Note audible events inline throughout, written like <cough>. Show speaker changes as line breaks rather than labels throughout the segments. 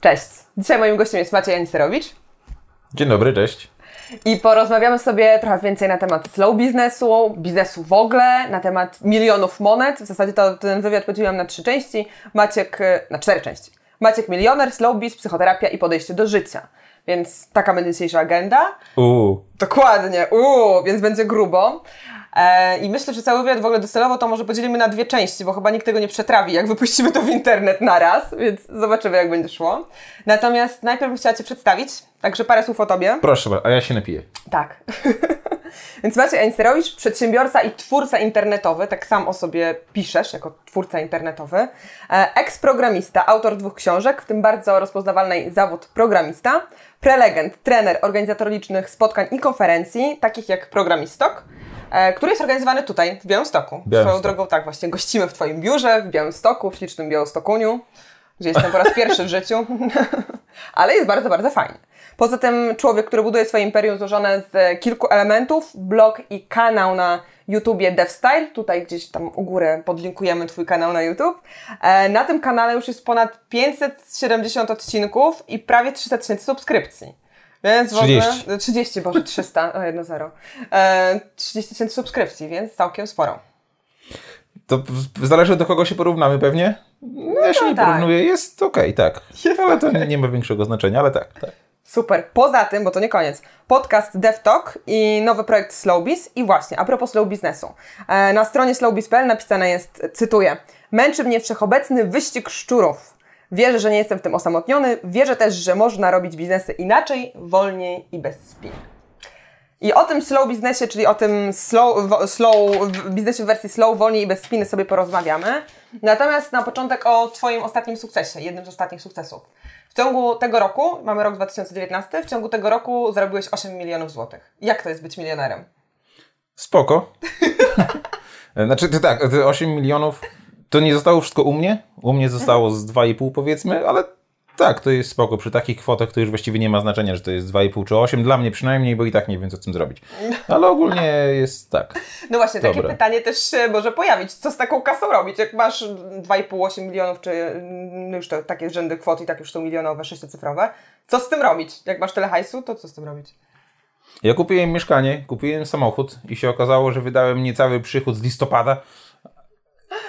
Cześć. Dzisiaj moim gościem jest Maciej Anicerowicz
Dzień dobry, cześć.
i porozmawiamy sobie trochę więcej na temat slow biznesu, biznesu w ogóle, na temat milionów monet. W zasadzie to ten wywiad podzieliłam na trzy części. Maciek, na cztery części. Maciek milioner, slow biz, psychoterapia i podejście do życia. Więc taka będzie dzisiejsza agenda.
Uuu,
Dokładnie, uuu, więc będzie grubo. E, I myślę, że cały wywiad w ogóle docelowo to może podzielimy na dwie części, bo chyba nikt tego nie przetrawi, jak wypuścimy to w internet naraz, więc zobaczymy, jak będzie szło. Natomiast najpierw bym chciała Cię przedstawić, także parę słów o Tobie.
proszę, bardzo, a ja się napiję.
Tak. <laughs> Więc Maciej Einsterowicz, przedsiębiorca i twórca internetowy, tak sam o sobie piszesz, jako twórca internetowy. E, Eks-programista, autor dwóch książek, w tym bardzo rozpoznawalnej zawód programista. Prelegent, trener, organizator licznych spotkań i konferencji, takich jak Programistok, który jest organizowany tutaj, w Białymstoku.
Białymstok.
Swoją drogą, tak, właśnie gościmy w Twoim biurze w Białymstoku, w ślicznym Białostokuniu, gdzie jestem po raz pierwszy w życiu, <laughs> ale jest bardzo, bardzo fajnie. Poza tym człowiek, który buduje swoje imperium złożone z kilku elementów, blog i kanał na YouTubie DevStyle, tutaj gdzieś tam u góry podlinkujemy Twój kanał na YouTube. E, Na tym kanale już jest ponad 570 odcinków i prawie 300 tysięcy subskrypcji. Więc w ogóle
30.
30, boże, 300, o 1 0. E, 30 tysięcy subskrypcji, więc całkiem sporo.
To zależy do kogo się porównamy pewnie. No, ja się nie
tak.
porównuję, jest okej, tak. ale to nie, nie ma większego znaczenia, ale tak, tak.
Super. Poza tym, bo to nie koniec, podcast DevTalk i nowy projekt Slowbiz. I właśnie, a propos slow biznesu. E, Na stronie slowbiz.pl napisane jest, cytuję, męczy mnie wszechobecny wyścig szczurów. Wierzę, że nie jestem w tym osamotniony. Wierzę też, że można robić biznesy inaczej, wolniej i bez spin. I o tym slow biznesie, czyli o tym slow, slow biznesie w wersji slow, wolniej i bez spiny sobie porozmawiamy. Natomiast na początek o Twoim ostatnim sukcesie, jednym z ostatnich sukcesów. W ciągu tego roku, mamy rok 2019, w ciągu tego roku zarobiłeś 8 milionów złotych. Jak to jest być milionerem?
Spoko. <laughs> znaczy, to tak, te 8 milionów to nie zostało wszystko u mnie. U mnie zostało z 2,5 powiedzmy, ale tak, to jest spoko. Przy takich kwotach to już właściwie nie ma znaczenia, że to jest 2,5 czy 8. Dla mnie przynajmniej, bo i tak nie wiem, co z tym zrobić. Ale ogólnie jest tak.
No właśnie, takie
Dobra.
pytanie też się może pojawić. Co z taką kasą robić? Jak masz 2,5-8 milionów, czy mm, już to takie rzędy kwot i tak już są milionowe, sześciocyfrowe, co z tym robić? Jak masz tyle hajsu, to co z tym robić?
Ja kupiłem mieszkanie, kupiłem samochód i się okazało, że wydałem niecały przychód z listopada.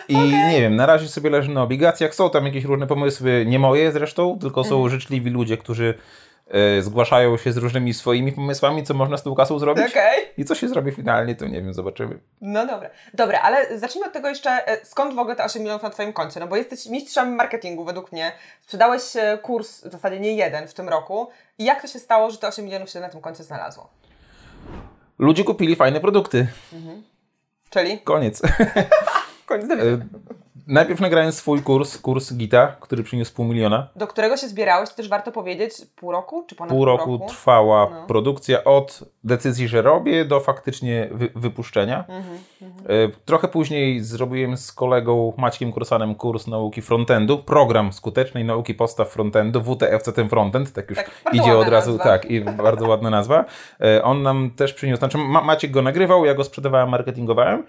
I nie wiem, na razie sobie leży na obligacjach. Są tam jakieś różne pomysły, nie moje zresztą, tylko są życzliwi ludzie, którzy e, zgłaszają się z różnymi swoimi pomysłami, co można z tą kasą zrobić.
Okej.
I co się zrobi finalnie, to nie wiem, zobaczymy.
No dobra. Dobra, ale zacznijmy od tego jeszcze, e, skąd w ogóle te 8 milionów na Twoim koncie? No bo jesteś mistrzem marketingu według mnie. Sprzedałeś e, kurs, w zasadzie nie jeden w tym roku. I jak to się stało, że te 8 milionów się na tym koncie znalazło?
Ludzie kupili fajne produkty.
Czyli?
Koniec. <laughs>
Koniec
E, Najpierw nagrałem swój kurs, kurs Gita, który przyniósł pół miliona.
Do którego się zbierałeś, też warto powiedzieć, pół roku, czy ponad
pół roku trwała produkcja od decyzji, że robię, do faktycznie wy, wypuszczenia. E, Trochę później zrobiłem z kolegą Maćkiem Kursanem kurs nauki frontendu, program skutecznej nauki podstaw frontendu, WTF ten frontend, tak już
Tak,
idzie od razu,
nazwa.
tak, i bardzo ładna nazwa. E, On nam też przyniósł, znaczy Ma- Maciek go nagrywał, ja go sprzedawałem, marketingowałem.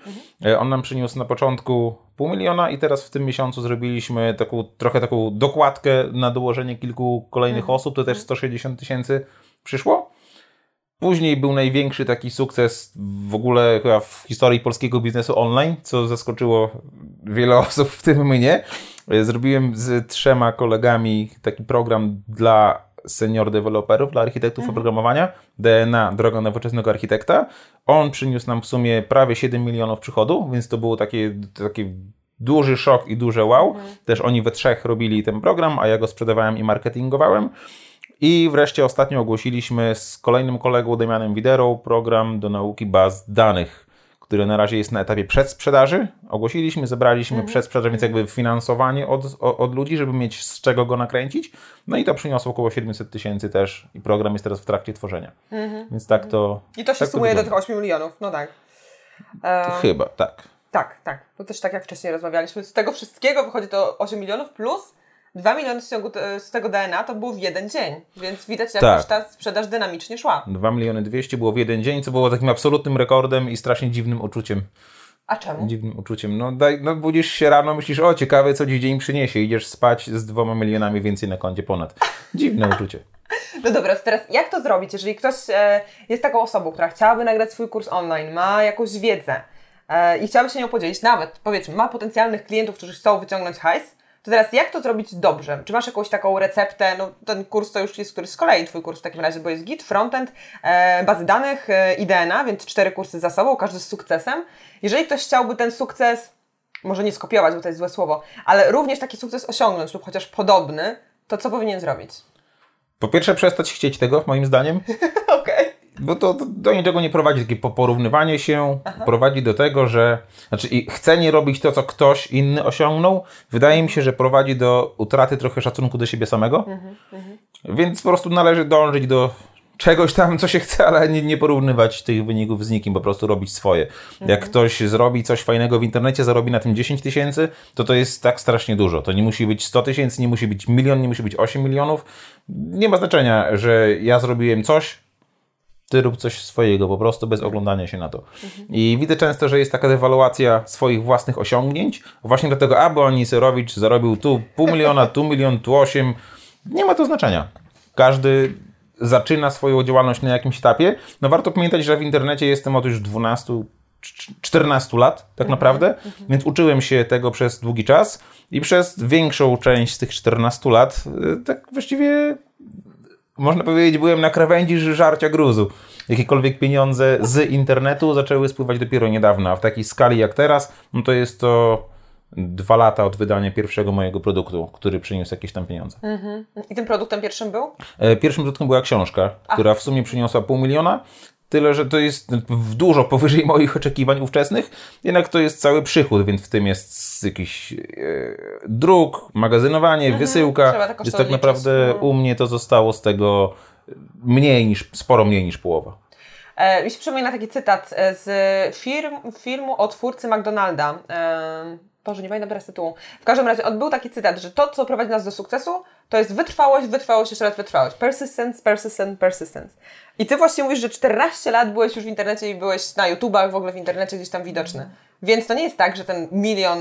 E, On nam przyniósł na początku pół miliona i teraz w tym miesiącu zrobiliśmy taką, trochę taką dokładkę na dołożenie kilku kolejnych
Mhm.
osób, to też 160 tysięcy przyszło. Później był największy taki sukces w ogóle chyba w historii polskiego biznesu online, co zaskoczyło wiele <laughs> osób, w tym mnie. Zrobiłem z trzema kolegami taki program dla senior deweloperów, dla architektów oprogramowania, DNA, Droga Nowoczesnego Architekta. On przyniósł nam w sumie prawie 7 milionów przychodu, więc to było takie, takie duży szok i duże wow. Też oni we trzech robili ten program, a ja go sprzedawałem i marketingowałem. I wreszcie ostatnio ogłosiliśmy z kolejnym kolegą Damianem Widerą program do nauki baz danych, który na razie jest na etapie przedsprzedaży. Ogłosiliśmy, zebraliśmy przedsprzedaż, więc jakby finansowanie od, od ludzi, żeby mieć z czego go nakręcić. No i to przyniosło około 700 tysięcy też i program jest teraz w trakcie tworzenia. Więc tak to...
I to się
tak
sumuje do tych
wygląda.
8 milionów, no tak. E,
Chyba, tak.
tak, tak. To też tak jak wcześniej rozmawialiśmy. Z tego wszystkiego wychodzi to 8 milionów plus 2 miliony z, ciągu, z tego DNA to było w jeden dzień. Więc widać, jak
Tak.
już ta sprzedaż dynamicznie szła.
2 miliony 200 było w jeden dzień, co było takim absolutnym rekordem i strasznie dziwnym uczuciem.
A czemu?
Dziwnym uczuciem. No, daj, no budzisz się rano, myślisz, o ciekawe, co dziś dzień przyniesie. Idziesz spać z dwoma milionami więcej na koncie ponad. Dziwne uczucie. <laughs>
No dobra, to teraz jak to zrobić, jeżeli ktoś e, jest taką osobą, która chciałaby nagrać swój kurs online, ma jakąś wiedzę e, i chciałaby się nią podzielić, nawet powiedzmy, ma potencjalnych klientów, którzy chcą wyciągnąć hajs, to teraz jak to zrobić dobrze? Czy masz jakąś taką receptę? No ten kurs to już jest któryś z kolei Twój kurs w takim razie, bo jest Git, Frontend, e, bazy danych, e, IDNA, więc cztery kursy za sobą, każdy z sukcesem. Jeżeli ktoś chciałby ten sukces, może nie skopiować, bo to jest złe słowo, ale również taki sukces osiągnąć lub chociaż podobny, to co powinien zrobić?
Po pierwsze, przestać chcieć tego, moim zdaniem. Bo to, to do niczego nie prowadzi, takie po- porównywanie się prowadzi do tego, że znaczy i chce nie robić to, co ktoś inny osiągnął, wydaje mi się, że prowadzi do utraty trochę szacunku do siebie samego. Więc po prostu należy dążyć do czegoś tam, co się chce, ale nie, nie porównywać tych wyników z nikim, po prostu robić swoje. Jak ktoś zrobi coś fajnego w internecie, zarobi na tym 10 tysięcy, to to jest tak strasznie dużo. To nie musi być 100 tysięcy, nie musi być milion, nie musi być 8 milionów. Nie ma znaczenia, że ja zrobiłem coś, ty rób coś swojego, po prostu bez oglądania się na to. I widzę często, że jest taka dewaluacja swoich własnych osiągnięć, właśnie dlatego, aby oni Serowicz zarobił tu pół miliona, tu milion, tu osiem. Nie ma to znaczenia. Każdy zaczyna swoją działalność na jakimś etapie. No warto pamiętać, że w internecie jestem od już 12, cz- 14 lat tak naprawdę, więc uczyłem się tego przez długi czas i przez większą część z tych 14 lat y, tak właściwie można powiedzieć, byłem na krawędzi żarcia gruzu. Jakiekolwiek pieniądze z internetu zaczęły spływać dopiero niedawno, a w takiej skali jak teraz, no to jest to dwa lata od wydania pierwszego mojego produktu, który przyniósł jakieś tam pieniądze.
I tym produktem pierwszym był?
E, Pierwszym produktem była książka, która w sumie przyniosła pół miliona. Tyle, że to jest dużo powyżej moich oczekiwań ówczesnych, jednak to jest cały przychód, więc w tym jest jakiś e, druk, magazynowanie, wysyłka.
Mhm. To
Więc tak naprawdę
liczyć.
u mnie to zostało z tego mniej niż, sporo mniej niż połowa.
E, mi się przypomina taki cytat e, z firm, filmu o twórcy McDonalda. E, Boże, nie pamiętam teraz tytułu. W każdym razie on był taki cytat, że to, co prowadzi nas do sukcesu, to jest wytrwałość, wytrwałość, jeszcze raz wytrwałość. Persistence, persistence, persistence. I ty właśnie mówisz, że 14 lat byłeś już w internecie i byłeś na YouTubach, w ogóle w internecie gdzieś tam widoczny. Więc to nie jest tak, że ten milion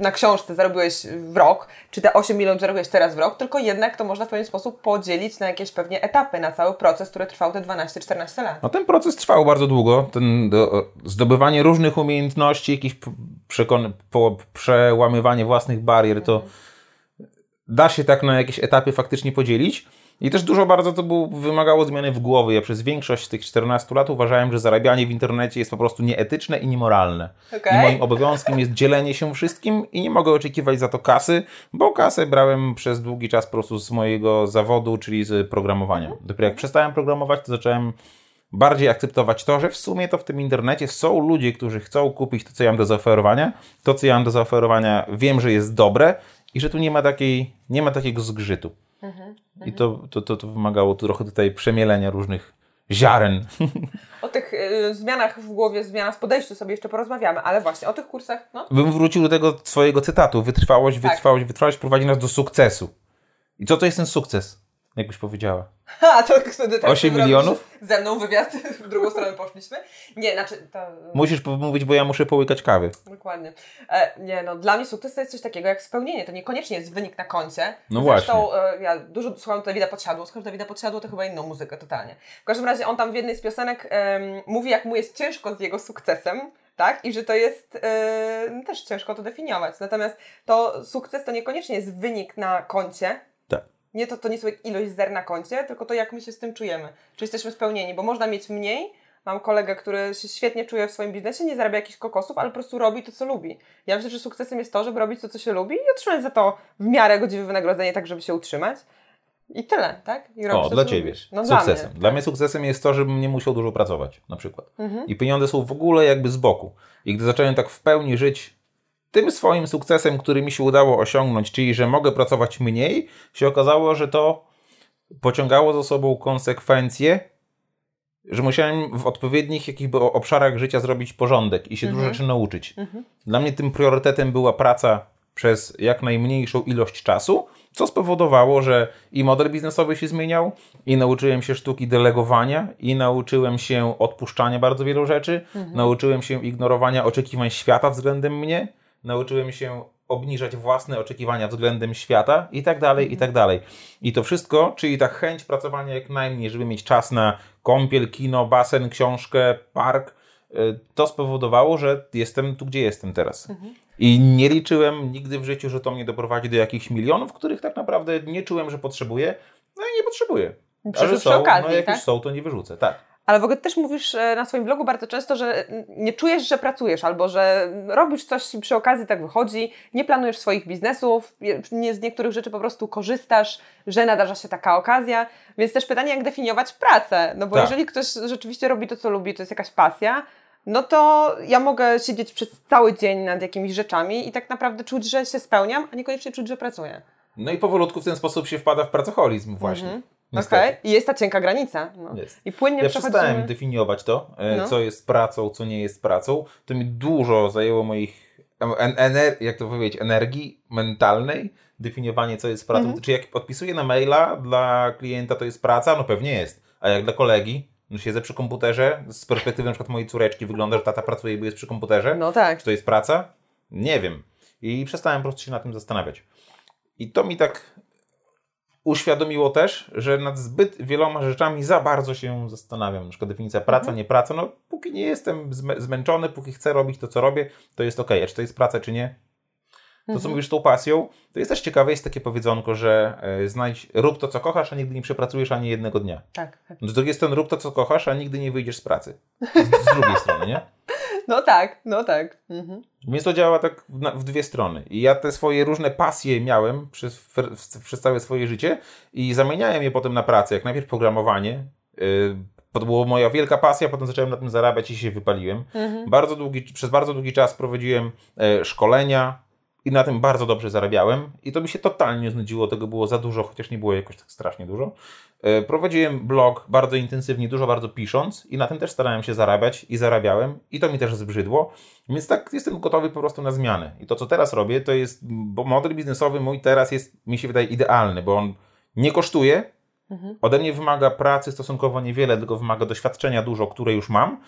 na książce zarobiłeś w rok, czy te 8 milionów zarobiłeś teraz w rok, tylko jednak to można w pewien sposób podzielić na jakieś pewnie etapy, na cały proces, który trwał te 12-14 lat.
No ten proces trwał bardzo długo. Ten do, zdobywanie różnych umiejętności, jakieś przekon- po, przełamywanie własnych barier, to da się tak na jakieś etapy faktycznie podzielić. I też dużo bardzo to było, wymagało zmiany w głowie. Ja przez większość tych 14 lat uważałem, że zarabianie w internecie jest po prostu nieetyczne i niemoralne.
Okej.
I moim obowiązkiem jest dzielenie się wszystkim i nie mogę oczekiwać za to kasy, bo kasę brałem przez długi czas po prostu z mojego zawodu, czyli z programowania. Dopiero jak przestałem programować, to zacząłem bardziej akceptować to, że w sumie to w tym internecie są ludzie, którzy chcą kupić to, co ja mam do zaoferowania. To, co ja mam do zaoferowania, wiem, że jest dobre i że tu nie ma, takiej, nie ma takiego zgrzytu. I to, to, to, to wymagało trochę tutaj przemielenia różnych ziaren. <laughs>
O tych y, zmianach w głowie, zmianach w podejściu sobie jeszcze porozmawiamy, ale właśnie o tych kursach, no.
Bym wrócił do tego swojego cytatu. Wytrwałość, wytrwałość, wytrwałość prowadzi nas do sukcesu. I co to jest ten sukces? Jakbyś powiedziała.
Ha, to wtedy tak
Osiem
zrobisz
milionów?
Ze mną wywiad, w drugą stronę poszliśmy. Nie, znaczy, to...
Musisz mówić, bo ja muszę połykać kawy.
Dokładnie. E, nie, no dla mnie sukces to jest coś takiego jak spełnienie. To niekoniecznie jest wynik na koncie.
No
Zresztą e, ja dużo słucham Dawida Podsiadło. Słucham Dawida Podsiadło to chyba inną muzykę totalnie. W każdym razie on tam w jednej z piosenek em, mówi, jak mu jest ciężko z jego sukcesem. Tak? I że to jest e, też ciężko to definiować. Natomiast to sukces to niekoniecznie jest wynik na koncie,
Tak.
Nie to, to nie są ilość zer na koncie, tylko to jak my się z tym czujemy. Czy jesteśmy spełnieni, bo można mieć mniej. Mam kolegę, który się świetnie czuje w swoim biznesie, nie zarabia jakichś kokosów, ale po prostu robi to, co lubi. Ja myślę, że sukcesem jest to, żeby robić to, co się lubi i otrzymać za to w miarę godziwe wynagrodzenie, tak żeby się utrzymać. I tyle, tak? I robić
O, dla ciebie.
No,
sukcesem.
Dla mnie.
Dla mnie sukcesem jest to, żebym nie musiał dużo pracować, na przykład.
Mhm.
I pieniądze są w ogóle jakby z boku. I gdy zacząłem tak w pełni żyć tym swoim sukcesem, który mi się udało osiągnąć, czyli że mogę pracować mniej, się okazało, że to pociągało za sobą konsekwencje, że musiałem w odpowiednich jakby obszarach życia zrobić porządek i się dużo rzeczy nauczyć. Dla mnie tym priorytetem była praca przez jak najmniejszą ilość czasu, Co spowodowało, że i model biznesowy się zmieniał, i nauczyłem się sztuki delegowania, i nauczyłem się odpuszczania bardzo wielu rzeczy, mhm. nauczyłem się ignorowania oczekiwań świata względem mnie, nauczyłem się obniżać własne oczekiwania względem świata i tak dalej, i tak dalej. I to wszystko, czyli ta chęć pracowania jak najmniej, żeby mieć czas na kąpiel, kino, basen, książkę, park, y, to spowodowało, że jestem tu, gdzie jestem teraz. Mhm. I nie liczyłem nigdy w życiu, że to mnie doprowadzi do jakichś milionów, których tak naprawdę nie czułem, że potrzebuję. No i nie potrzebuję.
A że są, okazji,
no jak
tak?
już są, to nie wyrzucę, tak.
Ale w ogóle też mówisz e, na swoim blogu bardzo często, że nie czujesz, że pracujesz, albo że robisz coś i przy okazji tak wychodzi, nie planujesz swoich biznesów, nie z niektórych rzeczy po prostu korzystasz, że nadarza się taka okazja. Więc też pytanie, jak definiować pracę? No bo tak. jeżeli ktoś rzeczywiście robi to, co lubi, to jest jakaś pasja, no to ja mogę siedzieć przez cały dzień nad jakimiś rzeczami i tak naprawdę czuć, że się spełniam, a niekoniecznie czuć, że pracuję.
No i powolutku w ten sposób się wpada w pracoholizm właśnie. Mhm.
Okej, okay. i jest ta cienka granica. No. Jest. I płynnie
ja przestałem definiować to, e, no. co jest pracą, co nie jest pracą. To mi dużo zajęło moich, ener- jak to powiedzieć, energii mentalnej, definiowanie, co jest pracą. Mhm. Czy jak odpisuję na maila dla klienta, to jest praca? No pewnie jest. A jak dla kolegi? No siedzę przy komputerze, z perspektywy na przykład mojej córeczki wygląda, że tata pracuje, bo jest przy komputerze.
No tak.
Czy to jest praca? Nie wiem. I przestałem po prostu się na tym zastanawiać. I to mi tak uświadomiło też, że nad zbyt wieloma rzeczami za bardzo się zastanawiam. Na przykład definicja praca, mhm. nie praca. No, póki nie jestem zmęczony, póki chcę robić to, co robię, to jest ok. A czy to jest praca, czy nie? To, co mhm. mówisz tą pasją, to jest też ciekawe, jest takie powiedzonko, że e, znajdź, rób to, co kochasz, a nigdy nie przepracujesz ani jednego dnia.
Tak. tak.
Z drugiej strony, rób to, co kochasz, a nigdy nie wyjdziesz z pracy. Z, z drugiej <laughs> strony, nie?
No tak, no tak. Mhm.
Więc to działa tak w, w, dwie strony. I ja te swoje różne pasje miałem przez, przez całe swoje życie i zamieniałem je potem na pracę. Jak najpierw programowanie, yy, to była moja wielka pasja, potem zacząłem na tym zarabiać i się wypaliłem. Mhm. Bardzo długi, przez bardzo długi czas prowadziłem e, szkolenia, i na tym bardzo dobrze zarabiałem i to mi się totalnie znudziło, tego było za dużo, chociaż nie było jakoś tak strasznie dużo. E, prowadziłem blog bardzo intensywnie, dużo bardzo pisząc i na tym też starałem się zarabiać i zarabiałem i to mi też zbrzydło, więc tak jestem gotowy po prostu na zmianę. I to, co teraz robię, to jest, bo model biznesowy mój teraz jest, mi się wydaje, idealny, bo on nie kosztuje, Mhm. Ode mnie wymaga pracy stosunkowo niewiele, tylko wymaga doświadczenia dużo, które już mam,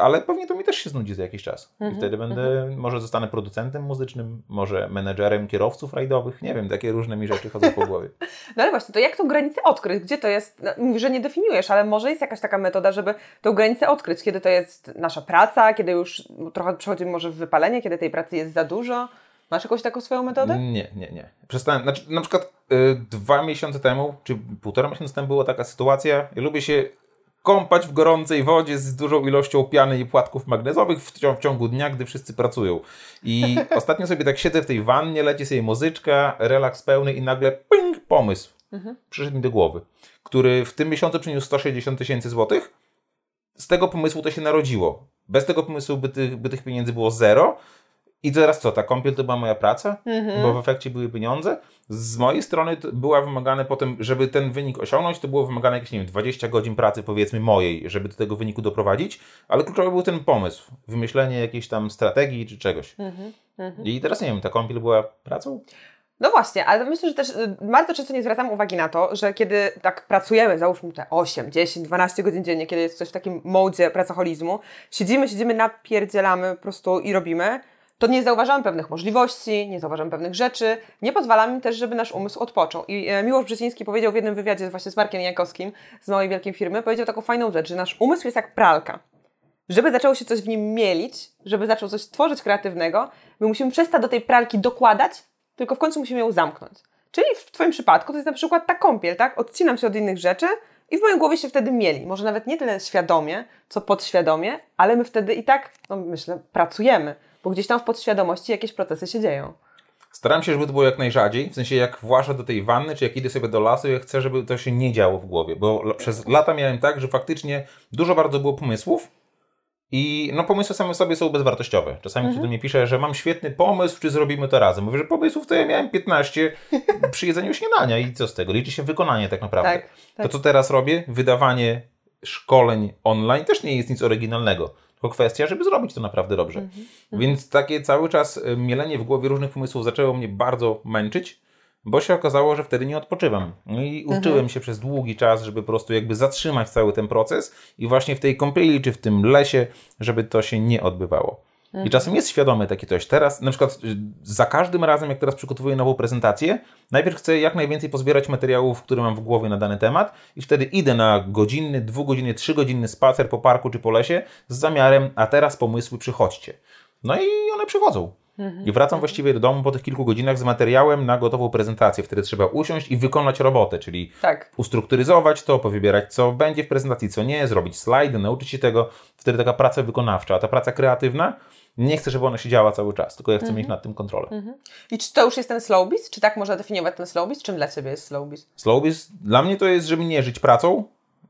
ale pewnie to mi też się znudzi za jakiś czas. Mhm. I wtedy będę, mhm. może zostanę producentem muzycznym, może menedżerem kierowców rajdowych, nie wiem, takie różne mi rzeczy chodzą po głowie. <laughs>
No ale właśnie, to jak tą granicę odkryć? Gdzie to jest? No, że nie definiujesz, ale może jest jakaś taka metoda, żeby tą granicę odkryć, kiedy to jest nasza praca, kiedy już trochę przechodzimy może w wypalenie, kiedy tej pracy jest za dużo? Masz jakąś taką swoją metodę?
Nie, nie, nie. Przestałem, znaczy, na przykład y, dwa miesiące temu, czy półtora miesiąca temu była taka sytuacja, ja lubię się kąpać w gorącej wodzie z dużą ilością piany i płatków magnezowych w, w ciągu dnia, gdy wszyscy pracują. I <laughs> ostatnio sobie tak siedzę w tej wannie, leci sobie muzyczka, relaks pełny i nagle ping, pomysł mhm. przyszedł mi do głowy, który w tym miesiącu przyniósł 160 tysięcy złotych. Z tego pomysłu to się narodziło. Bez tego pomysłu by tych, by tych pieniędzy było zero, i teraz co, ta kąpiel to była moja praca, mhm. bo w efekcie były pieniądze. Z mojej strony była wymagane potem, żeby ten wynik osiągnąć, to było wymagane jakieś, nie wiem, 20 godzin pracy powiedzmy mojej, żeby do tego wyniku doprowadzić, ale kluczowy był ten pomysł, wymyślenie jakiejś tam strategii czy czegoś. Mhm. Mhm. I teraz nie wiem, ta kąpiel była pracą?
No właśnie, ale myślę, że też y, bardzo często nie zwracam uwagi na to, że kiedy tak pracujemy, załóżmy te 8, 10, 12 godzin dziennie, kiedy jest coś w takim modzie pracoholizmu, siedzimy, siedzimy, napierdzielamy po prostu i robimy, to nie zauważamy pewnych możliwości, nie zauważamy pewnych rzeczy, nie pozwalamy też, żeby nasz umysł odpoczął. I e, Miłosz Brzeziński powiedział w jednym wywiadzie właśnie z Markiem Jankowskim z małej wielkiej firmy, powiedział taką fajną rzecz, że nasz umysł jest jak pralka. Żeby zaczęło się coś w nim mielić, żeby zaczął coś tworzyć kreatywnego, my musimy przestać do tej pralki dokładać, tylko w końcu musimy ją zamknąć. Czyli w Twoim przypadku to jest na przykład ta kąpiel, tak? Odcinam się od innych rzeczy i w mojej głowie się wtedy mieli. Może nawet nie tyle świadomie, co podświadomie, ale my wtedy i tak, no myślę, pracujemy bo gdzieś tam w podświadomości jakieś procesy się dzieją.
Staram się, żeby to było jak najrzadziej, w sensie jak włażę do tej wanny, czy jak idę sobie do lasu, ja chcę, żeby to się nie działo w głowie, bo przez lata miałem tak, że faktycznie dużo bardzo było pomysłów i no pomysły same sobie są bezwartościowe. Czasami mhm. ktoś do mnie pisze, że mam świetny pomysł, czy zrobimy to razem. Mówię, że pomysłów to ja miałem 15 <laughs> przy jedzeniu śniadania i co z tego? Liczy się wykonanie tak naprawdę. Tak, tak. To co teraz robię, wydawanie szkoleń online też nie jest nic oryginalnego. Tylko kwestia, żeby zrobić to naprawdę dobrze. Mhm. Więc takie cały czas e, mielenie w głowie różnych pomysłów zaczęło mnie bardzo męczyć. bo się okazało, że wtedy nie odpoczywam. No i
Mhm.
uczyłem się przez długi czas, żeby po prostu jakby zatrzymać cały ten proces i właśnie w tej kąpieli czy w tym lesie, żeby to się nie odbywało.
Mhm.
I czasem jest świadome takie coś. Teraz, na przykład, y, za każdym razem, jak teraz przygotowuję nową prezentację, najpierw chcę jak najwięcej pozbierać materiałów, które mam w głowie na dany temat, i wtedy idę na godzinny, dwugodzinny, trzygodzinny spacer po parku czy po lesie z zamiarem, a teraz pomysły przychodźcie. No i one przychodzą. I wracam właściwie do domu po tych kilku godzinach z materiałem na gotową prezentację. Wtedy trzeba usiąść i wykonać robotę, czyli
Tak.
ustrukturyzować to, powybierać co będzie w prezentacji, co nie, zrobić slajdy, nauczyć się tego. Wtedy taka praca wykonawcza, a ta praca kreatywna, nie chcę, żeby ona się działa cały czas, tylko ja chcę mieć nad tym kontrolę.
I czy to już jest ten slowbiz? Czy tak można definiować ten slowbiz? Czym dla Ciebie jest slowbiz?
Slowbiz dla mnie to jest, żeby nie żyć pracą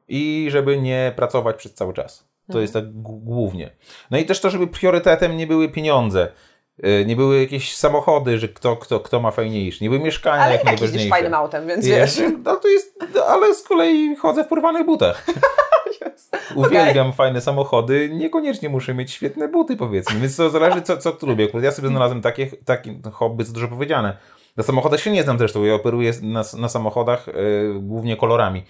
i żeby nie pracować przez cały czas. To jest tak g- głównie. No i też to, żeby priorytetem nie były pieniądze. y, Nie były jakieś samochody, że kto, kto, kto ma fajniejszy. Nie były mieszkania
Ale
jak
tak
najważniejsze.
fajnym autem, więc
Wiesz,
wiesz.
no to jest, ale z kolei chodzę w porwanych butach. <laughs> Uwielbiam fajne samochody, niekoniecznie muszę mieć świetne buty, powiedzmy. Więc to zależy, co, co tu lubię. Ja sobie znalazłem takie, takie hobby, co dużo powiedziane. Na samochodach się nie znam zresztą. Ja operuję na, na samochodach e, głównie kolorami.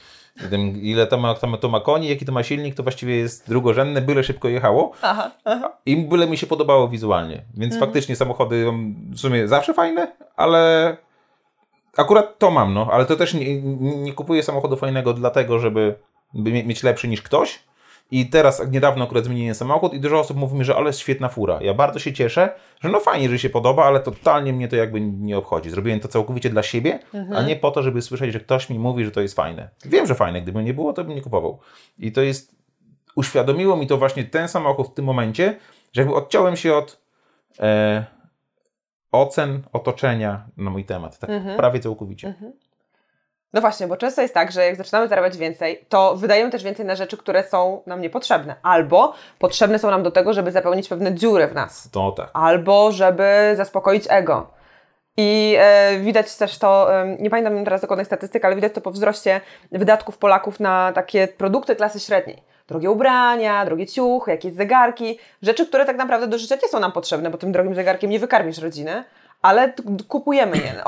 Tym, ile to ma, to, ma, to ma koni, jaki to ma silnik, to właściwie jest drugorzędne, byle szybko jechało.
Aha, aha.
I byle mi się podobało wizualnie. Więc faktycznie samochody w sumie zawsze fajne, ale akurat to mam, no. Ale to też nie, nie, nie kupuję samochodu fajnego dlatego, żeby by mie- mieć lepszy niż ktoś. I teraz niedawno akurat zmieniłem samochód i dużo osób mówi mi, że ale jest świetna fura. Ja bardzo się cieszę, że no fajnie, że się podoba, ale totalnie mnie to jakby nie obchodzi. Zrobiłem to całkowicie dla siebie, a nie po to, żeby słyszeć, że ktoś mi mówi, że to jest fajne. Wiem, że fajne. Gdyby nie było, to bym nie kupował. I to jest uświadomiło mi to właśnie ten samochód w tym momencie, że jakby odciąłem się od e, ocen otoczenia na mój temat. Tak prawie całkowicie.
No właśnie, bo często jest tak, że jak zaczynamy zarabiać więcej, to wydajemy też więcej na rzeczy, które są nam niepotrzebne. Albo potrzebne są nam do tego, żeby zapełnić pewne dziury w nas.
To tak.
Albo żeby zaspokoić ego. I e, widać też to, e, nie pamiętam teraz dokładnych statystyk, ale widać to po wzroście wydatków Polaków na takie produkty klasy średniej. Drogie ubrania, drogie ciuchy, jakieś zegarki, rzeczy, które tak naprawdę do życia nie są nam potrzebne, bo tym drogim zegarkiem nie wykarmisz rodziny, ale kupujemy je,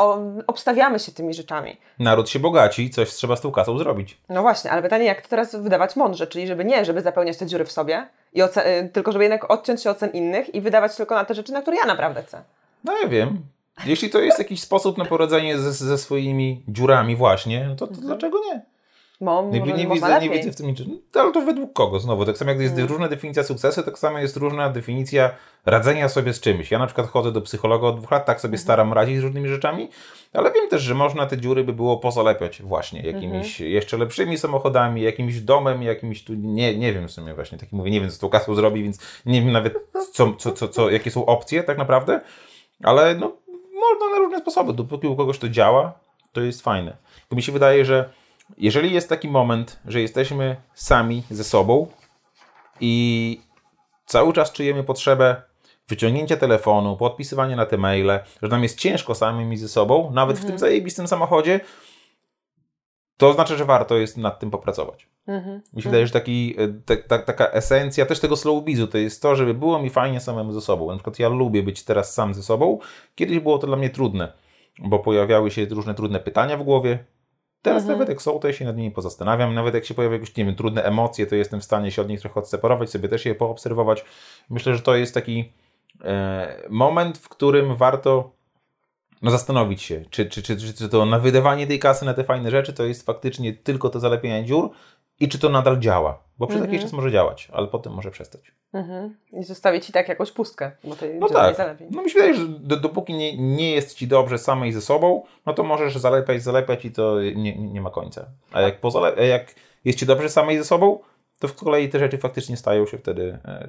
obstawiamy się tymi rzeczami.
Naród się bogaci, coś trzeba z tą kasą zrobić.
No właśnie, ale pytanie, jak to teraz wydawać mądrze, czyli żeby nie, żeby zapełniać te dziury w sobie, i y, tylko żeby jednak odciąć się ocen innych i wydawać tylko na te rzeczy, na które ja naprawdę chcę.
No ja wiem. Jeśli to jest jakiś sposób na poradzenie ze, ze swoimi dziurami właśnie, no to, to dlaczego nie?
Bo
Nie,
może,
nie,
można
widzę, nie widzę w tym niczego. Ale to według kogo znowu? Tak samo jak jest różna definicja sukcesu, tak samo jest różna definicja radzenia sobie z czymś. Ja na przykład chodzę do psychologa od dwóch lat, tak sobie staram radzić z różnymi rzeczami, ale wiem też, że można te dziury by było pozalepiać właśnie jakimiś jeszcze lepszymi samochodami, jakimś domem, jakimś tu, nie, nie wiem w sumie właśnie, tak mówię, nie wiem co tą kasą zrobi, więc nie wiem nawet co, co, co, co, jakie są opcje tak naprawdę, ale no można na różne sposoby, dopóki u kogoś to działa, to jest fajne. Bo mi się wydaje, że jeżeli jest taki moment, że jesteśmy sami ze sobą i cały czas czujemy potrzebę wyciągnięcia telefonu, podpisywania na te maile, że nam jest ciężko samymi ze sobą, nawet w tym zajebistym samochodzie, to znaczy, że warto jest nad tym popracować.
Mhm.
Mi się wydaje, że taki, e, ta, ta, taka esencja też tego slowbizu to jest to, żeby było mi fajnie samemu ze sobą. Na przykład ja lubię być teraz sam ze sobą. Kiedyś było to dla mnie trudne, bo pojawiały się różne trudne pytania w głowie. Teraz nawet jak są, to ja się nad nimi pozastanawiam. Nawet jak się pojawiają jakieś, nie wiem, trudne emocje, to jestem w stanie się od nich trochę odseparować, sobie też je poobserwować. Myślę, że to jest taki e, moment, w którym warto no, zastanowić się, czy, czy, czy, czy, czy to na wydawanie tej kasy na te fajne rzeczy to jest faktycznie tylko to zalepienie dziur i czy to nadal działa. Bo przez jakiś czas może działać, ale potem może przestać.
Mhm. I zostawić ci tak jakąś pustkę, bo
No
nie
tak.
zalepi.
No mi się wydaje, że do, dopóki nie, nie jest ci dobrze samej ze sobą, no to możesz zalepiać, zalepiać i to nie, nie, nie ma końca. A jak, pozale, jak jest ci dobrze samej ze sobą, to z kolei te rzeczy faktycznie stają się wtedy e,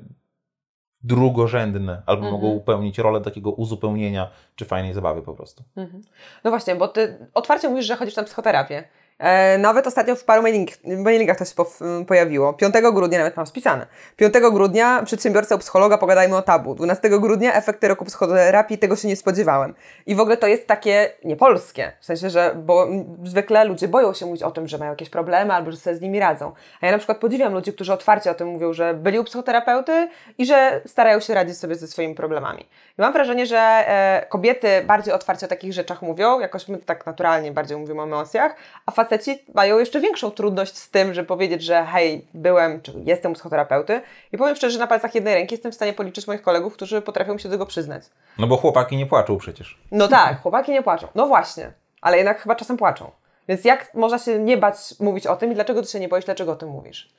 drugorzędne, albo
Mhm.
mogą pełnić rolę takiego uzupełnienia czy fajnej zabawy po prostu.
Mhm. No właśnie, bo ty otwarcie mówisz, że chodzisz na psychoterapię. E, nawet ostatnio w paru mailing, mailingach to się po, pojawiło. 5 grudnia, nawet mam spisane. 5 grudnia przedsiębiorca u psychologa, pogadajmy o tabu. 12 grudnia efekty roku psychoterapii, tego się nie spodziewałem. I w ogóle to jest takie niepolskie. W sensie, że bo zwykle ludzie boją się mówić o tym, że mają jakieś problemy albo że sobie z nimi radzą. A ja na przykład podziwiam ludzi, którzy otwarcie o tym mówią, że byli u psychoterapeuty i że starają się radzić sobie ze swoimi problemami. I mam wrażenie, że e, kobiety bardziej otwarcie o takich rzeczach mówią, jakoś my tak naturalnie bardziej mówimy o emocjach, a faceci mają jeszcze większą trudność z tym, żeby powiedzieć, że hej, byłem, czy jestem u psychoterapeuty. I powiem szczerze, że na palcach jednej ręki jestem w stanie policzyć moich kolegów, którzy potrafią się do tego przyznać.
No bo chłopaki nie płaczą przecież.
No tak, chłopaki nie płaczą. No właśnie, ale jednak chyba czasem płaczą. Więc jak można się nie bać mówić o tym i dlaczego ty się nie boisz, dlaczego o tym mówisz?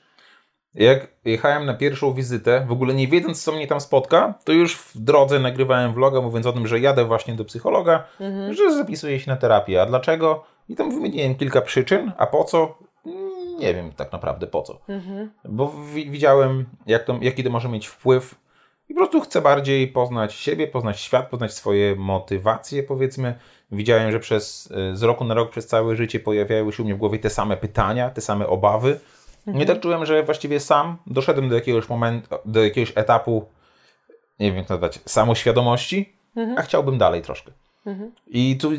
Jak jechałem na pierwszą wizytę, w ogóle nie wiedząc, co mnie tam spotka, to już w drodze nagrywałem vloga, mówiąc o tym, że jadę właśnie do psychologa, mhm. że zapisuję się na terapię. A dlaczego? I tam wymieniłem kilka przyczyn, a po co? Nie wiem tak naprawdę po co. Mhm. Bo widziałem, jak to, jaki to może mieć wpływ i po prostu chcę bardziej poznać siebie, poznać świat, poznać swoje motywacje, powiedzmy. Widziałem, że przez, z roku na rok, przez całe życie pojawiały się u mnie w głowie te same pytania, te same obawy Mhm. Nie tak czułem, że właściwie sam doszedłem do jakiegoś momentu, do jakiegoś etapu, nie wiem jak nazwać, samoświadomości, mhm. a chciałbym dalej troszkę. Mhm. I tu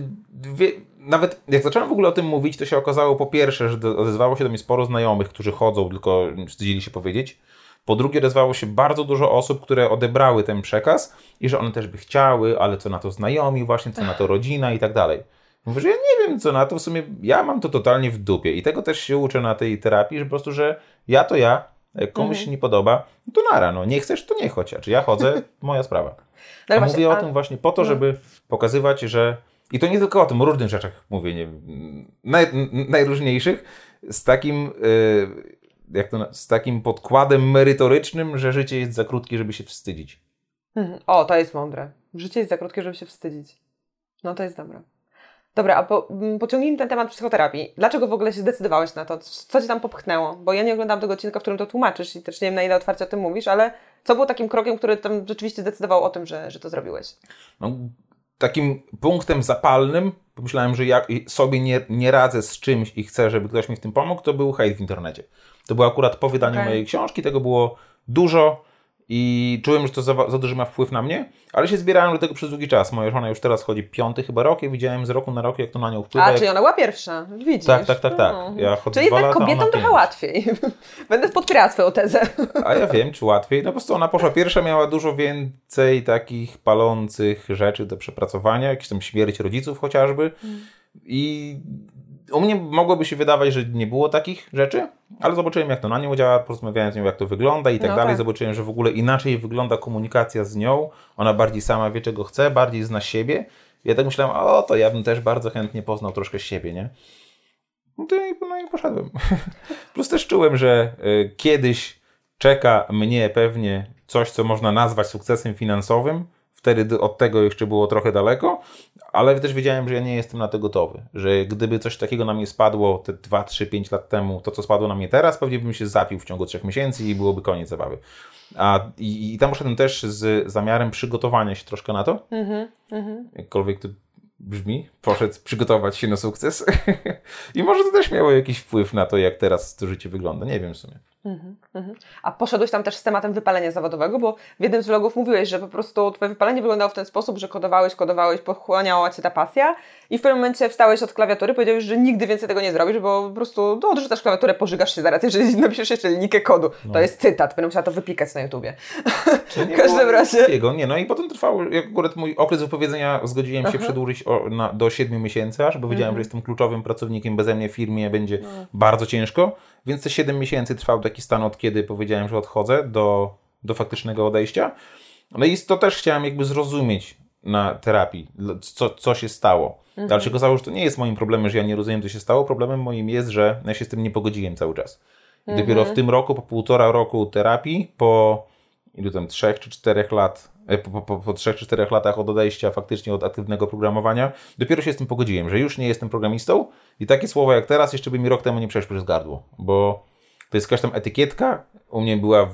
wie, nawet jak zacząłem w ogóle o tym mówić, to się okazało po pierwsze, że odezwało się do mnie sporo znajomych, którzy chodzą, tylko wstydzili się powiedzieć. Po drugie, odezwało się bardzo dużo osób, które odebrały ten przekaz i że one też by chciały, ale co na to znajomi, właśnie co na to rodzina i tak dalej. Mówię, że ja nie wiem co na to, w sumie ja mam to totalnie w dupie i tego też się uczę na tej terapii, że po prostu, że ja to ja, jak komuś mhm. się nie podoba, to nara, no nie chcesz, to nie chodź, a czy ja chodzę, <laughs> moja sprawa. No a właśnie, mówię a... o tym właśnie po to, no. żeby pokazywać, że i to nie tylko o tym, o różnych rzeczach mówię, nie naj, najróżniejszych, z takim, yy, jak to, z takim podkładem merytorycznym, że życie jest za krótkie, żeby się wstydzić.
Mhm. O, to jest mądre. Życie jest za krótkie, żeby się wstydzić. No to jest dobre. Dobra, a po, mm, pociągnijmy ten temat psychoterapii. Dlaczego w ogóle się zdecydowałeś na to? Co Cię tam popchnęło? Bo ja nie oglądam tego odcinka, w którym to tłumaczysz i też nie wiem, na ile otwarcie o tym mówisz, ale co było takim krokiem, który tam rzeczywiście zdecydował o tym, że, że to zrobiłeś?
No, takim punktem zapalnym, pomyślałem, że ja sobie nie, nie radzę z czymś i chcę, żeby ktoś mi w tym pomógł, to był hejt w internecie. To było akurat po wydaniu okay. mojej książki, tego było dużo i czułem, że to za, za duży ma wpływ na mnie, ale się zbierałem do tego przez długi czas. Moja żona już teraz chodzi piąty chyba rok i widziałem z roku na rok, jak to na nią wpływa.
A,
jak...
czyli ona była pierwsza, widzisz.
Tak, tak, tak, tak. No. Ja chodzę
czyli jednak kobietom trochę łatwiej. <laughs> Będę podpierała twoją tezę.
A ja wiem, czy łatwiej. No po prostu ona poszła pierwsza, miała dużo więcej takich palących rzeczy do przepracowania, jakieś tam śmierć rodziców chociażby. Hmm. I u mnie mogłoby się wydawać, że nie było takich rzeczy, ale zobaczyłem, jak to na nią działa, porozmawiałem z nią, jak to wygląda i tak no dalej. Tak. Zobaczyłem, że w ogóle inaczej wygląda komunikacja z nią. Ona bardziej sama wie, czego chce, bardziej zna siebie. Ja tak myślałem, o, to ja bym też bardzo chętnie poznał troszkę siebie, nie? No i, no i poszedłem. <laughs> Plus też czułem, że y, kiedyś czeka mnie pewnie coś, co można nazwać sukcesem finansowym, Wtedy od tego jeszcze było trochę daleko, ale też wiedziałem, że ja nie jestem na to gotowy. Że gdyby coś takiego na mnie spadło te 2, 3, 5 lat temu, to co spadło na mnie teraz, pewnie bym się zapił w ciągu 3 miesięcy i byłoby koniec zabawy. A, i, I tam poszedłem też z zamiarem przygotowania się troszkę na to. Mm -hmm, Jakkolwiek to brzmi, poszedł przygotować się na sukces. <laughs> I może to też miało jakiś wpływ na to, jak teraz to życie wygląda. Nie wiem w sumie. Mhm,
mhm. A poszedłeś tam też z tematem wypalenia zawodowego, bo w jednym z vlogów mówiłeś, że po prostu twoje wypalenie wyglądało w ten sposób, że kodowałeś, kodowałeś, pochłaniała cię ta pasja i w pewnym momencie wstałeś od klawiatury, powiedziałeś, że nigdy więcej tego nie zrobisz, bo po prostu no, odrzucasz klawiaturę, pożygasz się zaraz, jeżeli <laughs> napiszesz jeszcze linijkę kodu. No. To jest cytat, będę musiała to wypikać na YouTubie. <laughs> <laughs>
w każdym razie. Nie, no i potem trwał, jak akurat mój okres wypowiedzenia zgodziłem się Aha. przedłużyć o, na, do 7 miesięcy aż, bo wiedziałem, mhm. że jestem kluczowym pracownikiem, beze mnie w firmie będzie no. bardzo ciężko. Więc te 7 miesięcy trwał taki stan, od kiedy powiedziałem, że odchodzę, do, do faktycznego odejścia. No i to też chciałem jakby zrozumieć na terapii, co, co się stało. Mhm. Ale się okazało, że to nie jest moim problemem, że ja nie rozumiem, co się stało. Problemem moim jest, że ja się z tym nie pogodziłem cały czas. I mhm. dopiero w tym roku, po półtora roku terapii, po ilu tam, trzech czy czterech lat, e, po, po, po czy czterech latach od odejścia faktycznie od aktywnego programowania, dopiero się z tym pogodziłem, że już nie jestem programistą i takie słowa jak teraz jeszcze by mi rok temu nie przeszły przez gardło, bo to jest jakaś tam etykietka, u mnie była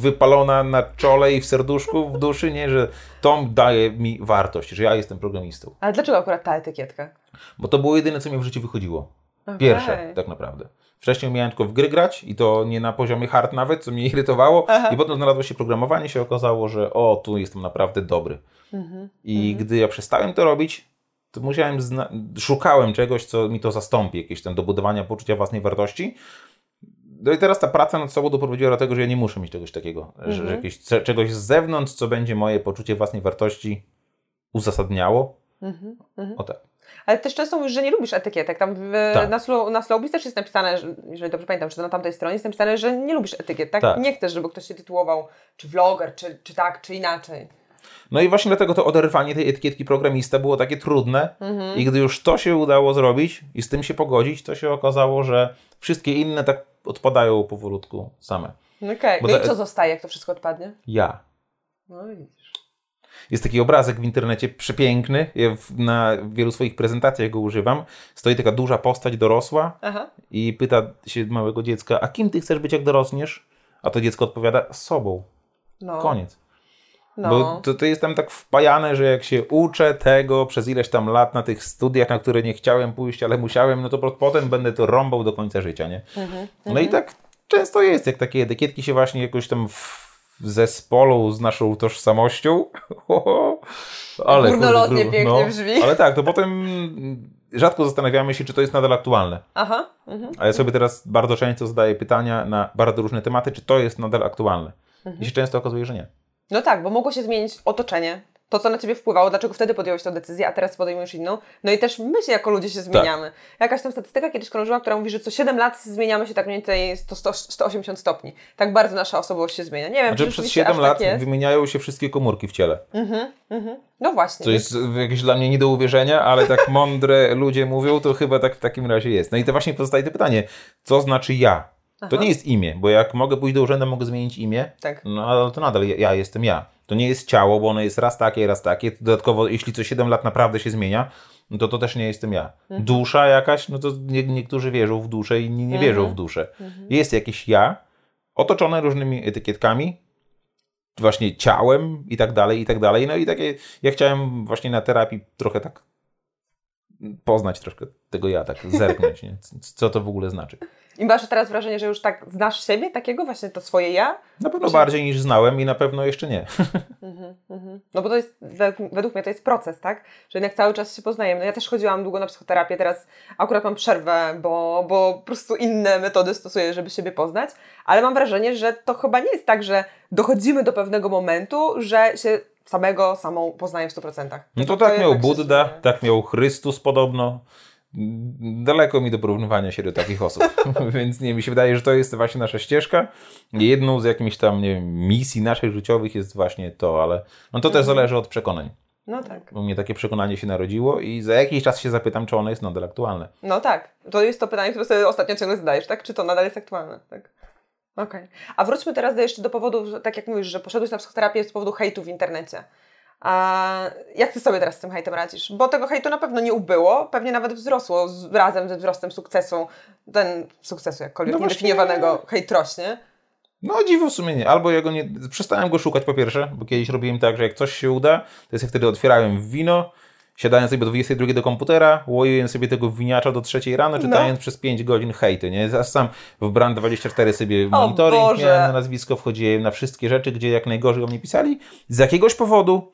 wypalona na czole i w serduszku, w duszy, nie, że to daje mi wartość, że ja jestem programistą.
Ale dlaczego akurat ta etykietka?
Bo to było jedyne, co mi w życiu wychodziło. Pierwsze, tak naprawdę. Wcześniej umiałem tylko w gry grać i to nie na poziomie hard nawet, co mnie irytowało. I potem znalazło się programowanie, się okazało, że o, tu jestem naprawdę dobry. I gdy ja przestałem to robić, to musiałem, szukałem czegoś, co mi to zastąpi, jakieś tam do budowania poczucia własnej wartości. No i teraz ta praca nad sobą doprowadziła do tego, że ja nie muszę mieć czegoś takiego, że, że jakieś, ce- czegoś z zewnątrz, co będzie moje poczucie własnej wartości uzasadniało. O tak.
Ale też często mówisz, że nie lubisz etykietek. Tam w,
Tak.
na, slow, na Slowbiz też jest napisane, że, jeżeli dobrze pamiętam, czy na tamtej stronie jest napisane, że nie lubisz etykiet, tak?
Tak.
Nie chcesz, żeby ktoś się tytułował czy vloger, czy, czy tak, czy inaczej.
No i właśnie dlatego to oderwanie tej etykietki programista było takie trudne i gdy już to się udało zrobić i z tym się pogodzić, to się okazało, że wszystkie inne tak odpadają powolutku same.
No Okej,
Bo
no i co zostaje, jak to wszystko odpadnie?
Ja.
No widzisz.
Jest taki obrazek w internecie przepiękny, ja w, na wielu swoich prezentacjach go używam. Stoi taka duża postać dorosła
Aha.
i pyta się małego dziecka, a kim ty chcesz być jak dorosniesz? A to dziecko odpowiada, sobą.
No.
Koniec.
No.
Bo to, to jest tam tak wpajane, że jak się uczę tego przez ileś tam lat na tych studiach, na które nie chciałem pójść, ale musiałem, no to po- potem będę to rąbał do końca życia, nie?
Mhm,
No i tak często jest, jak takie etykietki się właśnie jakoś tam w w zespolą z naszą tożsamością. <laughs> ale kurde,
Górnolotnie
grubo.
pięknie brzmi.
Ale tak, to potem rzadko zastanawiamy się, czy to jest nadal aktualne.
Aha. Mhm.
A ja sobie teraz bardzo często zadaję pytania na bardzo różne tematy, czy to jest nadal aktualne.
Mhm.
I się często okazuje, że nie.
No tak, bo mogło się zmienić otoczenie, to co na ciebie wpływało, dlaczego wtedy podjąłeś tę decyzję, a teraz podejmujesz inną. No i też my się jako ludzie się zmieniamy. Jakaś tam statystyka kiedyś krążyła, która mówi, że co 7 lat zmieniamy się tak mniej więcej 100, 100, 180 stopni. Tak bardzo nasza osobowość się zmienia. Nie wiem,
Znaczy
czy
przez
rzeczywiście
7
aż
lat
tak
wymieniają się wszystkie komórki w ciele.
No właśnie.
To jest jakieś dla mnie nie do uwierzenia, ale tak <laughs> mądre ludzie mówią, to chyba tak w takim razie jest. No i to właśnie pozostaje to pytanie, co znaczy ja? To nie jest imię, bo jak mogę pójść do urzędu, mogę zmienić imię,
Tak.
no ale to nadal ja, ja jestem ja. To nie jest ciało, bo ono jest raz takie, raz takie. Dodatkowo, jeśli co 7 lat naprawdę się zmienia, no to to też nie jestem ja.
Mhm.
Dusza jakaś, no to nie, niektórzy wierzą w duszę, inni nie wierzą
Mhm.
w duszę. Jest jakieś ja, otoczone różnymi etykietkami, właśnie ciałem i tak dalej, i tak dalej. No i takie, ja chciałem właśnie na terapii trochę tak poznać troszkę tego ja, tak zerknąć, nie? Co to w ogóle znaczy.
I masz teraz wrażenie, że już tak znasz siebie, takiego właśnie to swoje ja?
Na pewno bardziej niż znałem i na pewno jeszcze nie. <laughs>
No bo to jest, według, mnie to jest proces, tak? Że jednak cały czas się poznajemy. No ja też chodziłam długo na psychoterapię, teraz akurat mam przerwę, bo, bo po prostu inne metody stosuję, żeby siebie poznać, ale mam wrażenie, że to chyba nie jest tak, że dochodzimy do pewnego momentu, że się samego, samą poznaję w 100%.
No to tak miał
zmienia.
tak miał Chrystus podobno. Daleko mi do porównywania się do takich osób, <laughs> więc nie, mi się wydaje, że to jest właśnie nasza ścieżka. Jedną z jakimiś tam, nie wiem, misji naszych życiowych jest właśnie to, ale no to
Mhm.
też zależy od przekonań.
No tak.
U mnie takie przekonanie się narodziło i za jakiś czas się zapytam, czy ono jest nadal aktualne.
No tak. To jest to pytanie, które sobie ostatnio ciągle zadajesz, tak? Czy to nadal jest aktualne? Tak. Okej. A wróćmy teraz do jeszcze do powodów, tak jak mówisz, że poszedłeś na psychoterapię z powodu hejtu w internecie. A jak ty sobie teraz z tym hejtem radzisz? Bo tego hejtu na pewno nie ubyło, pewnie nawet wzrosło z, razem ze wzrostem sukcesu, ten sukcesu jakkolwiek
No
niedefiniowanego, hejt rośnie.
No dziwo w sumie nie. Albo ja go nie... Przestałem go szukać po pierwsze, bo kiedyś robiłem tak, że jak coś się uda, to ja sobie wtedy otwierałem wino, siadałem sobie do 22 do komputera, łojuję sobie tego winiacza do 3 rano, czytając przez 5 godzin hejty, nie? Ja sam w Brand24 sobie monitoring
Boże.
miałem na nazwisko, wchodziłem na wszystkie rzeczy, gdzie jak najgorzej o mnie pisali. Z jakiegoś powodu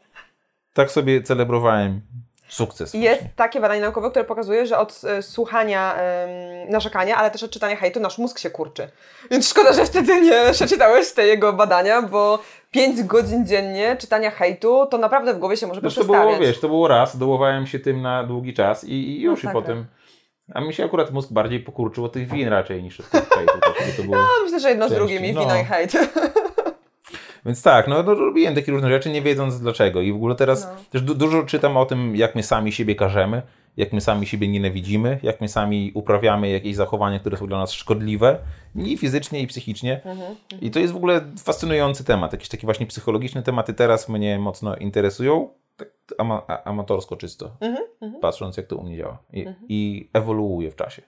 tak sobie celebrowałem sukces.
Jest
właśnie.
takie badanie naukowe, które pokazuje, że od e, słuchania em, narzekania, ale też od czytania hejtu nasz mózg się kurczy. Więc szkoda, że wtedy nie przeczytałeś te jego badania, bo 5 godzin dziennie czytania hejtu, to naprawdę w głowie się może
Wiesz, to było, wiesz, to było raz, dołowałem się tym na długi czas i, i już i
Masakra.
potem... A mi się akurat mózg bardziej pokurczył od tych win raczej niż od tych hejtu. tak, to było... <laughs>
No, myślę, że jedno z drugim i
no.
wino i hejt. <laughs>
Więc tak, no, no robiłem takie różne rzeczy, nie wiedząc dlaczego. I w ogóle teraz
No.
też du- dużo czytam o tym, jak my sami siebie karzemy, jak my sami siebie nienawidzimy, jak my sami uprawiamy jakieś zachowania, które są dla nas szkodliwe, i fizycznie, i psychicznie.
Mhm,
I to jest w ogóle fascynujący temat. Jakieś takie właśnie psychologiczne tematy teraz mnie mocno interesują. Tak ama- amatorsko czysto,
Mhm,
patrząc jak to u mnie działa. I, I ewoluuje w czasie.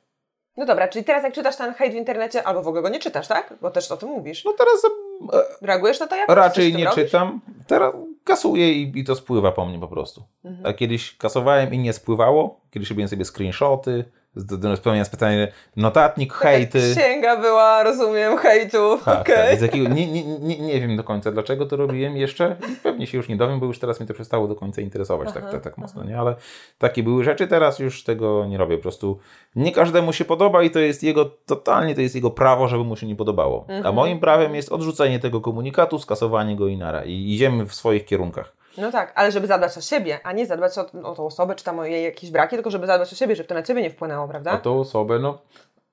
No dobra, czyli teraz jak czytasz ten hejt w internecie, albo w ogóle go nie czytasz, tak? Bo też o tym mówisz.
No teraz
Reagujesz na to jakoś?
Raczej nie
robisz?
czytam. Teraz kasuję i, i to spływa po mnie po prostu.
Mhm.
A kiedyś kasowałem i nie spływało. Kiedyś robiłem sobie screenshoty, spełniając pytanie, notatnik, hejty.
Księga była, rozumiem, hejtu.
Tak,
okej.
tak. Jakiego, nie, nie, nie, nie wiem do końca, dlaczego to robiłem jeszcze. Pewnie się już nie dowiem, bo już teraz mnie to przestało do końca interesować tak, tak, tak mocno, nie? Ale takie były rzeczy, teraz już tego nie robię. Po prostu nie każdemu się podoba i to jest jego, totalnie to jest jego prawo, żeby mu się nie podobało. A moim prawem jest odrzucenie tego komunikatu, skasowanie go i nara. I idziemy w swoich kierunkach.
No tak, ale żeby zadbać o siebie, a nie zadbać o, o tą osobę, czy tam o jej jakieś braki, tylko żeby zadbać o siebie, żeby to na ciebie nie wpłynęło, prawda?
O tą osobę, no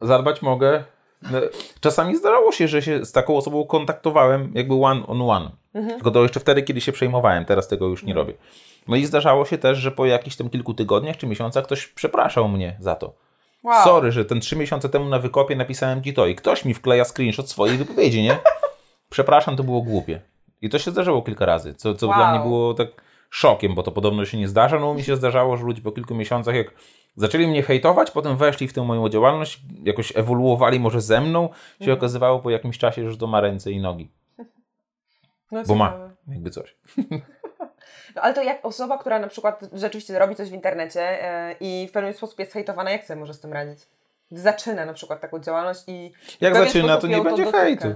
zadbać mogę. No, Czasami zdarzało się, że się z taką osobą kontaktowałem jakby one on one. Tylko to jeszcze wtedy, kiedy się przejmowałem, teraz tego już nie robię. No i zdarzało się też, że po jakichś tam kilku tygodniach czy miesiącach ktoś przepraszał mnie za to.
Wow.
Sorry, że ten trzy miesiące temu na wykopie napisałem ci to i ktoś mi wkleja screenshot swojej wypowiedzi, nie? <laughs> Przepraszam, to było głupie. I to się zdarzyło kilka razy, co, co
Wow.
dla mnie było tak szokiem, bo to podobno się nie zdarza. No mi się zdarzało, że ludzie po kilku miesiącach, jak zaczęli mnie hejtować, potem weszli w tę moją działalność, jakoś ewoluowali może ze mną, się
Mhm.
okazywało po jakimś czasie, że to ma ręce i nogi. <laughs>
No,
Bo ma, jakby coś.
No, <laughs> ale to jak osoba, która na przykład rzeczywiście robi coś w internecie e, i w pewien sposób jest hejtowana, jak sobie może z tym radzić? Zaczyna na przykład taką działalność i...
Jak zaczyna, to nie będzie
dotyka.
hejtu.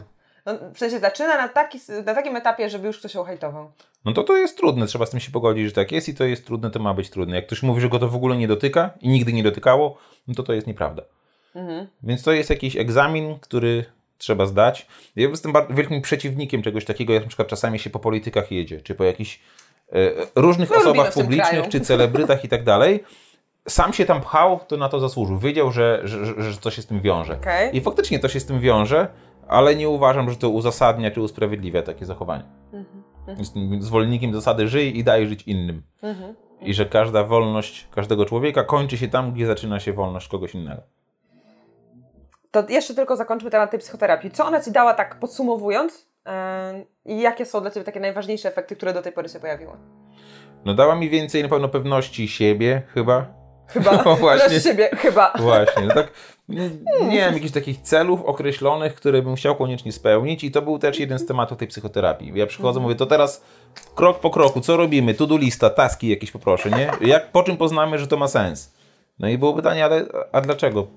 No, w sensie zaczyna na, taki, na takim etapie, żeby już ktoś ją hejtował.
No to to jest trudne, trzeba z tym się pogodzić, że tak jest i to jest trudne, to ma być trudne. Jak ktoś mówi, że go to w ogóle nie dotyka i nigdy nie dotykało, no to to jest nieprawda.
Mhm.
Więc to jest jakiś egzamin, który trzeba zdać. Ja jestem wielkim przeciwnikiem czegoś takiego, jak na przykład czasami się po politykach jedzie, czy po jakichś e, różnych
No,
osobach publicznych,
kraju.
czy celebrytach i tak dalej. Sam się tam pchał, to na to zasłużył. Wiedział, że, że, że, że to się z tym wiąże.
Okej.
I faktycznie to się z tym wiąże, ale nie uważam, że to uzasadnia czy usprawiedliwia takie zachowanie.
Mhm.
Jestem zwolennikiem zasady żyj i daj żyć innym.
Mhm.
I że każda wolność każdego człowieka kończy się tam, gdzie zaczyna się wolność kogoś innego.
To jeszcze tylko zakończmy temat tej psychoterapii. Co ona Ci dała tak podsumowując yy, i jakie są dla Ciebie takie najważniejsze efekty, które do tej pory się pojawiły?
No dała mi więcej na pewno pewności siebie, chyba.
Chyba. <laughs>
No właśnie.
Dla siebie, chyba.
Właśnie, no tak <laughs> nie, nie mam jakichś takich celów określonych, które bym chciał koniecznie spełnić i to był też jeden z tematów tej psychoterapii. Ja przychodzę, mówię, to teraz krok po kroku, co robimy? To do lista, taski jakieś poproszę, nie? Jak, po czym poznamy, że to ma sens? No i było pytanie, ale a dlaczego?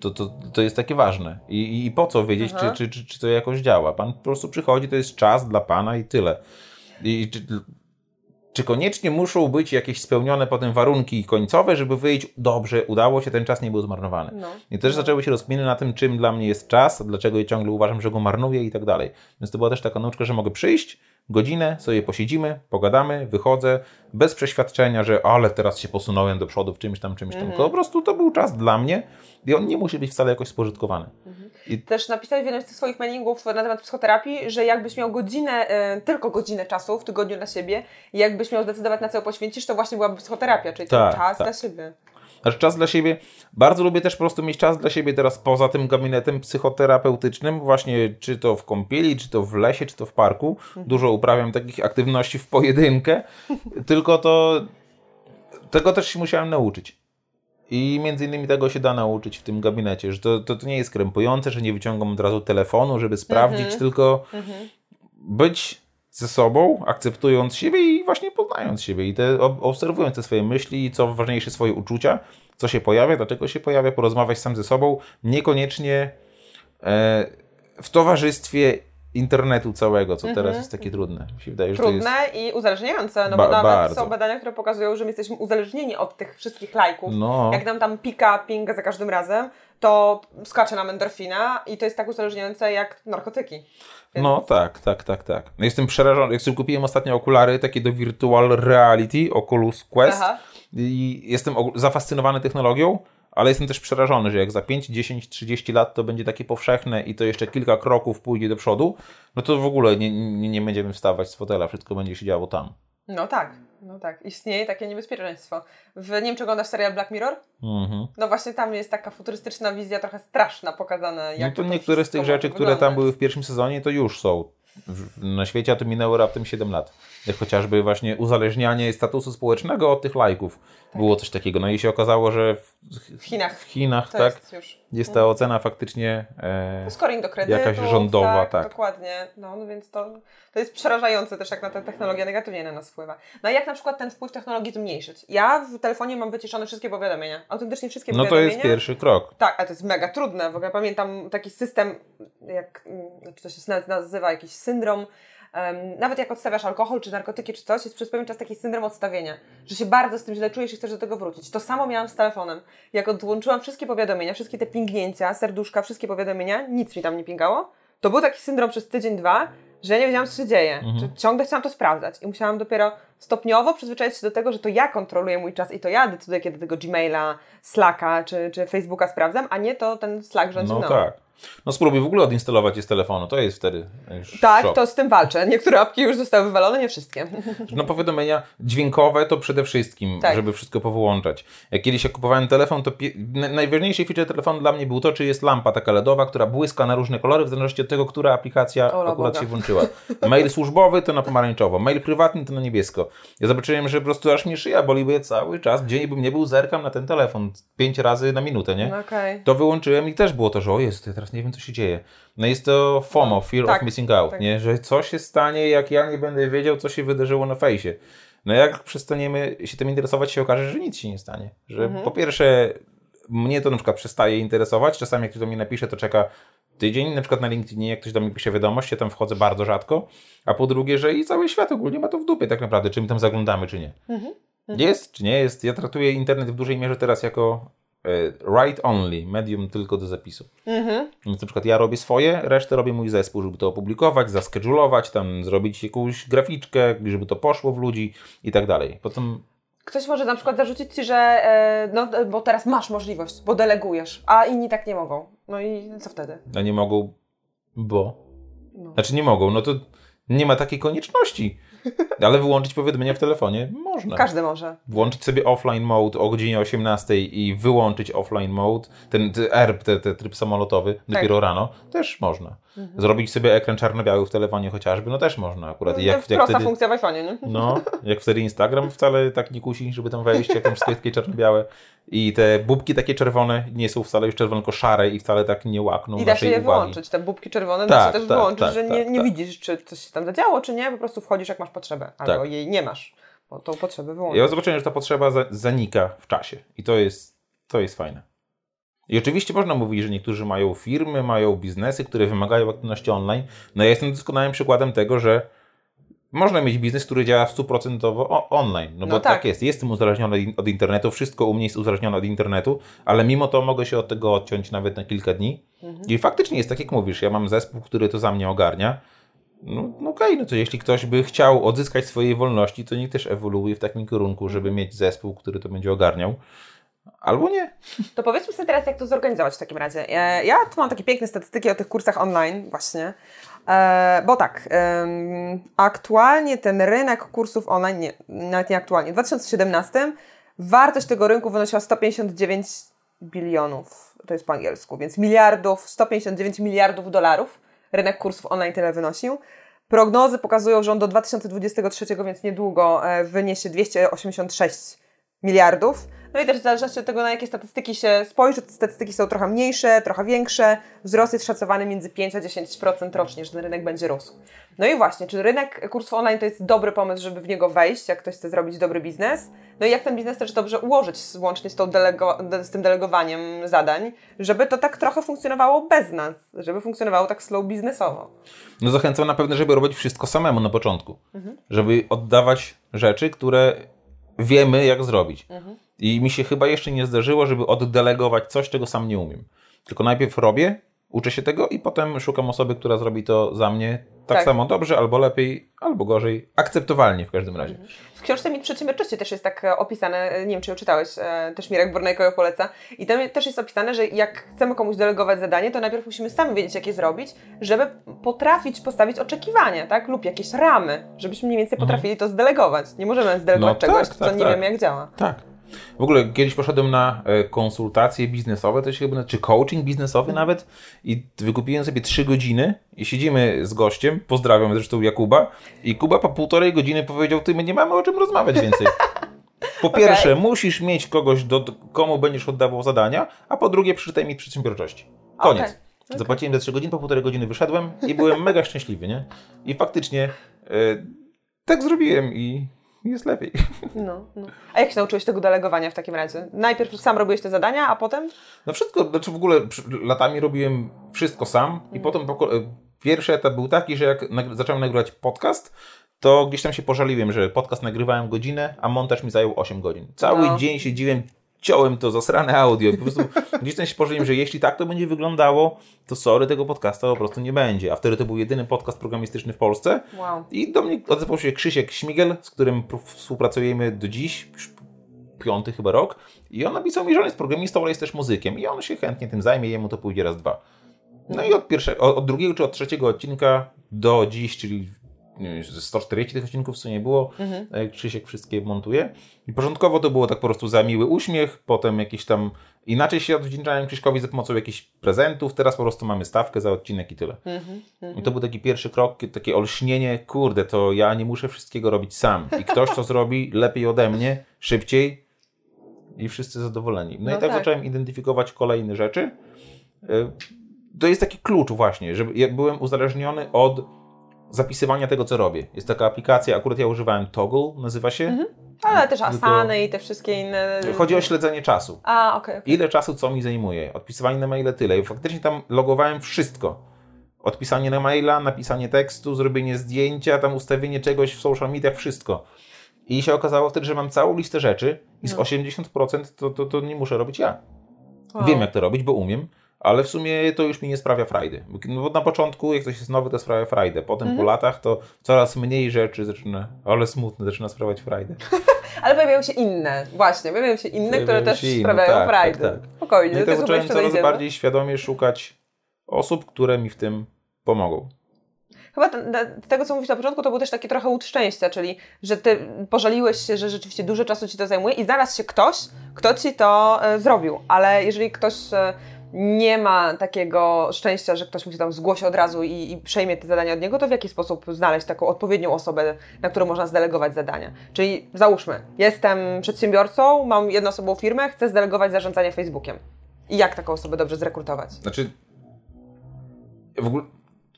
To, to, to jest takie ważne. I, i, i po co wiedzieć, czy, czy, czy, czy to jakoś działa? Pan po prostu przychodzi, to jest czas dla Pana i tyle. I czy, czy koniecznie muszą być jakieś spełnione potem warunki końcowe, żeby wyjść, dobrze, udało się, ten czas nie był zmarnowany.
No.
I też zaczęły się rozkminy na tym, czym dla mnie jest czas, dlaczego ja ciągle uważam, że go marnuję i tak dalej. Więc to była też taka nauczka, że mogę przyjść, godzinę, sobie posiedzimy, pogadamy, wychodzę, bez przeświadczenia, że ale teraz się posunąłem do przodu w czymś tam, czymś tam. Tylko po prostu to był czas dla mnie i on nie musi być wcale jakoś spożytkowany.
Też napisałeś w jednym z tych swoich mailingów na temat psychoterapii, że jakbyś miał godzinę, e, tylko godzinę czasu w tygodniu dla siebie i jakbyś miał zdecydować na co poświęcisz, to właśnie byłaby psychoterapia, czyli ten
Tak,
czas
tak.
dla siebie.
Znaczy czas dla siebie. Bardzo lubię też po prostu mieć czas dla siebie teraz poza tym gabinetem psychoterapeutycznym, właśnie czy to w kąpieli, czy to w lesie, czy to w parku. Dużo uprawiam takich aktywności w pojedynkę, <laughs> tylko to tego też się musiałem nauczyć. I między innymi tego się da nauczyć w tym gabinecie, że to, to, to nie jest krępujące, że nie wyciągam od razu telefonu, żeby sprawdzić, tylko być ze sobą, akceptując siebie i właśnie poznając siebie i te, ob- obserwując te swoje myśli i co ważniejsze swoje uczucia, co się pojawia, dlaczego się pojawia, porozmawiać sam ze sobą, niekoniecznie e, w towarzystwie internetu całego, co teraz jest takie trudne. Mi się wydaje, że to jest...
Mhm. Trudne i uzależniające, no
Ba-
bo nawet
bardzo.
są badania, które pokazują, że my jesteśmy uzależnieni od tych wszystkich lajków.
No.
Jak nam tam pika, pinga za każdym razem, to skacze nam endorfina i to jest tak uzależniające jak narkotyki. Więc-
No tak, tak, tak, tak. No, jestem przerażony. Jak sobie kupiłem ostatnio okulary takie do virtual reality, Oculus Quest
Aha.
i jestem zafascynowany technologią, ale jestem też przerażony, że jak za 5, 10, 30 lat to będzie takie powszechne i to jeszcze kilka kroków pójdzie do przodu, no to w ogóle nie, nie, nie będziemy wstawać z fotela, wszystko będzie się działo tam.
No tak, no tak. Istnieje takie niebezpieczeństwo. W, nie wiem, czy oglądasz serial Black Mirror?
Mhm.
No właśnie tam jest taka futurystyczna wizja, trochę straszna pokazana.
No
Jak
to
to
niektóre z tych rzeczy, które tam były w pierwszym sezonie, to już są w, na świecie, a to minęło raptem 7 lat. Chociażby właśnie uzależnianie statusu społecznego od tych lajków. Było coś takiego. No i się okazało, że w,
W Chinach.
w Chinach
To
tak,
jest już.
jest ta ocena faktycznie e,
Scoring do kredytu.
Jakaś rządowa,
tak.
tak.
Dokładnie. No, no więc to, to jest przerażające też, jak na tę technologię negatywnie na nas wpływa. No a jak na przykład ten wpływ technologii zmniejszyć? Ja w telefonie mam wyciszone wszystkie powiadomienia. Autentycznie wszystkie
no to
powiadomienia.
jest pierwszy krok.
Tak, ale to jest mega trudne. W ogóle pamiętam taki system, jak, jak to się nazywa, jakiś syndrom. Nawet jak odstawiasz alkohol, czy narkotyki, czy coś, jest przez pewien czas taki syndrom odstawienia, że się bardzo z tym źle czujesz i chcesz do tego wrócić. To samo miałam z telefonem. Jak odłączyłam wszystkie powiadomienia, wszystkie te pingnięcia, serduszka, wszystkie powiadomienia, nic mi tam nie pingało, to był taki syndrom przez tydzień, dwa, że ja nie wiedziałam, co się dzieje. Że ciągle chciałam to sprawdzać i musiałam dopiero stopniowo przyzwyczaić się do tego, że to ja kontroluję mój czas i to ja decyduję, kiedy tego Gmaila, Slacka czy, czy Facebooka sprawdzam, a nie to ten Slack rządzi
No tak. No spróbuj w ogóle odinstalować je z telefonu, to jest wtedy już
Tak,
szok.
to z tym walczę. Niektóre apki już zostały wywalone, nie wszystkie.
No powiadomienia dźwiękowe to przede wszystkim,
Tak.
żeby wszystko powyłączać. Jak kiedyś jak kupowałem telefon, to najważniejszy feature telefonu dla mnie był to, czy jest lampa taka LEDowa, która błyska na różne kolory, w zależności od tego, która aplikacja
Ola
akurat
Boga.
się włączyła. Mail służbowy to na pomarańczowo, mail prywatny to na niebiesko. Ja zobaczyłem, że po prostu aż mnie szyja boli, bo ja cały czas, gdzie bym nie był, zerkam na ten telefon pięć razy na minutę, nie?
No okej.
To wyłączyłem i też było to, że o jest, ja teraz nie wiem, co się dzieje. No jest to FOMO, Fear
tak,
of Missing Out,
tak.
nie? Że co się stanie, jak ja nie będę wiedział, co się wydarzyło na fejsie. No jak przestaniemy się tym interesować, się okaże, że nic się nie stanie. Że
Mhm.
po pierwsze, mnie to na przykład przestaje interesować. Czasami jak ktoś do mnie napisze, to czeka tydzień, na przykład na LinkedInie, jak ktoś do mnie pisze wiadomość, ja tam wchodzę bardzo rzadko. A po drugie, że i cały świat ogólnie ma to w dupie tak naprawdę, czy my tam zaglądamy, czy nie.
Mhm.
Jest, czy nie jest. Ja traktuję internet w dużej mierze teraz jako write only, medium tylko do zapisu.
Mhm.
Więc na przykład ja robię swoje, resztę robi mój zespół, żeby to opublikować, zaskedulować, tam zrobić jakąś graficzkę, żeby to poszło w ludzi i tak dalej. Potem
Ktoś może na przykład zarzucić Ci, że e, no, e, bo teraz masz możliwość, bo delegujesz, a inni tak nie mogą. No i co wtedy?
no nie mogą, bo...
No.
Znaczy nie mogą, no to nie ma takiej konieczności. Ale wyłączyć powiadomienia w telefonie można.
Każdy może.
Włączyć sobie offline mode o godzinie 18 i wyłączyć offline mode, ten, ERP, ten, ten tryb samolotowy, dopiero rano, też można.
Mhm.
Zrobić sobie ekran czarno-biały w telefonie chociażby, no też można akurat. I
Jak, prosta
wtedy,
funkcja w iPhone'ie, nie?
no, jak wtedy Instagram wcale tak nie kusi, żeby tam wejść, jak tam wszystkie takie czarno-białe. I te bubki takie czerwone nie są wcale już czerwone, tylko szare i wcale tak nie łakną
I da się je
uwagi.
wyłączyć. Te bubki czerwone da
Tak,
się też
tak,
wyłączyć,
tak,
że nie,
tak,
nie
tak.
widzisz, czy coś się tam zadziało, czy nie. Po prostu wchodzisz, jak masz potrzebę. Albo
Tak.
jej nie masz, bo tą potrzebę wyłączysz.
Ja zobaczyłem, że ta potrzeba za, zanika w czasie i to jest, to jest fajne. I oczywiście można mówić, że niektórzy mają firmy, mają biznesy, które wymagają aktywności online. No ja jestem doskonałym przykładem tego, że można mieć biznes, który działa w 100% o- online. No,
No
bo
tak.
tak. jest. Jestem uzależniony od- internetu, wszystko u mnie jest uzależnione od internetu, ale mimo to mogę się od tego odciąć nawet na kilka dni.
Mhm.
I faktycznie jest tak, jak mówisz. Ja mam zespół, który to za mnie ogarnia. No, no okej, no to jeśli ktoś by chciał odzyskać swojej wolności, to niech też ewoluuje w takim kierunku, żeby mieć zespół, który to będzie ogarniał. Albo nie.
To powiedzmy sobie teraz, jak to zorganizować w takim razie. E, Ja tu mam takie piękne statystyki o tych kursach online właśnie, bo tak, aktualnie ten rynek kursów online, nie, nawet nie aktualnie, w 2017 wartość tego rynku wynosiła 159 bilionów, to jest po angielsku, więc miliardów, 159 miliardów dolarów rynek kursów online tyle wynosił. Prognozy pokazują, że on do 2023, więc niedługo, e, wyniesie 286 miliardów. No i też w zależności od tego, na jakie statystyki się spojrzy, te statystyki są trochę mniejsze, trochę większe. Wzrost jest szacowany między 5 a 10% rocznie, że ten rynek będzie rósł. No i właśnie, czy rynek kursów online to jest dobry pomysł, żeby w niego wejść, jak ktoś chce zrobić dobry biznes? No i jak ten biznes też dobrze ułożyć, łącznie z, tą delego, de- z tym delegowaniem zadań, żeby to tak trochę funkcjonowało bez nas, żeby funkcjonowało tak slow biznesowo.
No zachęcam na pewno, żeby robić wszystko samemu na początku. Żeby oddawać rzeczy, które wiemy, jak zrobić. I mi się chyba jeszcze nie zdarzyło, żeby oddelegować coś, czego sam nie umiem. Tylko najpierw robię, uczę się tego i potem szukam osoby, która zrobi to za mnie tak,
Tak.
samo dobrze, albo lepiej, albo gorzej. Akceptowalnie w każdym razie.
W książce Mit Przedsiębiorczości też jest tak e, opisane, e, nie wiem czy ją czytałeś, e, też Mirek Bornejko ją poleca i tam też jest opisane, że jak chcemy komuś delegować zadanie, to najpierw musimy sami wiedzieć jak je zrobić, żeby potrafić postawić oczekiwania, tak, lub jakieś ramy, żebyśmy mniej więcej potrafili to zdelegować. Nie możemy zdelegować
No
czegoś,
tak,
co
tak,
nie
tak.
wiemy jak działa.
Tak. W ogóle kiedyś poszedłem na e, konsultacje biznesowe, to się chyba, czy coaching biznesowy nawet i wykupiłem sobie trzy godziny i siedzimy z gościem, pozdrawiam zresztą Jakuba i Kuba po półtorej godziny powiedział, ty my nie mamy o czym rozmawiać więcej. <laughs> Po pierwsze, okay. musisz mieć kogoś, do, komu będziesz oddawał zadania, a po drugie, przeczytaj mi przedsiębiorczości. Koniec. Okay. Okay. Zapłaciłem za 3 godziny, po półtorej godziny wyszedłem i byłem mega szczęśliwy, nie? I faktycznie e, tak zrobiłem i jest lepiej.
No, no. A jak się nauczyłeś tego delegowania w takim razie? Najpierw sam robiłeś te zadania, a potem?
No wszystko, znaczy w ogóle latami robiłem wszystko sam i mm. potem e, pierwszy etap był taki, że jak zacząłem nagrywać podcast, to gdzieś tam się pożaliłem, że podcast nagrywałem godzinę, a montaż mi zajął 8 godzin. Cały no. dzień siedziłem, ciąłem to zasrane audio. Po prostu gdzieś tam się pożaliłem, że jeśli tak to będzie wyglądało, to sorry, tego podcasta po prostu nie będzie. A wtedy to był jedyny podcast programistyczny w Polsce.
Wow.
I do mnie odezwał się Krzysiek Śmigel, z którym współpracujemy do dziś, już piąty chyba rok. I on napisał mi, że on jest programistą, ale jest też muzykiem. I on się chętnie tym zajmie, jemu to pójdzie raz, dwa. No i od, pierwszego, od drugiego czy od trzeciego odcinka do dziś, czyli wiem, 140 tych odcinków co nie było, mhm. Krzysiek wszystkie montuje. I początkowo to było tak po prostu za miły uśmiech, potem jakieś tam inaczej się odwdzięczałem Krzyśkowi za pomocą jakichś prezentów, teraz po prostu mamy stawkę za odcinek i tyle. Mhm. Mhm. I to był taki pierwszy krok, takie olśnienie, kurde, to ja nie muszę wszystkiego robić sam. I ktoś to <laughs> zrobi lepiej ode mnie, szybciej i wszyscy zadowoleni. No, no i tak, tak zacząłem identyfikować kolejne rzeczy. Y, to jest taki klucz właśnie, że ja byłem uzależniony od zapisywania tego, co robię. Jest taka aplikacja, akurat ja używałem Toggle, nazywa się. Mhm.
Ale też Asany i te wszystkie inne.
Chodzi o śledzenie czasu.
A, okej. Okay, okay.
Ile czasu co mi zajmuje? Odpisywanie na maile tyle. I faktycznie tam logowałem wszystko. Odpisanie na maila, napisanie tekstu, zrobienie zdjęcia, tam ustawienie czegoś w social mediach, wszystko. I się okazało wtedy, że mam całą listę rzeczy i z no. 80% to, to, to nie muszę robić ja. Wow. Wiem, jak to robić, bo umiem ale w sumie to już mi nie sprawia frajdy. No bo na początku, jak coś jest nowe, to sprawia frajdę. Potem mhm. po latach to coraz mniej rzeczy zaczyna, ale smutne, zaczyna sprawiać frajdę. <laughs>
ale pojawiają się inne, właśnie, pojawiają się inne, pojawiają które też inne, sprawiają tak, frajdę. Tak, tak. Spokojnie, no
i tak zacząłem coraz dojdziemy. bardziej świadomie szukać osób, które mi w tym pomogą.
Chyba tego, co mówisz na początku, to był też taki trochę łód szczęścia, czyli że ty pożaliłeś się, że rzeczywiście dużo czasu ci to zajmuje i znalazł się ktoś, kto ci to e, zrobił. Ale jeżeli ktoś e, nie ma takiego szczęścia, że ktoś mu się tam zgłosi od razu i, i, przejmie te zadania od niego, to w jaki sposób znaleźć taką odpowiednią osobę, na którą można zdelegować zadania? Czyli załóżmy, jestem przedsiębiorcą, mam jednoosobową firmę, chcę zdelegować zarządzanie Facebookiem. I jak taką osobę dobrze zrekrutować?
Znaczy, w ogóle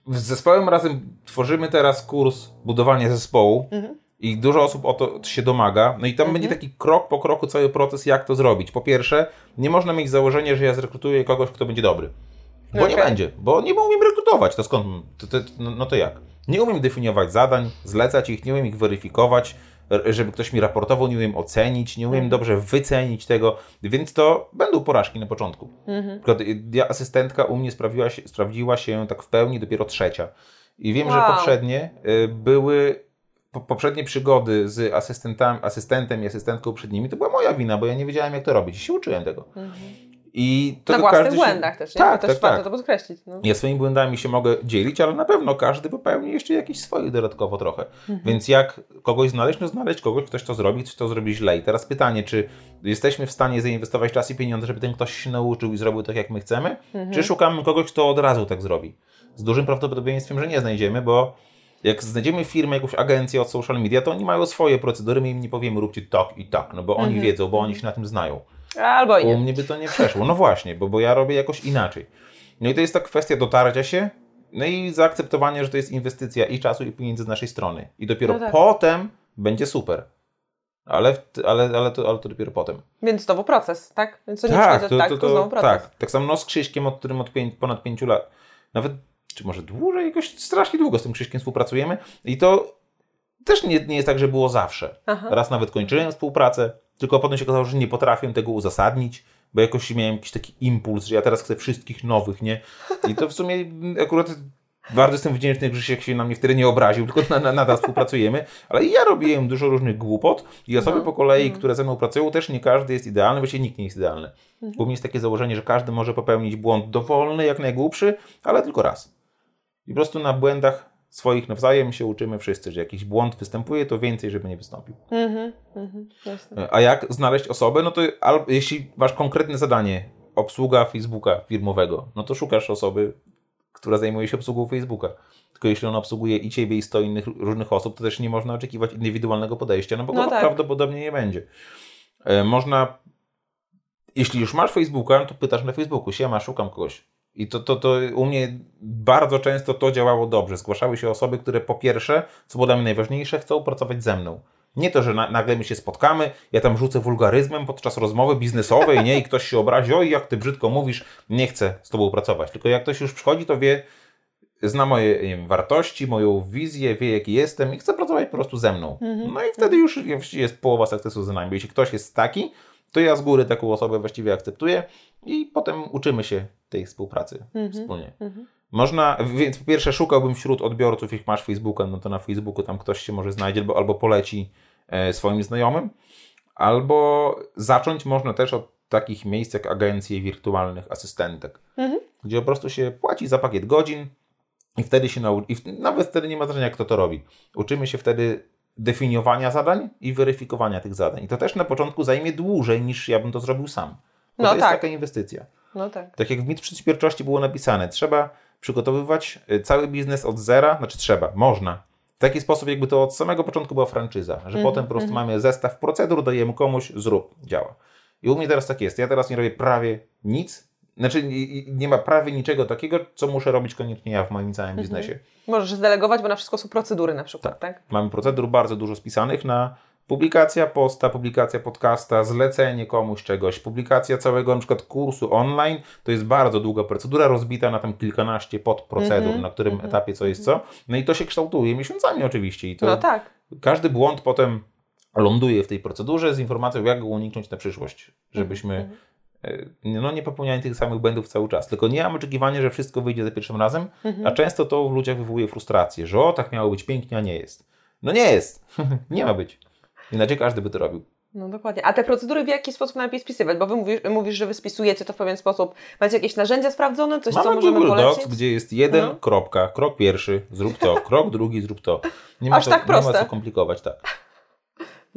z zespołem razem tworzymy teraz kurs budowania zespołu. Mhm i dużo osób o to się domaga. No i tam mhm. będzie taki krok po kroku cały proces, jak to zrobić. Po pierwsze, nie można mieć założenia, że ja zrekrutuję kogoś, kto będzie dobry. Bo okay. nie będzie, bo nie umiem rekrutować. To skąd? To, to, no, no to jak? Nie umiem definiować zadań, zlecać ich, nie umiem ich weryfikować, żeby ktoś mi raportował, nie umiem ocenić, nie umiem mhm. dobrze wycenić tego, więc to będą porażki na początku. Mhm. Ja, asystentka u mnie sprawiła się, sprawdziła się tak w pełni dopiero trzecia. I wiem, wow. że poprzednie y, były poprzednie przygody z asystentem, asystentem i asystentką przed nimi, to była moja wina, bo ja nie wiedziałem, jak to robić. I się uczyłem tego. Mhm. I to
na własnych błędach się... też, nie? Tak, to też tak, warto tak. to podkreślić. No.
Ja swoimi błędami się mogę dzielić, ale na pewno każdy popełni jeszcze jakieś swoje dodatkowo trochę. Mhm. Więc jak kogoś znaleźć, no znaleźć kogoś, ktoś to zrobi, ktoś to zrobi źle. I teraz pytanie, czy jesteśmy w stanie zainwestować czas i pieniądze, żeby ten ktoś się nauczył i zrobił tak, jak my chcemy? Mhm. Czy szukamy kogoś, kto od razu tak zrobi? Z dużym prawdopodobieństwem, że nie znajdziemy, bo jak znajdziemy firmę, jakąś agencję od social media, to oni mają swoje procedury, my im nie powiemy róbcie tak i tak, no bo oni mhm. wiedzą, bo oni się na tym znają.
Albo
nie. U mnie by to nie przeszło. No właśnie, bo, bo ja robię jakoś inaczej. No i to jest ta kwestia dotarcia się, no i zaakceptowania, że to jest inwestycja i czasu, i pieniędzy z naszej strony. I dopiero no tak. potem będzie super. Ale, ale, ale, to, ale to dopiero potem.
Więc znowu proces, tak? Więc to nie tak, to, tak, to, to, znowu proces.
Tak, tak samo no z Krzyśkiem, od którym od pięć, ponad pięciu lat. Nawet czy może dłużej, jakoś strasznie długo z tym Krzyśkiem współpracujemy i to też nie, nie jest tak, że było zawsze. Aha. Raz nawet kończyłem współpracę, tylko potem się okazało, że nie potrafię tego uzasadnić, bo jakoś miałem jakiś taki impuls, że ja teraz chcę wszystkich nowych, nie? I to w sumie akurat bardzo jestem wdzięczny, że się na mnie wtedy nie obraził, tylko nadal na, na współpracujemy, ale ja robiłem dużo różnych głupot i osoby no. po kolei, mhm. które ze mną pracują, też nie każdy jest idealny, właściwie nikt nie jest idealny. Mhm. Mnie jest takie założenie, że każdy może popełnić błąd dowolny, jak najgłupszy, ale tylko raz. I po prostu na błędach swoich nawzajem się uczymy wszyscy, że jakiś błąd występuje, to więcej, żeby nie wystąpił.
Mhm, mhm, jasne.
A jak znaleźć osobę? No to al- jeśli masz konkretne zadanie, obsługa Facebooka firmowego, no to szukasz osoby, która zajmuje się obsługą Facebooka. Tylko jeśli ona obsługuje i ciebie, i 100 innych różnych osób, to też nie można oczekiwać indywidualnego podejścia, no bo
No tak.
prawdopodobnie nie będzie. E, Można, jeśli już masz Facebooka, no to pytasz na Facebooku, siema, szukam kogoś. I to, to, to u mnie bardzo często to działało dobrze. Zgłaszały się osoby, które po pierwsze, co było dla mnie najważniejsze, chcą pracować ze mną. Nie to, że na, nagle my się spotkamy, ja tam rzucę wulgaryzmem podczas rozmowy biznesowej, nie? I ktoś się obrazi, oj, jak ty brzydko mówisz, nie chcę z tobą pracować. Tylko jak ktoś już przychodzi, to wie, zna moje wiem, wartości, moją wizję, wie jaki jestem i chce pracować po prostu ze mną. No i wtedy już jest połowa sukcesu za nami. Jeśli ktoś jest taki, to ja z góry taką osobę właściwie akceptuję i potem uczymy się tej współpracy wspólnie. Można, więc po pierwsze szukałbym wśród odbiorców, jak masz Facebooka, no to na Facebooku tam ktoś się może znajdzie albo, albo poleci e, swoim znajomym, albo zacząć można też od takich miejsc jak agencje wirtualnych asystentek, gdzie po prostu się płaci za pakiet godzin i wtedy się nauczy, i w, nawet wtedy nie ma znaczenia kto to robi. Uczymy się wtedy definiowania zadań i weryfikowania tych zadań. I to też na początku zajmie dłużej niż ja bym to zrobił sam. Bo
No
to jest
tak.
taka inwestycja.
No tak.
Tak jak w mit przedsiębiorczości było napisane, trzeba przygotowywać y, cały biznes od zera, znaczy trzeba, można. W taki sposób, jakby to od samego początku była franczyza, że
Mhm,
potem po prostu mamy zestaw procedur, dajemy komuś, zrób, działa. I u mnie teraz tak jest. Ja teraz nie robię prawie nic, znaczy nie, ma prawie niczego takiego, co muszę robić koniecznie ja w moim całym
Mhm.
biznesie.
Możesz zdelegować, bo na wszystko są procedury na przykład, tak?
Mamy procedur bardzo dużo spisanych na publikacja posta, publikacja podcasta, zlecenie komuś czegoś, publikacja całego na przykład kursu online, to jest bardzo długa procedura rozbita na tam kilkanaście podprocedur,
Mhm,
na którym etapie co jest co. No i to się kształtuje miesiącami oczywiście i to
No tak.
każdy błąd potem ląduje w tej procedurze z informacją, jak go uniknąć na przyszłość, żebyśmy e, no, nie popełniali tych samych błędów cały czas. Tylko nie mam oczekiwania, że wszystko wyjdzie za pierwszym razem, a często to w ludziach wywołuje frustrację, że o, tak miało być pięknie, a nie jest. No nie jest. <laughs> nie ma być. Inaczej każdy by to robił.
No dokładnie. A te procedury w jaki sposób najlepiej spisywać? Bo wy mówisz, mówisz, że wy spisujecie to w pewien sposób. Macie jakieś narzędzia sprawdzone? Coś, co
Mamy
możemy
Google
polecić?
Docs, gdzie jest jeden
No.
kropka, krok pierwszy, zrób to, krok drugi, zrób to. Nie ma,
Aż
co,
tak
nie ma
proste.
co komplikować, tak.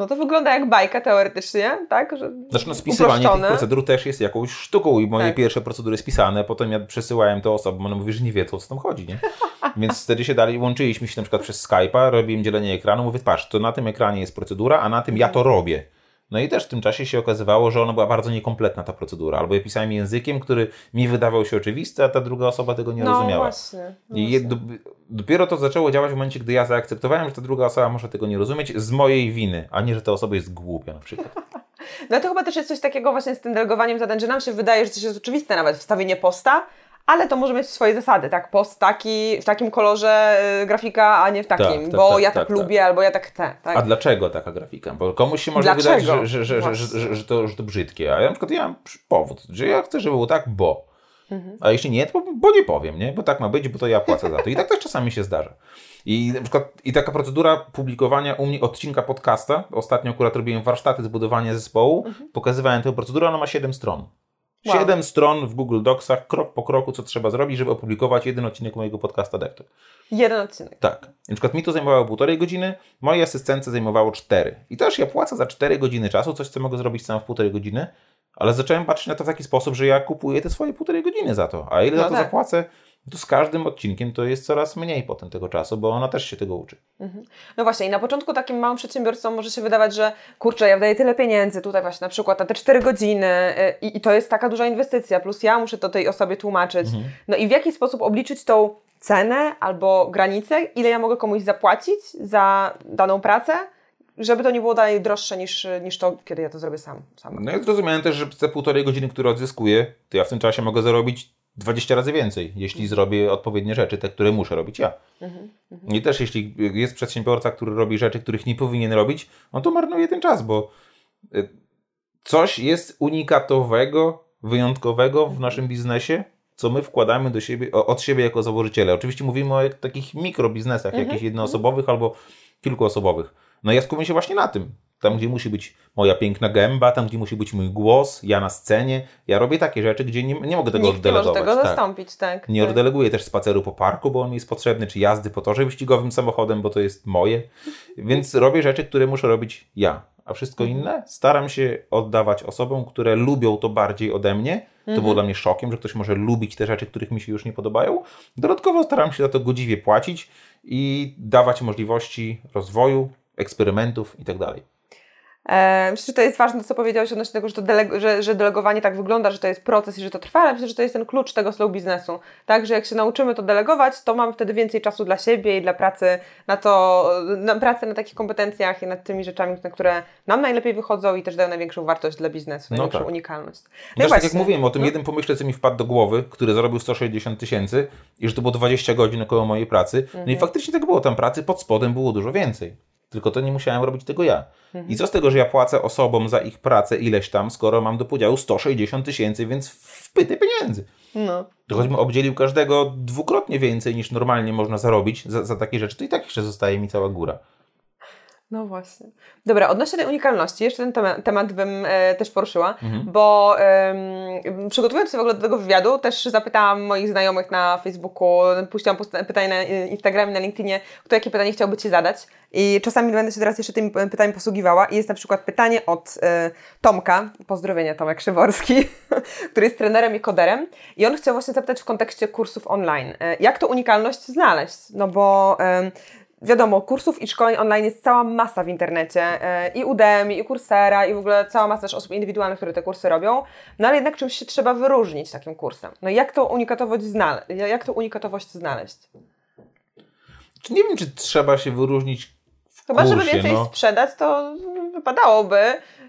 No to wygląda jak bajka teoretycznie, tak? Że
Znaczy, no, spisywanie tych
uproszczone.
procedur też jest jakąś sztuką i moje
Tak.
pierwsze procedury spisane, potem ja przesyłałem to osobom, one mówią, że nie wiedzą, o co tam chodzi, nie? <laughs> Więc wtedy się dalej, łączyliśmy się na przykład przez Skype'a, robiłem dzielenie ekranu, mówię, patrz, to na tym ekranie jest procedura, a na tym ja to robię. No i też w tym czasie się okazywało, że ona była bardzo niekompletna ta procedura, albo ja pisałem językiem, który mi wydawał się oczywisty, a ta druga osoba tego nie
no
rozumiała.
właśnie. No
I
właśnie.
do, dopiero to zaczęło działać w momencie, gdy ja zaakceptowałem, że ta druga osoba może tego nie rozumieć z mojej winy, a nie, że ta osoba jest głupia na przykład. <laughs>
No to chyba też jest coś takiego właśnie z tym delegowaniem zadań, że nam się wydaje, że coś jest oczywiste, nawet wstawienie posta, ale to może mieć swoje zasady, tak? Post taki, w takim kolorze y, grafika, a nie w takim,
Tak, tak,
bo
tak,
ja tak,
tak,
lubię, albo ja tak chcę, tak?
A dlaczego taka grafika? Bo komuś się może
Dlaczego?
wydać, że, że, że, że, że, to, że to brzydkie, a ja na przykład ja mam powód, że ja chcę, żeby było tak, bo.
Mhm.
A jeśli nie, to bo nie powiem, nie? Bo tak ma być, bo to ja płacę za to. I tak też czasami się zdarza. I na przykład i taka procedura publikowania u mnie odcinka podcasta, ostatnio akurat robiłem warsztaty zbudowania zespołu, pokazywałem tę procedurę, ona ma 7 stron.
Wow.
7 stron w Google Docsach, krok po kroku, co trzeba zrobić, żeby opublikować jeden odcinek mojego podcasta DevTalk.
Jeden odcinek.
Tak. Na przykład mi to zajmowało półtorej godziny, mojej asystentce zajmowało cztery. I też ja płacę za cztery godziny czasu, coś co mogę zrobić sam w półtorej godziny, ale zacząłem patrzeć na to w taki sposób, że ja kupuję te swoje półtorej godziny za to. A ile
No
za to
tak.
zapłacę, to z każdym odcinkiem to jest coraz mniej potem tego czasu, bo ona też się tego uczy.
No właśnie, i na początku takim małym przedsiębiorcom może się wydawać, że kurczę, ja wydaję tyle pieniędzy tutaj właśnie na przykład na te 4 godziny y, i, i to jest taka duża inwestycja, plus ja muszę to tej osobie tłumaczyć. No i w jaki sposób obliczyć tą cenę albo granicę, ile ja mogę komuś zapłacić za daną pracę, żeby to nie było dalej droższe niż, niż to, kiedy ja to zrobię sam. Sama.
No i zrozumiałem też, że te półtorej godziny, które odzyskuję, to ja w tym czasie mogę zarobić 20 razy więcej, jeśli zrobię odpowiednie rzeczy, te, które muszę robić ja. I też jeśli jest przedsiębiorca, który robi rzeczy, których nie powinien robić, on to marnuje ten czas, bo y, coś jest unikatowego, wyjątkowego w naszym biznesie, co my wkładamy do siebie, od siebie jako założyciele. Oczywiście mówimy o takich mikrobiznesach, jakichś jednoosobowych albo kilkuosobowych. No ja skupiam się właśnie na tym. Tam, gdzie musi być moja piękna gęba, tam, gdzie musi być mój głos, ja na scenie. Ja robię takie rzeczy, gdzie nie, nie mogę tego
Nikt nie może
oddelegować.
tego
tak.
zastąpić, tak.
Nie
tak.
oddeleguję też spaceru po parku, bo on mi jest potrzebny, czy jazdy po torze wyścigowym samochodem, bo to jest moje. Więc robię rzeczy, które muszę robić ja. A wszystko
Mhm.
inne staram się oddawać osobom, które lubią to bardziej ode mnie. To
Mhm.
było dla mnie szokiem, że ktoś może lubić te rzeczy, których mi się już nie podobają. Dodatkowo staram się za to godziwie płacić i dawać możliwości rozwoju, eksperymentów tak itd.
E, myślę, że to jest ważne, co powiedziałeś odnośnie tego, że, to deleg- że, że delegowanie tak wygląda, że to jest proces i że to trwa, ale myślę, że to jest ten klucz tego slow biznesu. Tak, że jak się nauczymy to delegować, to mamy wtedy więcej czasu dla siebie i dla pracy na to, na pracę na takich kompetencjach i nad tymi rzeczami, na które nam najlepiej wychodzą i też dają największą wartość dla biznesu,
No
największą
tak.
unikalność.
No tak jak mówiłem o tym
No.
jednym pomyśle, co mi wpadł do głowy, który zarobił 160 tysięcy i że to było 20 godzin około mojej pracy. No
Mhm.
i faktycznie tak było, tam pracy pod spodem było dużo więcej. Tylko to nie musiałem robić tego ja.
Mhm.
I co z tego, że ja płacę osobom za ich pracę ileś tam, skoro mam do podziału 160 tysięcy, więc wpyty pieniędzy.
No.
To choćbym obdzielił każdego dwukrotnie więcej niż normalnie można zarobić za, za takie rzeczy, to i tak jeszcze zostaje mi cała góra.
No właśnie. Dobra, odnośnie tej unikalności, jeszcze ten temat, temat bym e, też poruszyła,
Mhm.
bo em, przygotowując się w ogóle do tego wywiadu, też zapytałam moich znajomych na Facebooku, puściłam pytanie na e, Instagramie, na LinkedInie, kto jakie pytanie chciałby Ci zadać. I czasami będę się teraz jeszcze tym e, pytaniem posługiwała. I jest na przykład pytanie od e, Tomka, pozdrowienia Tomek Krzyworski, <laughs> który jest trenerem i koderem. I on chciał właśnie zapytać w kontekście kursów online. E, jak to unikalność znaleźć? No bo... wiadomo, kursów i szkoleń online jest cała masa w internecie. e, I Udemy, i Coursera, i w ogóle cała masa też osób indywidualnych, które te kursy robią. No ale jednak czymś się trzeba wyróżnić takim kursem. No jak to unikatowość znaleźć? Jak to unikatowość znaleźć?
Czy nie wiem, czy trzeba się wyróżnić w
Chyba,
kursie,
żeby więcej
no.
sprzedać, to wypadałoby,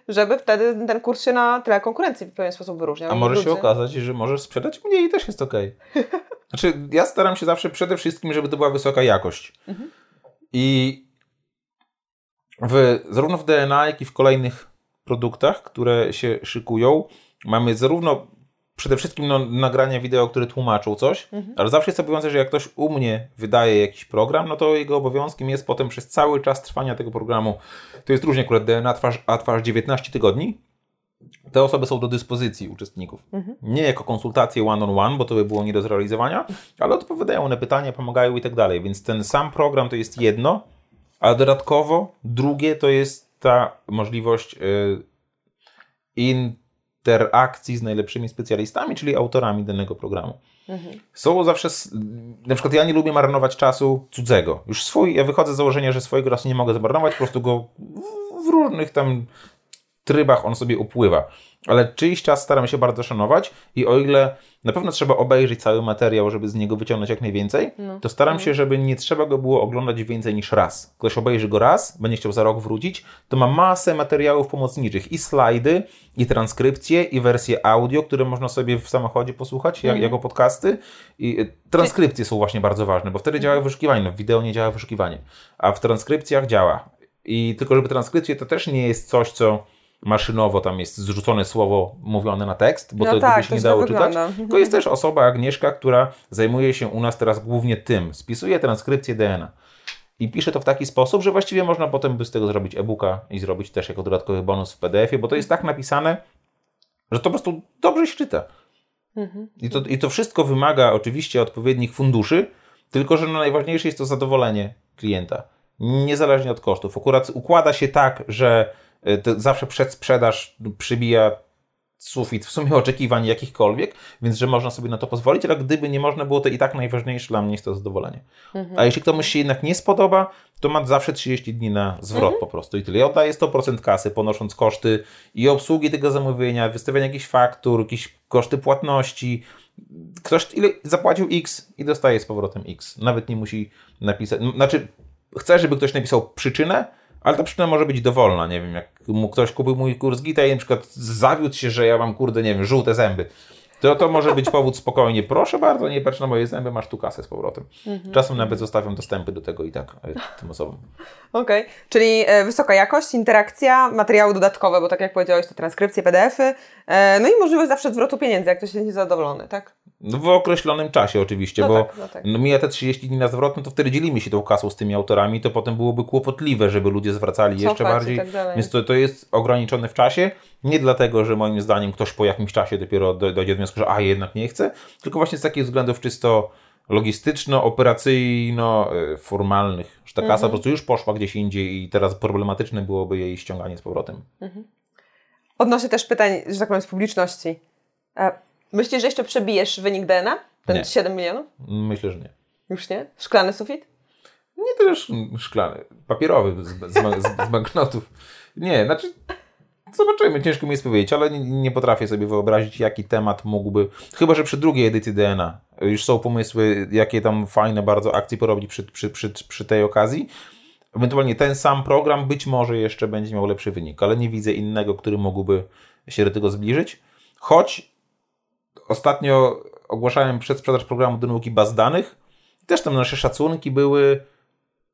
żeby wtedy ten kurs się na tle konkurencji w pewien sposób wyróżniał.
A może się okazać, że możesz sprzedać mniej i też jest okej. <laughs> Znaczy, ja staram się zawsze przede wszystkim, żeby to była wysoka jakość. I w, zarówno w DNA, jak i w kolejnych produktach, które się szykują, mamy zarówno przede wszystkim no, nagrania wideo, które tłumaczą coś, ale zawsze jest obowiązek, że jak ktoś u mnie wydaje jakiś program, no to jego obowiązkiem jest potem przez cały czas trwania tego programu, to jest różnie akurat DNA, trwa, a trwa aż 19 tygodni, te osoby są do dyspozycji uczestników. Nie jako konsultacje one-on-one, bo to by było nie do zrealizowania, ale odpowiadają na pytania, pomagają i tak dalej. Więc ten sam program to jest jedno, a dodatkowo drugie to jest ta możliwość y, interakcji z najlepszymi specjalistami, czyli autorami danego programu. Są zawsze, na przykład ja nie lubię marnować czasu cudzego. Już swój, ja wychodzę z założenia, że swojego czasu nie mogę zmarnować, po prostu go w różnych tam trybach on sobie upływa. Ale czyjś czas staram się bardzo szanować i o ile na pewno trzeba obejrzeć cały materiał, żeby z niego wyciągnąć jak najwięcej, to staram się, żeby nie trzeba go było oglądać więcej niż raz. Ktoś obejrzy go raz, będzie chciał za rok wrócić, to ma masę materiałów pomocniczych i slajdy, i transkrypcje, i wersje audio, które można sobie w samochodzie posłuchać, jak, jako podcasty. I y, transkrypcje są właśnie bardzo ważne, bo wtedy działa wyszukiwanie. No, w wideo nie działa wyszukiwanie, a w transkrypcjach działa. I tylko, żeby transkrypcje to też nie jest coś, co maszynowo tam jest zrzucone słowo mówione na tekst, bo
No
to
tak,
by się nie dało czytać. Tylko jest też osoba Agnieszka, która zajmuje się u nas teraz głównie tym. Spisuje transkrypcję DNA. I pisze to w taki sposób, że właściwie można potem by z tego zrobić e-booka i zrobić też jako dodatkowy bonus w PDF-ie, bo to jest tak napisane, że to po prostu dobrze się czyta. I, to, I to wszystko wymaga oczywiście odpowiednich funduszy, tylko że no najważniejsze jest to zadowolenie klienta. Niezależnie od kosztów. Akurat układa się tak, że to zawsze przedsprzedaż przybija sufit w sumie <laughs> oczekiwań jakichkolwiek, więc że można sobie na to pozwolić, ale gdyby nie można było, to i tak najważniejsze dla mnie jest to zadowolenie. A jeśli komuś się jednak nie spodoba, to ma zawsze 30 dni na zwrot po prostu i tyle. Ja oddaję 100% kasy, ponosząc koszty i obsługi tego zamówienia, wystawiania jakichś faktur, jakieś koszty płatności. Ktoś ile zapłacił X i dostaje z powrotem X. Nawet nie musi napisać, znaczy chcę, żeby ktoś napisał przyczynę, ale ta przyczyna może być dowolna, nie wiem, jak mu ktoś kupił mój kurs Gita i na przykład zawiódł się, że ja mam, kurde, nie wiem, żółte zęby, to to może być powód spokojnie. Proszę bardzo, nie patrz na moje zęby, masz tu kasę z powrotem. Czasem nawet zostawiam dostępy do tego i tak e, tym osobom. <laughs>
Okej, czyli e, wysoka jakość, interakcja, materiały dodatkowe, bo tak jak powiedziałeś, to transkrypcje, PDF-y, e, no i możliwość zawsze zwrotu pieniędzy, jak ktoś jest niezadowolony, tak?
No w określonym czasie oczywiście,
No
bo
tak, no tak.
no mija te 30 dni na zwrot, no to wtedy dzielimy się tą kasą z tymi autorami, to potem byłoby kłopotliwe, żeby ludzie zwracali jeszcze
Cofać i
bardziej.
tak.
Więc to, to jest ograniczone w czasie. Nie dlatego, że moim zdaniem ktoś po jakimś czasie dopiero do, dojdzie do wniosku, że a jednak nie chce, tylko właśnie z takich względów czysto logistyczno-operacyjno-formalnych, że ta
Mhm.
kasa po prostu już poszła gdzieś indziej i teraz problematyczne byłoby jej ściąganie z powrotem.
Odnoszę też pytań, że tak powiem, z publiczności. E, myślisz, że jeszcze przebijesz wynik DNA? Ten
Nie.
7 milionów?
Myślę, że nie.
Już nie? Szklany sufit?
Nie też szklany, papierowy z, z, z, z banknotów. Nie, znaczy zobaczymy, ciężko mi jest powiedzieć, ale nie, nie potrafię sobie wyobrazić, jaki temat mógłby, chyba, że przy drugiej edycji DNA już są pomysły, jakie tam fajne bardzo akcje porobić przy, przy, przy, przy tej okazji. Ewentualnie ten sam program być może jeszcze będzie miał lepszy wynik, ale nie widzę innego, który mógłby się do tego zbliżyć. Choć ostatnio ogłaszałem przedsprzedaż programu do nauki baz danych, też tam nasze szacunki były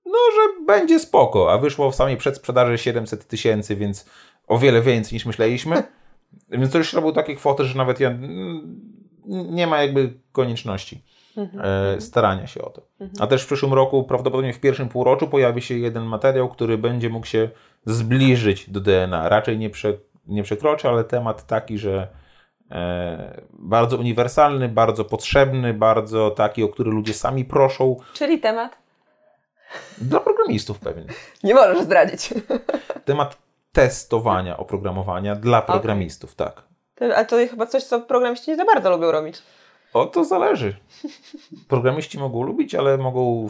no, że będzie spoko, a wyszło w samej przedsprzedaży 700 tysięcy, więc o wiele więcej niż myśleliśmy. <laughs> Więc to już robią takie kwoty, że nawet ja mm, nie ma jakby konieczności e, starania się o to. A też w przyszłym roku, prawdopodobnie w pierwszym półroczu pojawi się jeden materiał, który będzie mógł się zbliżyć do DNA. Raczej nie, prze, nie przekroczy, ale temat taki, że bardzo uniwersalny, bardzo potrzebny, bardzo taki, o który ludzie sami proszą.
Czyli temat?
Dla programistów pewnie.
Nie możesz zdradzić.
Temat testowania oprogramowania dla programistów, tak.
To- A to chyba coś, co programiści nie za bardzo lubią robić.
O to zależy. Programiści mogą lubić, ale mogą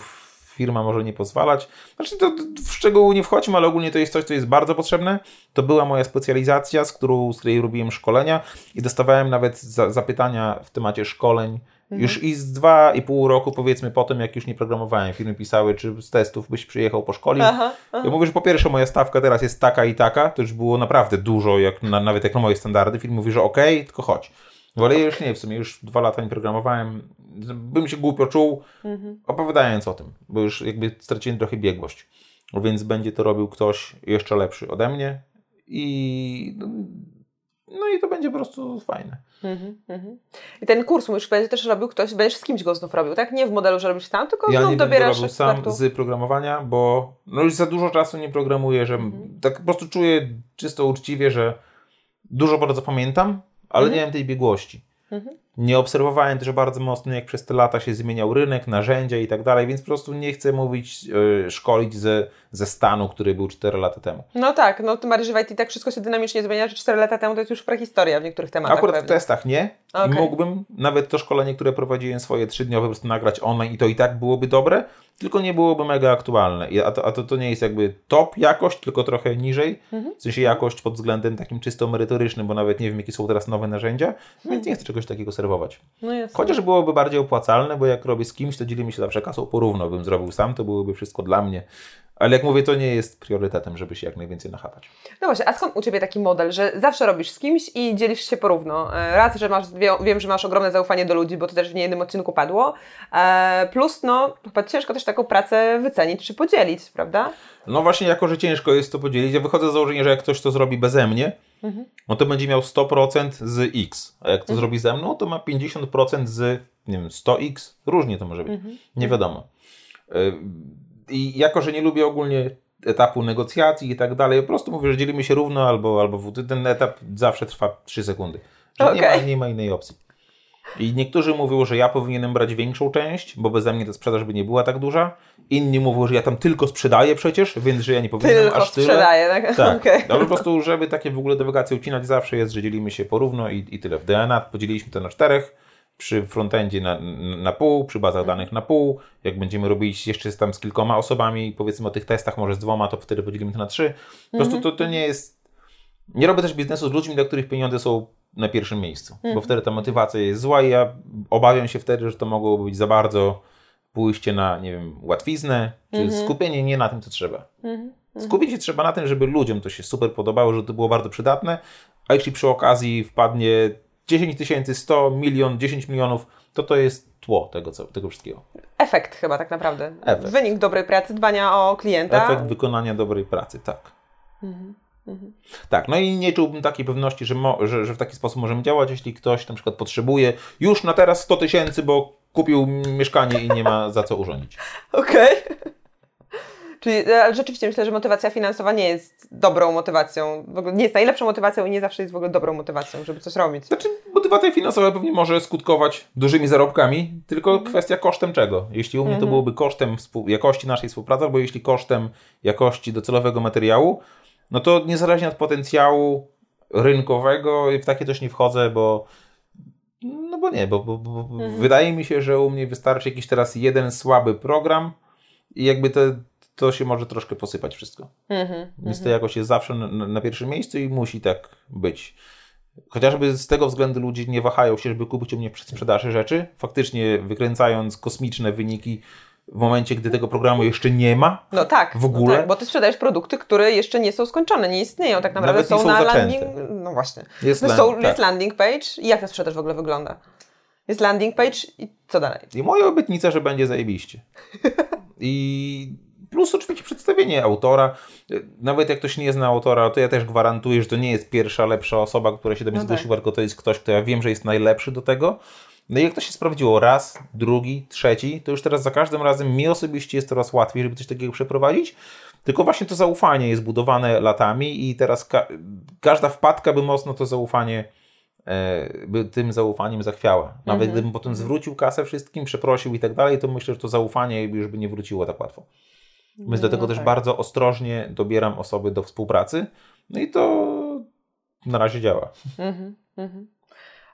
firma może nie pozwalać. Znaczy, to, w szczegóły nie wchodźmy, ale ogólnie to jest coś, co jest bardzo potrzebne. To była moja specjalizacja, z, którą, z której robiłem szkolenia i dostawałem nawet za, zapytania w temacie szkoleń. Już i z dwa i pół roku, powiedzmy, po tym, jak już nie programowałem, firmy pisały, czy z testów byś przyjechał po szkolił.
Aha, aha.
Ja mówię, że po pierwsze moja stawka teraz jest taka i taka, to już było naprawdę dużo, jak na, nawet jak na moje standardy. Film mówi, że okej, tylko chodź. Ale ja już nie, w sumie już dwa lata nie programowałem. Bym się głupio czuł, opowiadając o tym, bo już jakby straciłem trochę biegłość. Więc będzie to robił ktoś jeszcze lepszy ode mnie i no i to będzie po prostu fajne.
Mhm, mhm. I ten kurs mówisz, będzie też robił ktoś, będziesz z kimś go znów robił, tak? Nie w modelu, że robisz sam, tylko
Ja
znów
nie będę
dobierasz
robił sam z programowania, bo no już za dużo czasu nie programuję, że
Mhm.
tak po prostu czuję czysto uczciwie, że dużo bardzo pamiętam, ale
Mhm.
nie mam tej biegłości. Nie obserwowałem też bardzo mocno, jak przez te lata się zmieniał rynek, narzędzia i tak dalej, więc po prostu nie chcę mówić, yy, szkolić ze, ze stanu, który był 4 lata temu.
No tak, no tym bardziej, że w IT tak wszystko się dynamicznie zmienia, że 4 lata temu to jest już prehistoria w niektórych tematach
Akurat w
pewnie.
testach nie. I mógłbym nawet to szkolenie, które prowadziłem swoje trzydniowe, po prostu nagrać online i to i tak byłoby dobre, tylko nie byłoby mega aktualne. I- A to, a to, to nie jest jakby top jakość, tylko trochę niżej.
Mhm.
W sensie jakość pod względem takim czysto merytorycznym, bo nawet nie wiem, jakie są teraz nowe narzędzia, więc nie chcę czegoś takiego serwować.
No.
Chociaż byłoby bardziej opłacalne, bo jak robię z kimś, to dzielimy się zawsze kasą porówno. Bym zrobił sam, to byłoby wszystko dla mnie. Ale jak mówię, to nie jest priorytetem, żeby się jak najwięcej nachapać.
No właśnie, a skąd u Ciebie taki model, że zawsze robisz z kimś i dzielisz się porówno? E, Raz, że masz, wie, wiem, że masz ogromne zaufanie do ludzi, bo to też w niejednym odcinku padło. E, plus, no, chyba ciężko też taką pracę wycenić czy podzielić, prawda?
No właśnie, jako że ciężko jest to podzielić, ja wychodzę z założenia, że jak ktoś to zrobi beze mnie, no to będzie miał 100% z X, a jak to zrobi ze mną, to ma 50% z, nie wiem, 100X, różnie to może być, nie wiadomo. Y, I jako, że nie lubię ogólnie etapu negocjacji i tak dalej, po prostu mówię, że dzielimy się równo albo, albo ten etap zawsze trwa 3 sekundy. Że nie, ma, nie ma innej opcji. I niektórzy mówią, że ja powinienem brać większą część, bo beze mnie ta sprzedaż by nie była tak duża. Inni mówią, że ja tam tylko sprzedaję przecież, więc że ja nie powinienem
Tylko
aż tyle.
sprzedaję, tak?
Tak, <laughs>
Okej.
ale po prostu, żeby takie w ogóle dywagacje ucinać, zawsze jest, że dzielimy się porówno i, i tyle. W DNA podzieliliśmy to na czterech, przy frontendzie na, na pół, przy bazach danych na pół. Jak będziemy robić jeszcze tam z kilkoma osobami, powiedzmy o tych testach, może z dwoma, to wtedy podzielimy to na trzy. Po prostu to, to nie jest... Nie robię też biznesu z ludźmi, dla których pieniądze są na pierwszym miejscu, bo wtedy ta motywacja jest zła i ja obawiam się wtedy, że to mogło być za bardzo pójście na, nie wiem, łatwiznę, czy skupienie nie na tym, co trzeba. Skupić się trzeba na tym, żeby ludziom to się super podobało, żeby to było bardzo przydatne, a jeśli przy okazji wpadnie 10 tysięcy, 100, milion, 10 milionów, to to jest tło tego, co- tego wszystkiego.
Efekt chyba tak naprawdę.
Efekt.
Wynik dobrej pracy, dbania o klienta.
Efekt wykonania dobrej pracy, tak. Tak, no i nie czułbym takiej pewności, że, mo, że, że w taki sposób możemy działać, jeśli ktoś na przykład potrzebuje już na teraz 100 tysięcy, bo kupił mieszkanie i nie ma za co urządzić. <laughs>
Okej. Czyli e, rzeczywiście myślę, że motywacja finansowa nie jest dobrą motywacją. W ogóle nie jest najlepszą motywacją i nie zawsze jest w ogóle dobrą motywacją, żeby coś robić.
Znaczy, motywacja finansowa pewnie może skutkować dużymi zarobkami, tylko kwestia kosztem czego. Jeśli u mnie to byłoby kosztem jakości naszej współpracy, albo jeśli kosztem jakości docelowego materiału, no to niezależnie od potencjału rynkowego w takie też nie wchodzę, bo no bo nie, bo, bo, bo wydaje mi się, że u mnie wystarczy jakiś teraz jeden słaby program i jakby to, to się może troszkę posypać wszystko.
Mhm.
Więc to jakoś jest zawsze na, na pierwszym miejscu i musi tak być. Chociażby z tego względu ludzie nie wahają się, żeby kupić u mnie przy sprzedaży rzeczy, faktycznie wykręcając kosmiczne wyniki w momencie, gdy tego programu jeszcze nie ma.
No tak.
W ogóle?
No tak, bo ty sprzedajesz produkty, które jeszcze nie są skończone, nie istnieją. Tak naprawdę
Nawet
są,
są
na
zaczęte.
landing. No właśnie.
Jest
no
land-
są,
tak.
Jest landing page i jak ta sprzedaż w ogóle wygląda? Jest landing page i co dalej?
I moja obietnica, że będzie zajebiście. I plus oczywiście przedstawienie autora. Nawet jak ktoś nie zna autora, to ja też gwarantuję, że to nie jest pierwsza, lepsza osoba, która się do mnie
No
zgłosiła, tylko to jest ktoś, kto ja wiem, że jest najlepszy do tego. No i jak to się sprawdziło raz, drugi, trzeci, to już teraz za każdym razem mi osobiście jest coraz łatwiej, żeby coś takiego przeprowadzić. Tylko właśnie to zaufanie jest budowane latami i teraz ka- każda wpadka by mocno to zaufanie e, by tym zaufaniem zachwiała. Nawet gdybym potem zwrócił kasę wszystkim, przeprosił i tak dalej, to myślę, że to zaufanie już by nie wróciło tak łatwo. Więc dlatego
No
też
tak.
bardzo ostrożnie dobieram osoby do współpracy. No i to na razie działa.
Mhm, mhm.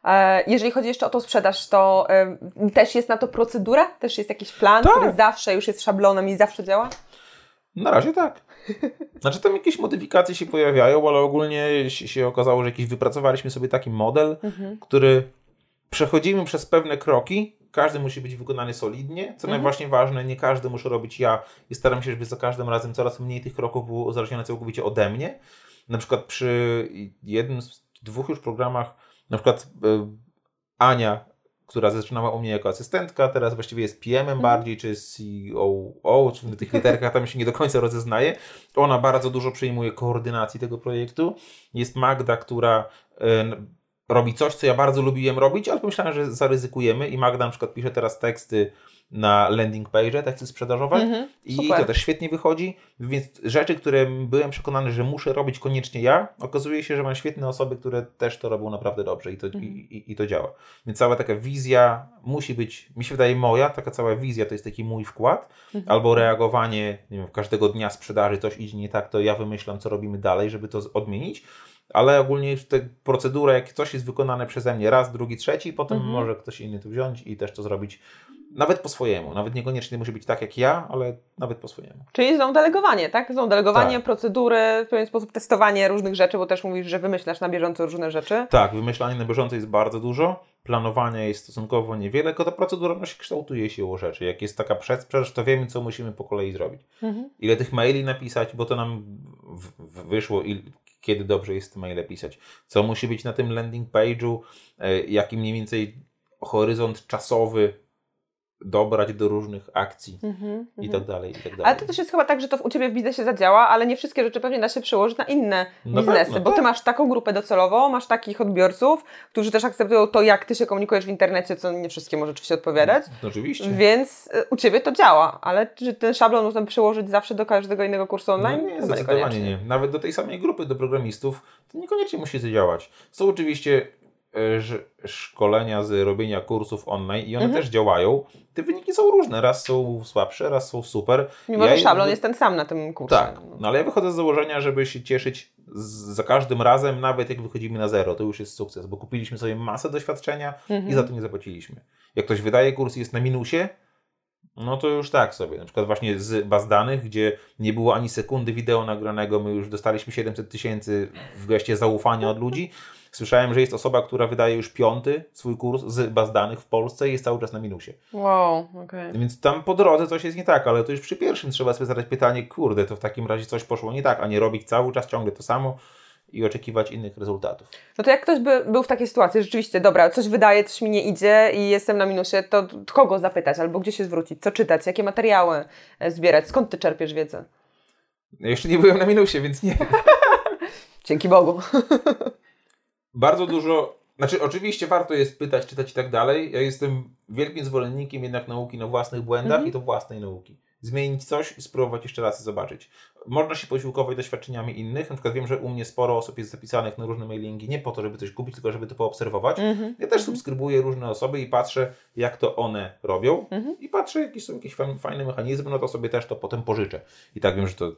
E, Jeżeli chodzi jeszcze o tą sprzedaż, to e, też jest na to procedura? Też jest jakiś plan,
Tak.
który zawsze już jest szablonem i zawsze działa?
Na razie tak. <laughs> Znaczy tam jakieś modyfikacje się pojawiają, ale ogólnie się okazało, że jakiś wypracowaliśmy sobie taki model, który przechodzimy przez pewne kroki. Każdy musi być wykonany solidnie. Co najważniej ważne, nie każdy muszę robić ja i staram się, żeby za każdym razem coraz mniej tych kroków było uzależnione całkowicie ode mnie. Na przykład przy jednym z dwóch już programach, na przykład e, Ania, która zaczynała u mnie jako asystentka, teraz właściwie jest PM-em bardziej, czy COO, czy w tych literkach tam się nie do końca rozeznaje. Ona bardzo dużo przyjmuje koordynacji tego projektu. Jest Magda, która e, robi coś, co ja bardzo lubiłem robić, ale pomyślałem, że zaryzykujemy i Magda na przykład pisze teraz teksty na landing page, teksty sprzedażowe
Mhm,
i
super.
to też świetnie wychodzi, więc rzeczy, które byłem przekonany, że muszę robić koniecznie ja, okazuje się, że mam świetne osoby, które też to robią naprawdę dobrze i to,
Mhm.
i, i, i to działa. Więc cała taka wizja musi być, mi się wydaje moja, taka cała wizja to jest taki mój wkład,
Mhm.
albo reagowanie, nie wiem, każdego dnia sprzedaży coś idzie nie tak, to ja wymyślam, co robimy dalej, żeby to odmienić. Ale ogólnie te procedura, jak coś jest wykonane przeze mnie raz, drugi, trzeci, potem
Mhm.
może ktoś inny to wziąć i też to zrobić nawet po swojemu. Nawet niekoniecznie musi być tak jak ja, ale nawet po swojemu.
Czyli znowu delegowanie, tak? Znowu delegowanie,
Tak.
procedury, w pewien sposób testowanie różnych rzeczy, bo też mówisz, że wymyślasz na bieżąco różne rzeczy.
Tak, wymyślanie na bieżąco jest bardzo dużo, planowania jest stosunkowo niewiele, tylko ta procedura no, się kształtuje siłą rzeczy. Jak jest taka przedsprzedaż, to wiemy, co musimy po kolei zrobić.
Mhm.
Ile tych maili napisać, bo to nam wyszło, il, kiedy dobrze jest maile pisać. Co musi być na tym landing page'u, e, jaki mniej więcej horyzont czasowy dobrać do różnych akcji
Mhm,
i
mhm.
tak dalej, i tak dalej.
Ale to też jest chyba tak, że to u Ciebie w biznesie zadziała, ale nie wszystkie rzeczy pewnie da się przełożyć na inne
Na
biznesy,
pewno,
bo Ty
tak.
masz taką grupę docelową, masz takich odbiorców, którzy też akceptują to, jak Ty się komunikujesz w internecie, co nie wszystkim może oczywiście odpowiadać,
No, Oczywiście.
więc y, u Ciebie to działa, ale czy ten szablon można przełożyć zawsze do każdego innego kursu online?
No nie, zdecydowanie nie. Nawet do tej samej grupy, do programistów, to niekoniecznie musi zadziałać. Są oczywiście szkolenia z robienia kursów online i one
Mhm.
też działają. Te wyniki są różne. Raz są słabsze, raz są super.
Mimo,
Ja
że szablon jest ten sam na tym kursie.
Tak, no ale ja wychodzę z założenia, żeby się cieszyć z, za każdym razem, nawet jak wychodzimy na zero, to już jest sukces, bo kupiliśmy sobie masę doświadczenia
Mhm.
i za to nie zapłaciliśmy. Jak ktoś wydaje kurs i jest na minusie, no to już tak sobie. Na przykład właśnie z baz danych, gdzie nie było ani sekundy wideo nagranego, my już dostaliśmy 700 tysięcy w geście zaufania od ludzi. Słyszałem, że jest osoba, która wydaje już piąty swój kurs z baz danych w Polsce i jest cały czas na minusie.
Wow, okej.
Więc tam po drodze coś jest nie tak, ale to już przy pierwszym trzeba sobie zadać pytanie, kurde, to w takim razie coś poszło nie tak, a nie robić cały czas ciągle to samo i oczekiwać innych rezultatów.
No to jak ktoś by był w takiej sytuacji, rzeczywiście, dobra, coś wydaje, coś mi nie idzie i jestem na minusie, to kogo zapytać albo gdzie się zwrócić, co czytać, jakie materiały e, zbierać, skąd Ty czerpiesz wiedzę?
Ja jeszcze nie byłem na minusie, więc nie. <laughs>
Dzięki Bogu. <laughs>
Bardzo dużo, znaczy oczywiście warto jest pytać, czytać i tak dalej. Ja jestem wielkim zwolennikiem jednak nauki na własnych błędach
Mhm.
i to własnej nauki. Zmienić coś i spróbować jeszcze raz i zobaczyć. Można się posiłkować doświadczeniami innych. Na przykład wiem, że u mnie sporo osób jest zapisanych na różne mailingi, nie po to, żeby coś kupić, tylko żeby to poobserwować.
Mhm.
Ja też subskrybuję różne osoby i patrzę, jak to one robią.
Mhm.
I patrzę, jakie są jakieś fajne mechanizmy, no to sobie też to potem pożyczę. I tak wiem, że to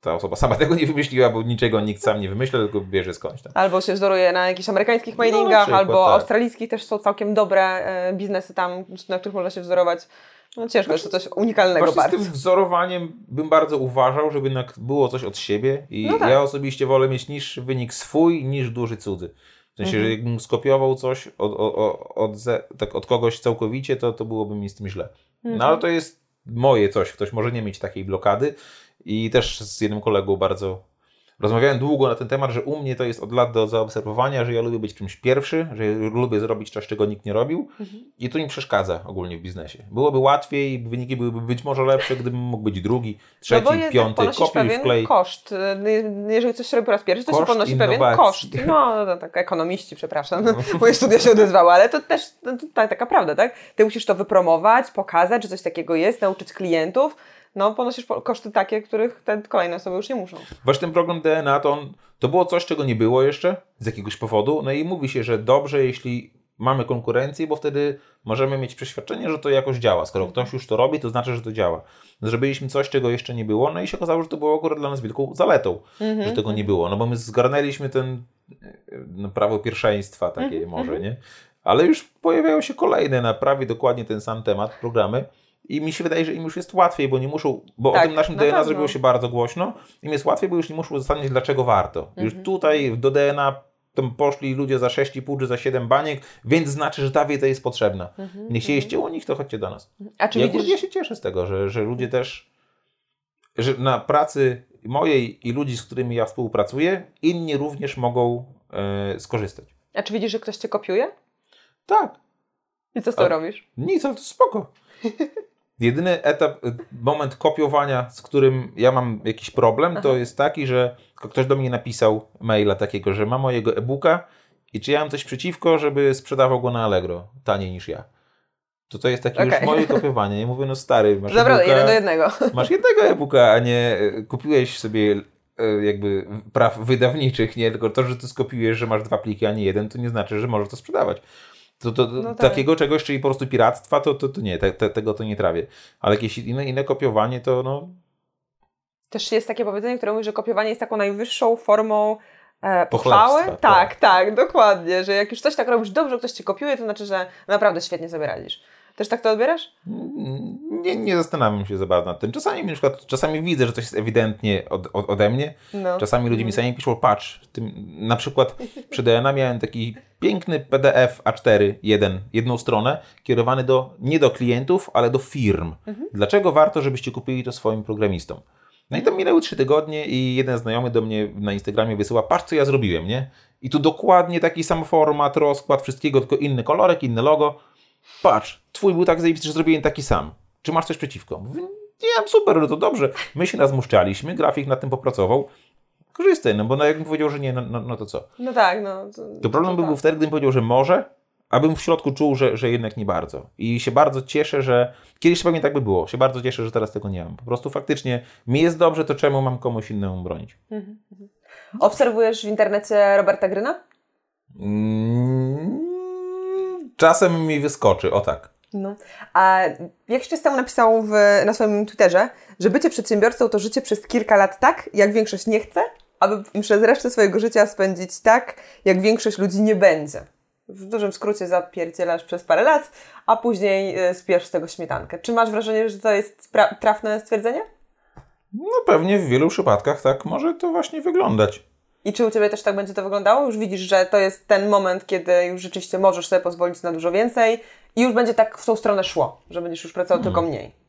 ta osoba sama tego nie wymyśliła, bo niczego nikt sam nie wymyśla, tylko bierze skądś tam.
Albo się wzoruje na jakichś amerykańskich
No,
mailingach,
przykład,
albo
tak.
australijskich też są całkiem dobre e, biznesy tam, na których można się wzorować. No ciężko, jest to coś unikalnego
Właśnie z
bardzo.
tym wzorowaniem bym bardzo uważał, żeby było coś od siebie i
No tak.
ja osobiście wolę mieć niższy wynik swój niż duży cudzy. W sensie,
Mhm.
że jakbym skopiował coś od, od, od, tak od kogoś całkowicie, to, to byłoby mi z tym źle.
Mhm.
No ale to jest moje coś, ktoś może nie mieć takiej blokady i też z jednym kolegą bardzo rozmawiałem długo na ten temat, że u mnie to jest od lat do zaobserwowania, że ja lubię być czymś pierwszy, że ja lubię zrobić coś, czego nikt nie robił
Mhm.
i to mi przeszkadza ogólnie w biznesie. Byłoby łatwiej, wyniki byłyby być może lepsze, gdybym mógł być drugi, trzeci,
no jednak
piąty, kopiuj
pewien
wklej.
koszt. Jeżeli coś się robi po raz pierwszy, to się
Koszt
ponosi pewien
innowacji.
koszt. No, no tak, ekonomiści, przepraszam, <laughs> moje studia się odezwały, ale to też no, to, ta, taka prawda, tak? Ty musisz to wypromować, pokazać, że coś takiego jest, nauczyć klientów. No, ponosisz po- koszty takie, których te kolejne osoby już nie muszą.
Właśnie ten program DNA to, on, to było coś, czego nie było jeszcze z jakiegoś powodu. No i mówi się, że dobrze, jeśli mamy konkurencję, bo wtedy możemy mieć przeświadczenie, że to jakoś działa. Skoro ktoś już to robi, to znaczy, że to działa. Zrobiliśmy coś, czego jeszcze nie było, no i się okazało, że to było akurat dla nas wielką zaletą, że tego nie było. No bo my zgarnęliśmy ten no, prawo pierwszeństwa takie może, nie? Ale już pojawiają się kolejne na prawie dokładnie ten sam temat, programy. I mi się wydaje, że im już jest łatwiej, bo nie muszą, bo
Tak,
o tym naszym
na
DNA
pewno.
zrobiło się bardzo głośno, im jest łatwiej, bo już nie muszą zastanowić, dlaczego warto. Już tutaj do DNA tam poszli ludzie za 6,5 czy za 7 baniek, więc znaczy, że ta wiedza jest potrzebna. Nie siejeście u nich, to chodźcie do nas.
A czy
Ja,
widzisz...
ja się cieszę z tego, że, że ludzie też, że na pracy mojej i ludzi, z którymi ja współpracuję, inni również mogą e, skorzystać.
A czy widzisz, że ktoś cię kopiuje?
Tak,
I co z tym robisz?
nic, ale to spoko. <laughs> Jedyny etap, y, moment kopiowania, z którym ja mam jakiś problem, to jest taki, że ktoś do mnie napisał maila takiego, że ma mojego e-booka i czy ja mam coś przeciwko, żeby sprzedawał go na Allegro taniej niż ja. To to jest takie już
Okej.
moje kopiowanie. Ja mówię, no stary, masz
Dobra, jeden do jednego. <laughs>
masz jednego e-booka, a nie e, kupiłeś sobie e, jakby praw wydawniczych, nie? Tylko to, że ty skopiujesz, że masz dwa pliki, a nie jeden, to nie znaczy, że możesz to sprzedawać. To, to,
No tak.
Takiego czegoś, czyli po prostu piractwa, to, to, to nie, te, te, tego to nie trawię. Ale jakieś inne, inne kopiowanie, to no,
Też jest takie powiedzenie, które mówi, że kopiowanie jest taką najwyższą formą e, pochwały.
tak.
Tak, tak, dokładnie. Że jak już coś tak robisz dobrze, ktoś cię kopiuje, to znaczy, że naprawdę świetnie sobie radzisz. Też tak to odbierasz?
nie, nie zastanawiam się za bardzo nad tym. Czasami na przykład, czasami widzę, że coś jest ewidentnie od, od, ode mnie.
No.
Czasami ludzie mi sami piszą, patrz, tym, na przykład przy DNA miałem taki piękny PDF A4, jeden, jedną stronę, kierowany do, nie do klientów, ale do firm. Dlaczego warto, żebyście kupili to swoim programistom? No i tam minęły trzy tygodnie i jeden znajomy do mnie na Instagramie wysyła, patrz co ja zrobiłem, nie? I tu dokładnie taki sam format, rozkład, wszystkiego, tylko inny kolorek, inne logo. Patrz, twój był tak zajebisty, że zrobiłem taki sam. Czy masz coś przeciwko? Mówię, nie, super, no to dobrze. My się nazmuszczaliśmy, grafik nad tym popracował. Korzystaj, no bo no, jakbym powiedział, że nie, no, no, no to co?
No tak, no. To,
To problem by
tak.
był wtedy, gdybym powiedział, że może, a bym w środku czuł, że, że jednak nie bardzo. I się bardzo cieszę, że kiedyś pewnie tak by było. Się bardzo cieszę, że teraz tego nie mam. Po prostu faktycznie mi jest dobrze, to czemu mam komuś innemu bronić?
Obserwujesz w internecie Roberta Gryna?
Mm, czasem mi wyskoczy, o tak.
No. A jakiś czas temu napisał w, na swoim Twitterze, że bycie przedsiębiorcą to życie przez kilka lat tak, jak większość nie chce, aby przez resztę swojego życia spędzić tak, jak większość ludzi nie będzie. W dużym skrócie zapierdzielasz przez parę lat, a później y, spiesz z tego śmietankę. Czy masz wrażenie, że to jest trafne stwierdzenie?
No pewnie w wielu przypadkach tak może to właśnie wyglądać.
I czy u Ciebie też tak będzie to wyglądało? Już widzisz, że to jest ten moment, kiedy już rzeczywiście możesz sobie pozwolić na dużo więcej i już będzie tak w tą stronę szło, że będziesz już pracował tylko mniej.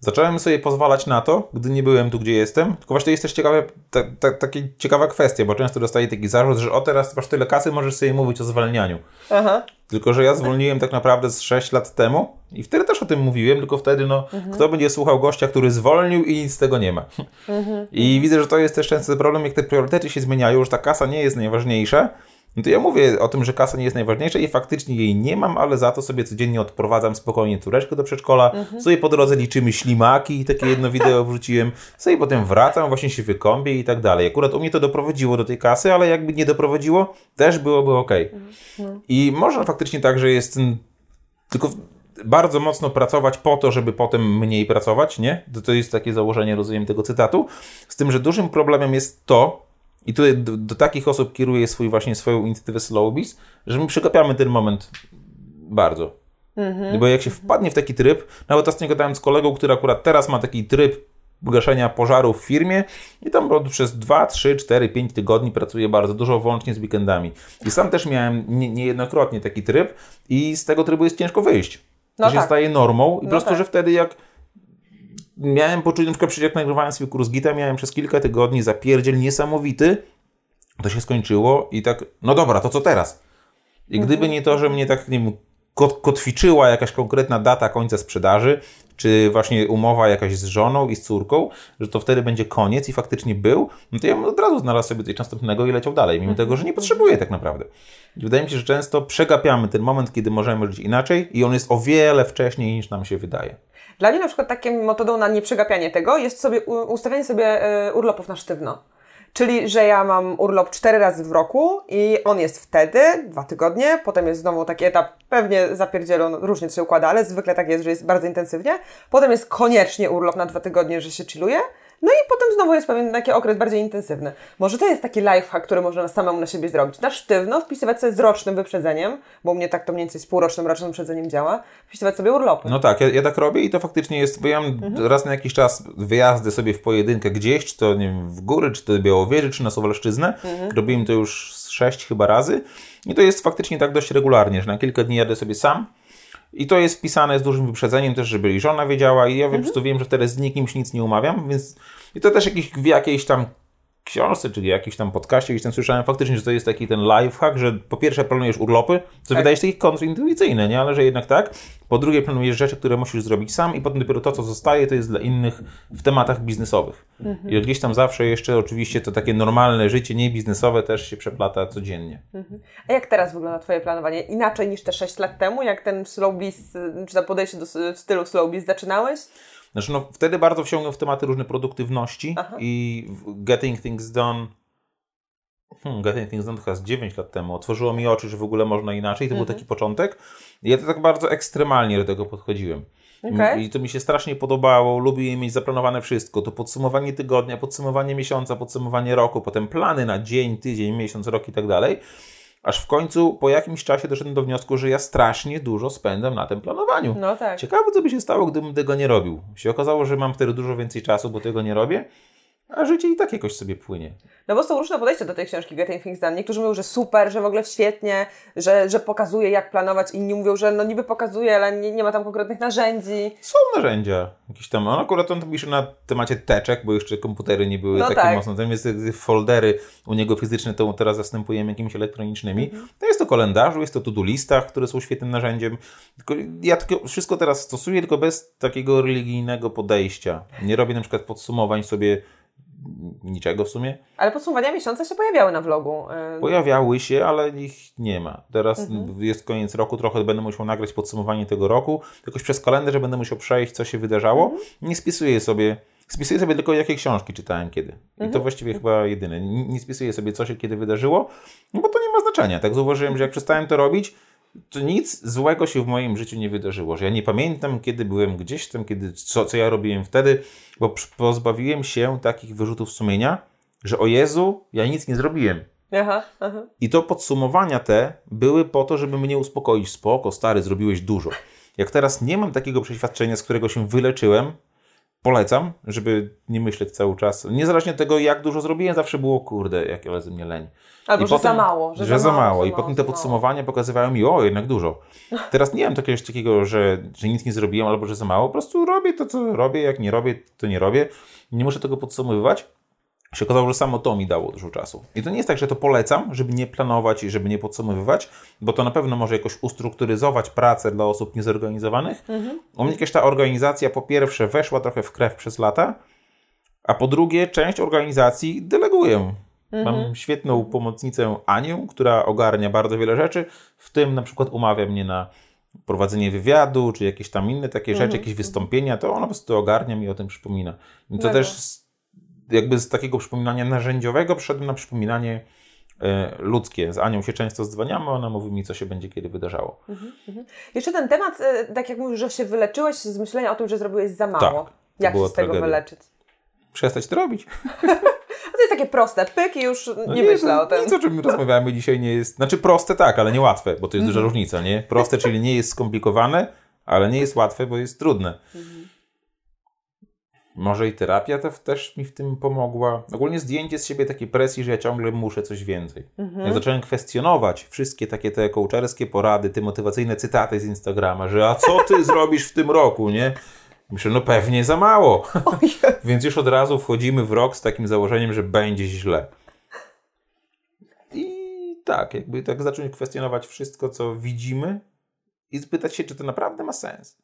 Zacząłem sobie pozwalać na to, gdy nie byłem tu, gdzie jestem. Tylko właśnie jest też ciekawe, ta, ta, taka ciekawa kwestia, bo często dostaję taki zarzut, że o teraz masz tyle kasy, możesz sobie mówić o zwalnianiu.
Aha.
Tylko, że ja zwolniłem tak naprawdę z 6 lat temu i wtedy też o tym mówiłem, tylko wtedy, no,
Mhm.
kto będzie słuchał gościa, który zwolnił i nic z tego nie ma.
Mhm.
I widzę, że to jest też często problem, jak te priorytety się zmieniają, że ta kasa nie jest najważniejsza. No to ja mówię o tym, że kasa nie jest najważniejsza i faktycznie jej nie mam, ale za to sobie codziennie odprowadzam spokojnie córeczkę do przedszkola,
Mhm.
sobie po drodze liczymy ślimaki i takie jedno wideo wrzuciłem, sobie potem wracam, właśnie się wykąpię i tak dalej. Akurat u mnie to doprowadziło do tej kasy, ale jakby nie doprowadziło, też byłoby ok. I można faktycznie tak, że jest tylko bardzo mocno pracować po to, żeby potem mniej pracować, nie? To, to jest takie założenie, rozumiem, tego cytatu. Z tym, że dużym problemem jest to, i tutaj do, do takich osób kieruję swój, właśnie swoją inicjatywę Slowbiz, że my przegapiamy ten moment bardzo. Bo jak się wpadnie w taki tryb, nawet ostatnio gadałem z kolegą, który akurat teraz ma taki tryb gaszenia pożarów w firmie i tam przez 2, 3, 4, 5 tygodni pracuje bardzo dużo, włącznie z weekendami. I sam też miałem nie, niejednokrotnie taki tryb i z tego trybu jest ciężko wyjść.
No
to się
tak.
staje normą i po prostu,
tak.
że wtedy jak miałem poczucie, na przykład jak nagrywałem swój kurs Gita, miałem przez kilka tygodni zapierdziel niesamowity, to się skończyło i tak, no dobra, to co teraz? I gdyby nie to, że mnie tak, nie wiem, kot- kotwiczyła jakaś konkretna data końca sprzedaży, czy właśnie umowa jakaś z żoną i z córką, że to wtedy będzie koniec i faktycznie był, no to ja bym od razu znalazł sobie coś następnego i leciał dalej, mimo tego, że nie potrzebuję tak naprawdę. I wydaje mi się, że często przegapiamy ten moment, kiedy możemy żyć inaczej i on jest o wiele wcześniej niż nam się wydaje.
Dla mnie na przykład taką metodą na nieprzegapianie tego jest sobie u- ustawianie sobie e, urlopów na sztywno. Czyli, że ja mam urlop cztery razy w roku i on jest wtedy, dwa tygodnie, potem jest znowu taki etap, pewnie zapierdzielą, różnie to się układa, ale zwykle tak jest, że jest bardzo intensywnie. Potem jest koniecznie urlop na dwa tygodnie, że się chilluje. No i potem znowu jest pewien taki okres bardziej intensywny. Może to jest taki lifehack, który można samemu na siebie zrobić. Na sztywno wpisywać sobie z rocznym wyprzedzeniem, bo u mnie tak to mniej więcej z półrocznym, rocznym wyprzedzeniem działa, wpisywać sobie urlopy.
No tak, ja, ja tak robię i to faktycznie jest, bo ja mam raz na jakiś czas wyjazdy sobie w pojedynkę gdzieś, czy to nie wiem, w góry, czy to Białowieży, czy na Suwalszczyznę. Robiłem to już sześć chyba razy i to jest faktycznie tak dość regularnie, że na kilka dni jadę sobie sam i to jest wpisane z dużym wyprzedzeniem też, żeby i żona wiedziała i ja po prostu wiem, że wtedy z nikim się nic nie umawiam, więc i to też jakiś, w jakiejś tam książce, czy jakiś tam podcaście, gdzieś tam słyszałem faktycznie, że to jest taki ten lifehack, że po pierwsze planujesz urlopy, co wydaje się takie kontrintuicyjne, nie? Ale że jednak tak. Po drugie planujesz rzeczy, które musisz zrobić sam i potem dopiero to, co zostaje, to jest dla innych w tematach biznesowych. I gdzieś tam zawsze jeszcze oczywiście to takie normalne życie, nie biznesowe też się przeplata codziennie.
A jak teraz wygląda Twoje planowanie? Inaczej niż te 6 lat temu, jak ten slow czy to podejście do w stylu slow zaczynałeś?
Znaczy, no, wtedy bardzo wsiągnął w tematy różne produktywności i w Getting Things Done. Hmm, Getting Things Done chyba z 9 lat temu. Otworzyło mi oczy, że w ogóle można inaczej. To był taki początek. I ja to tak bardzo ekstremalnie do tego podchodziłem.
Okej.
I to mi się strasznie podobało. Lubię mieć zaplanowane wszystko. To podsumowanie tygodnia, podsumowanie miesiąca, podsumowanie roku, potem plany na dzień, tydzień, miesiąc, rok i tak dalej. Aż w końcu po jakimś czasie doszedłem do wniosku, że ja strasznie dużo spędzam na tym planowaniu.
No tak.
Ciekawe, co by się stało, gdybym tego nie robił. Się okazało, że mam wtedy dużo więcej czasu, bo tego nie robię, a życie i tak jakoś sobie płynie.
No bo są różne podejścia do tej książki Getting Things Done. Niektórzy mówią, że super, że w ogóle świetnie, że, że pokazuje jak planować. Inni mówią, że no niby pokazuje, ale nie, nie ma tam konkretnych narzędzi.
Są narzędzia jakieś tam. On akurat on pisze na temacie teczek, bo jeszcze komputery nie były
No
takie
tak.
mocno. Tam jest te foldery u niego fizyczne, to teraz zastępujemy jakimiś elektronicznymi. To jest to kalendarzu, jest to to-do listach, które są świetnym narzędziem. Tylko ja tylko wszystko teraz stosuję, tylko bez takiego religijnego podejścia. Nie robię na przykład podsumowań sobie niczego w sumie.
Ale podsumowania miesiąca się pojawiały na vlogu. y,
Pojawiały się, ale ich nie ma. Teraz
Mhm.
jest koniec roku, trochę będę musiał nagrać podsumowanie tego roku. Jakoś przez kalendarz będę musiał przejść, co się wydarzało.
Mhm.
Nie spisuję sobie. Spisuję sobie tylko, jakie książki czytałem kiedy. I
Mhm.
to właściwie chyba jedyne. Nie, nie spisuję sobie, co się kiedy wydarzyło, no bo to nie ma znaczenia. Tak zauważyłem, że jak przestałem to robić, to nic złego się w moim życiu nie wydarzyło. Że ja nie pamiętam, kiedy byłem gdzieś tam, kiedy, co, co ja robiłem wtedy, bo pozbawiłem się takich wyrzutów sumienia, że o Jezu, ja nic nie zrobiłem.
Aha, aha.
I to podsumowania te były po to, żeby mnie uspokoić. Spoko, stary, zrobiłeś dużo. Jak teraz nie mam takiego przeświadczenia, z którego się wyleczyłem, polecam, żeby nie myśleć cały czas. Niezależnie od tego, jak dużo zrobiłem, zawsze było, kurde, jak ale ze mnie leń.
Albo, że za mało. Że,
że
za mało.
I potem te podsumowania pokazywały mi, o, jednak dużo. Teraz nie mam takiego, takiego że, że nic nie zrobiłem albo że za mało. Po prostu robię to, co robię. Jak nie robię, to nie robię. Nie muszę tego podsumowywać się okazało, że samo to mi dało dużo czasu. I to nie jest tak, że to polecam, żeby nie planować i żeby nie podsumowywać, bo to na pewno może jakoś ustrukturyzować pracę dla osób niezorganizowanych. Mhm. U mnie jakaś ta organizacja po pierwsze weszła trochę w krew przez lata, a po drugie część organizacji deleguję. Mhm. Mam świetną pomocnicę Anię, która ogarnia bardzo wiele rzeczy, w tym na przykład umawia mnie na prowadzenie wywiadu, czy jakieś tam inne takie rzeczy, mhm. jakieś wystąpienia, to ona po prostu ogarnia mi o tym przypomina. I to też jakby z takiego przypominania narzędziowego przeszedłem na przypominanie e, ludzkie. Z Anią się często dzwaniamy, ona mówi mi, co się będzie kiedy wydarzało. Mhm,
mhm. Jeszcze ten temat, e, tak jak mówisz, że się wyleczyłeś z myślenia o tym, że zrobiłeś za mało.
Tak,
jak się z tego tragedia. wyleczyć?
Przestać to robić. <laughs>
to jest takie proste, pyk i już no nie, nie myślę o tym.
Nic, o czym rozmawiamy dzisiaj nie jest, znaczy proste tak, ale nie łatwe, bo to jest duża mhm. różnica, nie? Proste, czyli nie jest skomplikowane, ale nie jest łatwe, bo jest trudne. Mhm. Może i terapia to też mi w tym pomogła. Ogólnie zdjęcie z siebie takiej presji, że ja ciągle muszę coś więcej. Mhm. Jak zacząłem kwestionować wszystkie takie te coacherskie porady, te motywacyjne cytaty z Instagrama, że a co ty <laughs> zrobisz w tym roku, nie? Myślę, no pewnie za mało. <laughs> Więc już od razu wchodzimy w rok z takim założeniem, że będzie źle. I tak, jakby tak zacząć kwestionować wszystko, co widzimy i spytać się, czy to naprawdę ma sens.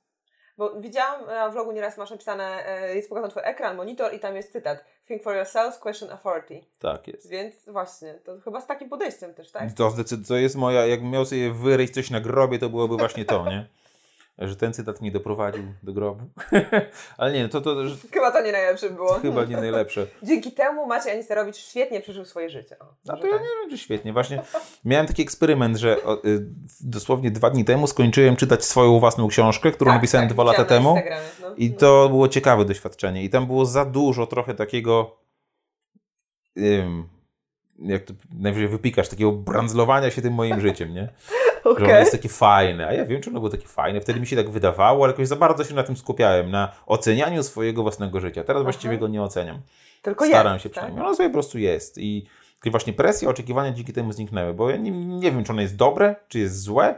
Bo widziałam na vlogu nieraz masz napisane, e, jest pokazany twój ekran, monitor i tam jest cytat. Think for yourself, question authority.
Tak jest.
Więc właśnie, to chyba z takim podejściem też, tak?
To to jest moja, jakbym miał sobie wyryć coś na grobie, to byłoby właśnie to, nie? Że ten cytat mnie doprowadził do grobu. <laughs> Ale nie, to, to... Że...
Chyba to nie najlepsze było.
Chyba nie najlepsze.
Dzięki temu Maciej Anisterowicz świetnie przeżył swoje życie. O,
A to tak. ja nie wiem, czy świetnie. Właśnie miałem taki eksperyment, że o, y, dosłownie dwa dni temu skończyłem czytać swoją własną książkę, którą tak, napisałem tak, dwa lata temu. No. I no. to było ciekawe doświadczenie. I tam było za dużo trochę takiego... jak to najwyżej wypikasz, takiego brandzlowania się tym moim życiem, nie? Okay. Że ono jest takie fajne. A ja wiem, czy ono było takie fajne. Wtedy mi się tak wydawało, ale jakoś za bardzo się na tym skupiałem, na ocenianiu swojego własnego życia. Teraz Aha. właściwie go nie oceniam.
Tylko
Staram
jest,
się tak? przynajmniej. Ono sobie po prostu jest. I właśnie presja, oczekiwania dzięki temu zniknęły, bo ja nie, nie wiem, czy ono jest dobre, czy jest złe,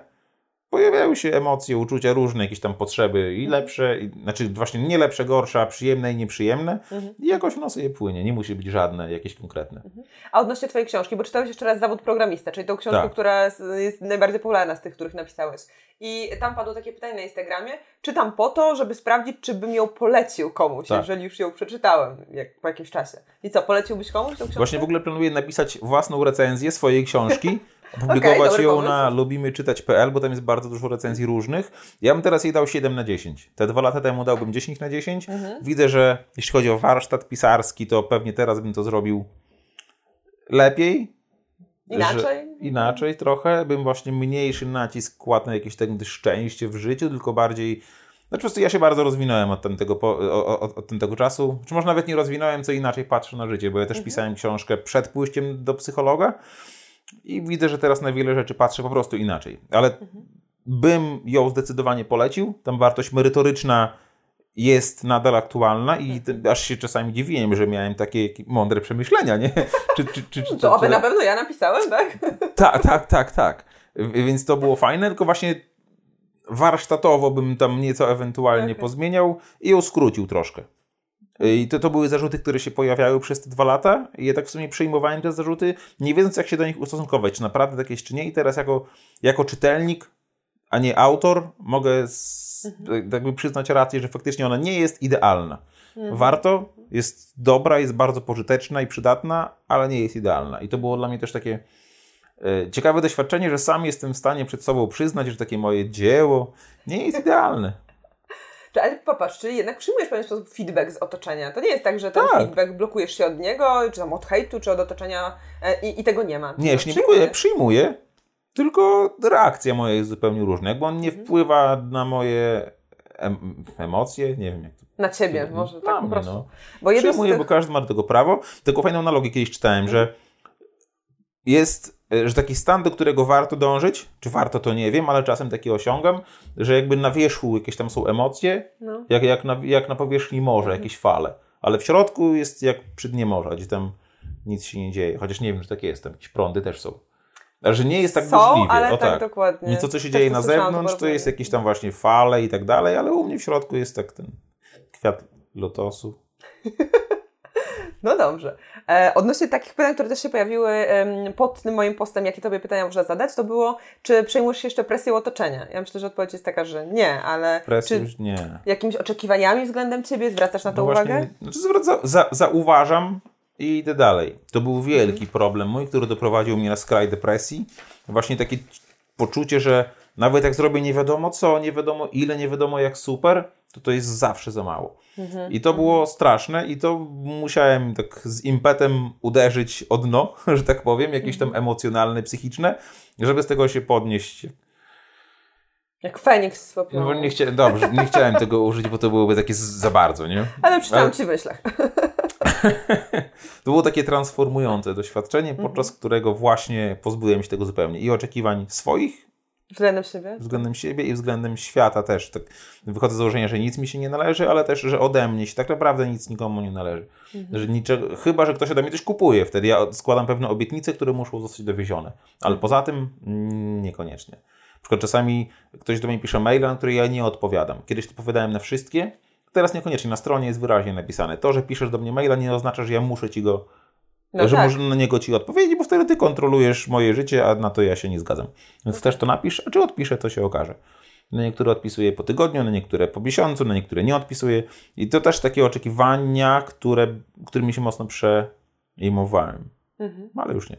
pojawiały się emocje, uczucia różne, jakieś tam potrzeby i lepsze, i, znaczy właśnie nie lepsze, gorsze, a przyjemne i nieprzyjemne mhm. i jakoś ono sobie płynie, nie musi być żadne, jakieś konkretne. Mhm.
A odnośnie Twojej książki, bo czytałeś jeszcze raz Zawód Programista, czyli tą książkę, tak. która jest najbardziej popularna z tych, których napisałeś. I tam padło takie pytanie na Instagramie, czytam po to, żeby sprawdzić, czy bym ją polecił komuś, tak. jeżeli już ją przeczytałem jak, po jakimś czasie. I co, poleciłbyś komuś tą książkę?
Właśnie w ogóle planuję napisać własną recenzję swojej książki, <laughs> Opublikować okay, ją pomysł. na lubimeczytać.pl, bo tam jest bardzo dużo recenzji różnych. Ja bym teraz jej dał 7 na 10. Te dwa lata temu dałbym 10 na 10. Mhm. Widzę, że jeśli chodzi o warsztat pisarski, to pewnie teraz bym to zrobił lepiej.
Inaczej?
Inaczej trochę. Bym właśnie mniejszy nacisk kładł na jakieś tak szczęście w życiu, tylko bardziej... Znaczy po prostu ja się bardzo rozwinąłem od tamtego, od, od tamtego czasu. Czy może nawet nie rozwinąłem, co inaczej patrzę na życie, bo ja też mhm. pisałem książkę przed pójściem do psychologa. I widzę, że teraz na wiele rzeczy patrzę po prostu inaczej. Ale mhm. bym ją zdecydowanie polecił. Tam wartość merytoryczna jest nadal aktualna i aż się czasami dziwiłem, że miałem takie mądre przemyślenia, nie? <laughs>
Czy, czy, czy, czy, to aby na pewno ja napisałem, tak? <laughs>
Tak, tak, tak, tak. Więc to było fajne, tylko właśnie warsztatowo bym tam nieco ewentualnie okay. pozmieniał i ją skrócił troszkę. I to, to były zarzuty, które się pojawiały przez te dwa lata. I ja tak w sumie przyjmowałem te zarzuty, nie wiedząc, jak się do nich ustosunkować, czy naprawdę tak jest, czy nie. I teraz jako, jako czytelnik, a nie autor, mogę z, mhm. jakby przyznać rację, że faktycznie ona nie jest idealna. Mhm. Warto, jest dobra, jest bardzo pożyteczna i przydatna, ale nie jest idealna. I to było dla mnie też takie e, ciekawe doświadczenie, że sam jestem w stanie przed sobą przyznać, że takie moje dzieło nie jest idealne.
Ale popatrz, czyli jednak przyjmujesz w pewien sposób feedback z otoczenia. To nie jest tak, że ten tak. feedback blokujesz się od niego, czy tam od hejtu, czy od otoczenia e, i, i tego nie ma.
Nie, ja się nie blokuję, przyjmuję, tylko reakcja moja jest zupełnie różna. Jakby on nie mhm. wpływa na moje em emocje, nie wiem jak to...
Na ciebie, może tak po prostu. No.
Bo Przyjmuję, tych... bo każdy ma do tego prawo. Tylko fajną analogię kiedyś czytałem, że jest że taki stan, do którego warto dążyć, czy warto to nie wiem, ale czasem taki osiągam, że jakby na wierzchu jakieś tam są emocje,
No.
jak, jak, na, jak na powierzchni morza, jakieś fale, ale w środku jest jak przy dnie morza, gdzie tam nic się nie dzieje, chociaż nie wiem, czy tak jest, tam jakieś prądy też są. Ale że nie jest tak
Są,
burzliwie,
ale
o
tak
tak.
dokładnie.
Nie to, co się
Też
dzieje na
to
zewnątrz, to jest jakieś tam właśnie fale i tak dalej, ale u mnie w środku jest tak ten kwiat lotosu. <laughs>
No dobrze. E, odnośnie takich pytań, które też się pojawiły pod tym moim postem, jakie tobie pytania można zadać, to było, czy przejmujesz się jeszcze presją otoczenia? Ja myślę, że odpowiedź jest taka, że nie, ale
Presję
czy
już nie.
jakimiś oczekiwaniami względem ciebie zwracasz na to
No
uwagę?
właśnie, Znaczy zwraca, za, zauważam i idę dalej. To był wielki problem mój, który doprowadził mnie na skraj depresji. Właśnie takie poczucie, że nawet jak zrobię nie wiadomo co, nie wiadomo ile, nie wiadomo jak super, to to jest zawsze za mało. I to było straszne i to musiałem tak z impetem uderzyć o dno, <laughs> że tak powiem, jakieś tam emocjonalne, psychiczne, żeby z tego się podnieść.
Jak Feniks z
No nie chciałem, dobrze, nie chciałem <laughs> tego użyć, bo to byłoby takie za bardzo, nie?
Ale przeczytałam
Ale-
ci w myślach. <laughs>
To było takie transformujące doświadczenie, podczas którego właśnie pozbyłem się tego zupełnie i oczekiwań swoich
Względem siebie?
względem siebie i względem świata też. Tak wychodzę z założenia, że nic mi się nie należy, ale też, że ode mnie się tak naprawdę nic nikomu nie należy. Że niczego, chyba, że ktoś ode mnie coś kupuje, wtedy ja składam pewne obietnice, które muszą zostać dowiezione. Ale poza tym niekoniecznie. Na przykład czasami ktoś do mnie pisze maila, na który ja nie odpowiadam. Kiedyś odpowiadałem na wszystkie, teraz niekoniecznie. Na stronie jest wyraźnie napisane. To, że piszesz do mnie maila nie oznacza, że ja muszę ci go
No
że
tak.
może na niego ci odpowiedzieć, bo wtedy ty kontrolujesz moje życie, a na to ja się nie zgadzam. Więc też to napisz, a czy odpiszę, to się okaże. Na niektóre odpisuję po tygodniu, na niektóre po miesiącu, na niektóre nie odpisuję. I to też takie oczekiwania, które, którymi się mocno przejmowałem.
Mhm.
Ale już nie.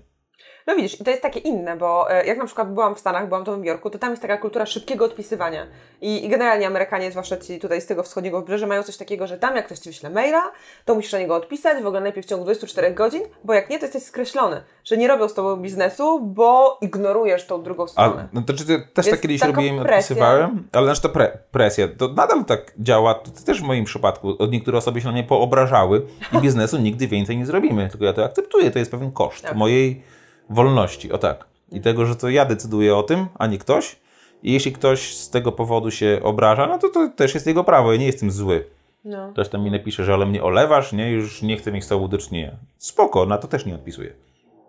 No widzisz, i to jest takie inne, bo e, jak na przykład byłam w Stanach, byłam w Nowym Jorku, to tam jest taka kultura szybkiego odpisywania. I, i generalnie Amerykanie, zwłaszcza ci tutaj z tego wschodniego wybrzeża, mają coś takiego, że tam jak ktoś ci wyśle maila, to musisz na niego odpisać, w ogóle najpierw w ciągu 24 godzin, bo jak nie, to jesteś skreślony, że nie robią z tobą biznesu, bo ignorujesz tą drugą
A,
stronę.
no to czy ty też tak kiedyś robiłem,
presja.
odpisywałem, ale znaczy to pre, presja, to nadal tak działa, to też w moim przypadku, niektóre osoby się na mnie poobrażały i <laughs> biznesu nigdy więcej nie zrobimy, tylko ja to akceptuję, to jest pewien koszt
Tak.
mojej wolności, o tak. I tego, że to ja decyduję o tym, a nie ktoś. I jeśli ktoś z tego powodu się obraża, no to to też jest jego prawo, ja nie jestem zły.
No.
Ktoś tam mi napisze, że ale mnie olewasz, nie, już nie chcę mieć z tobą do czynienia. Spoko, na to też nie odpisuję.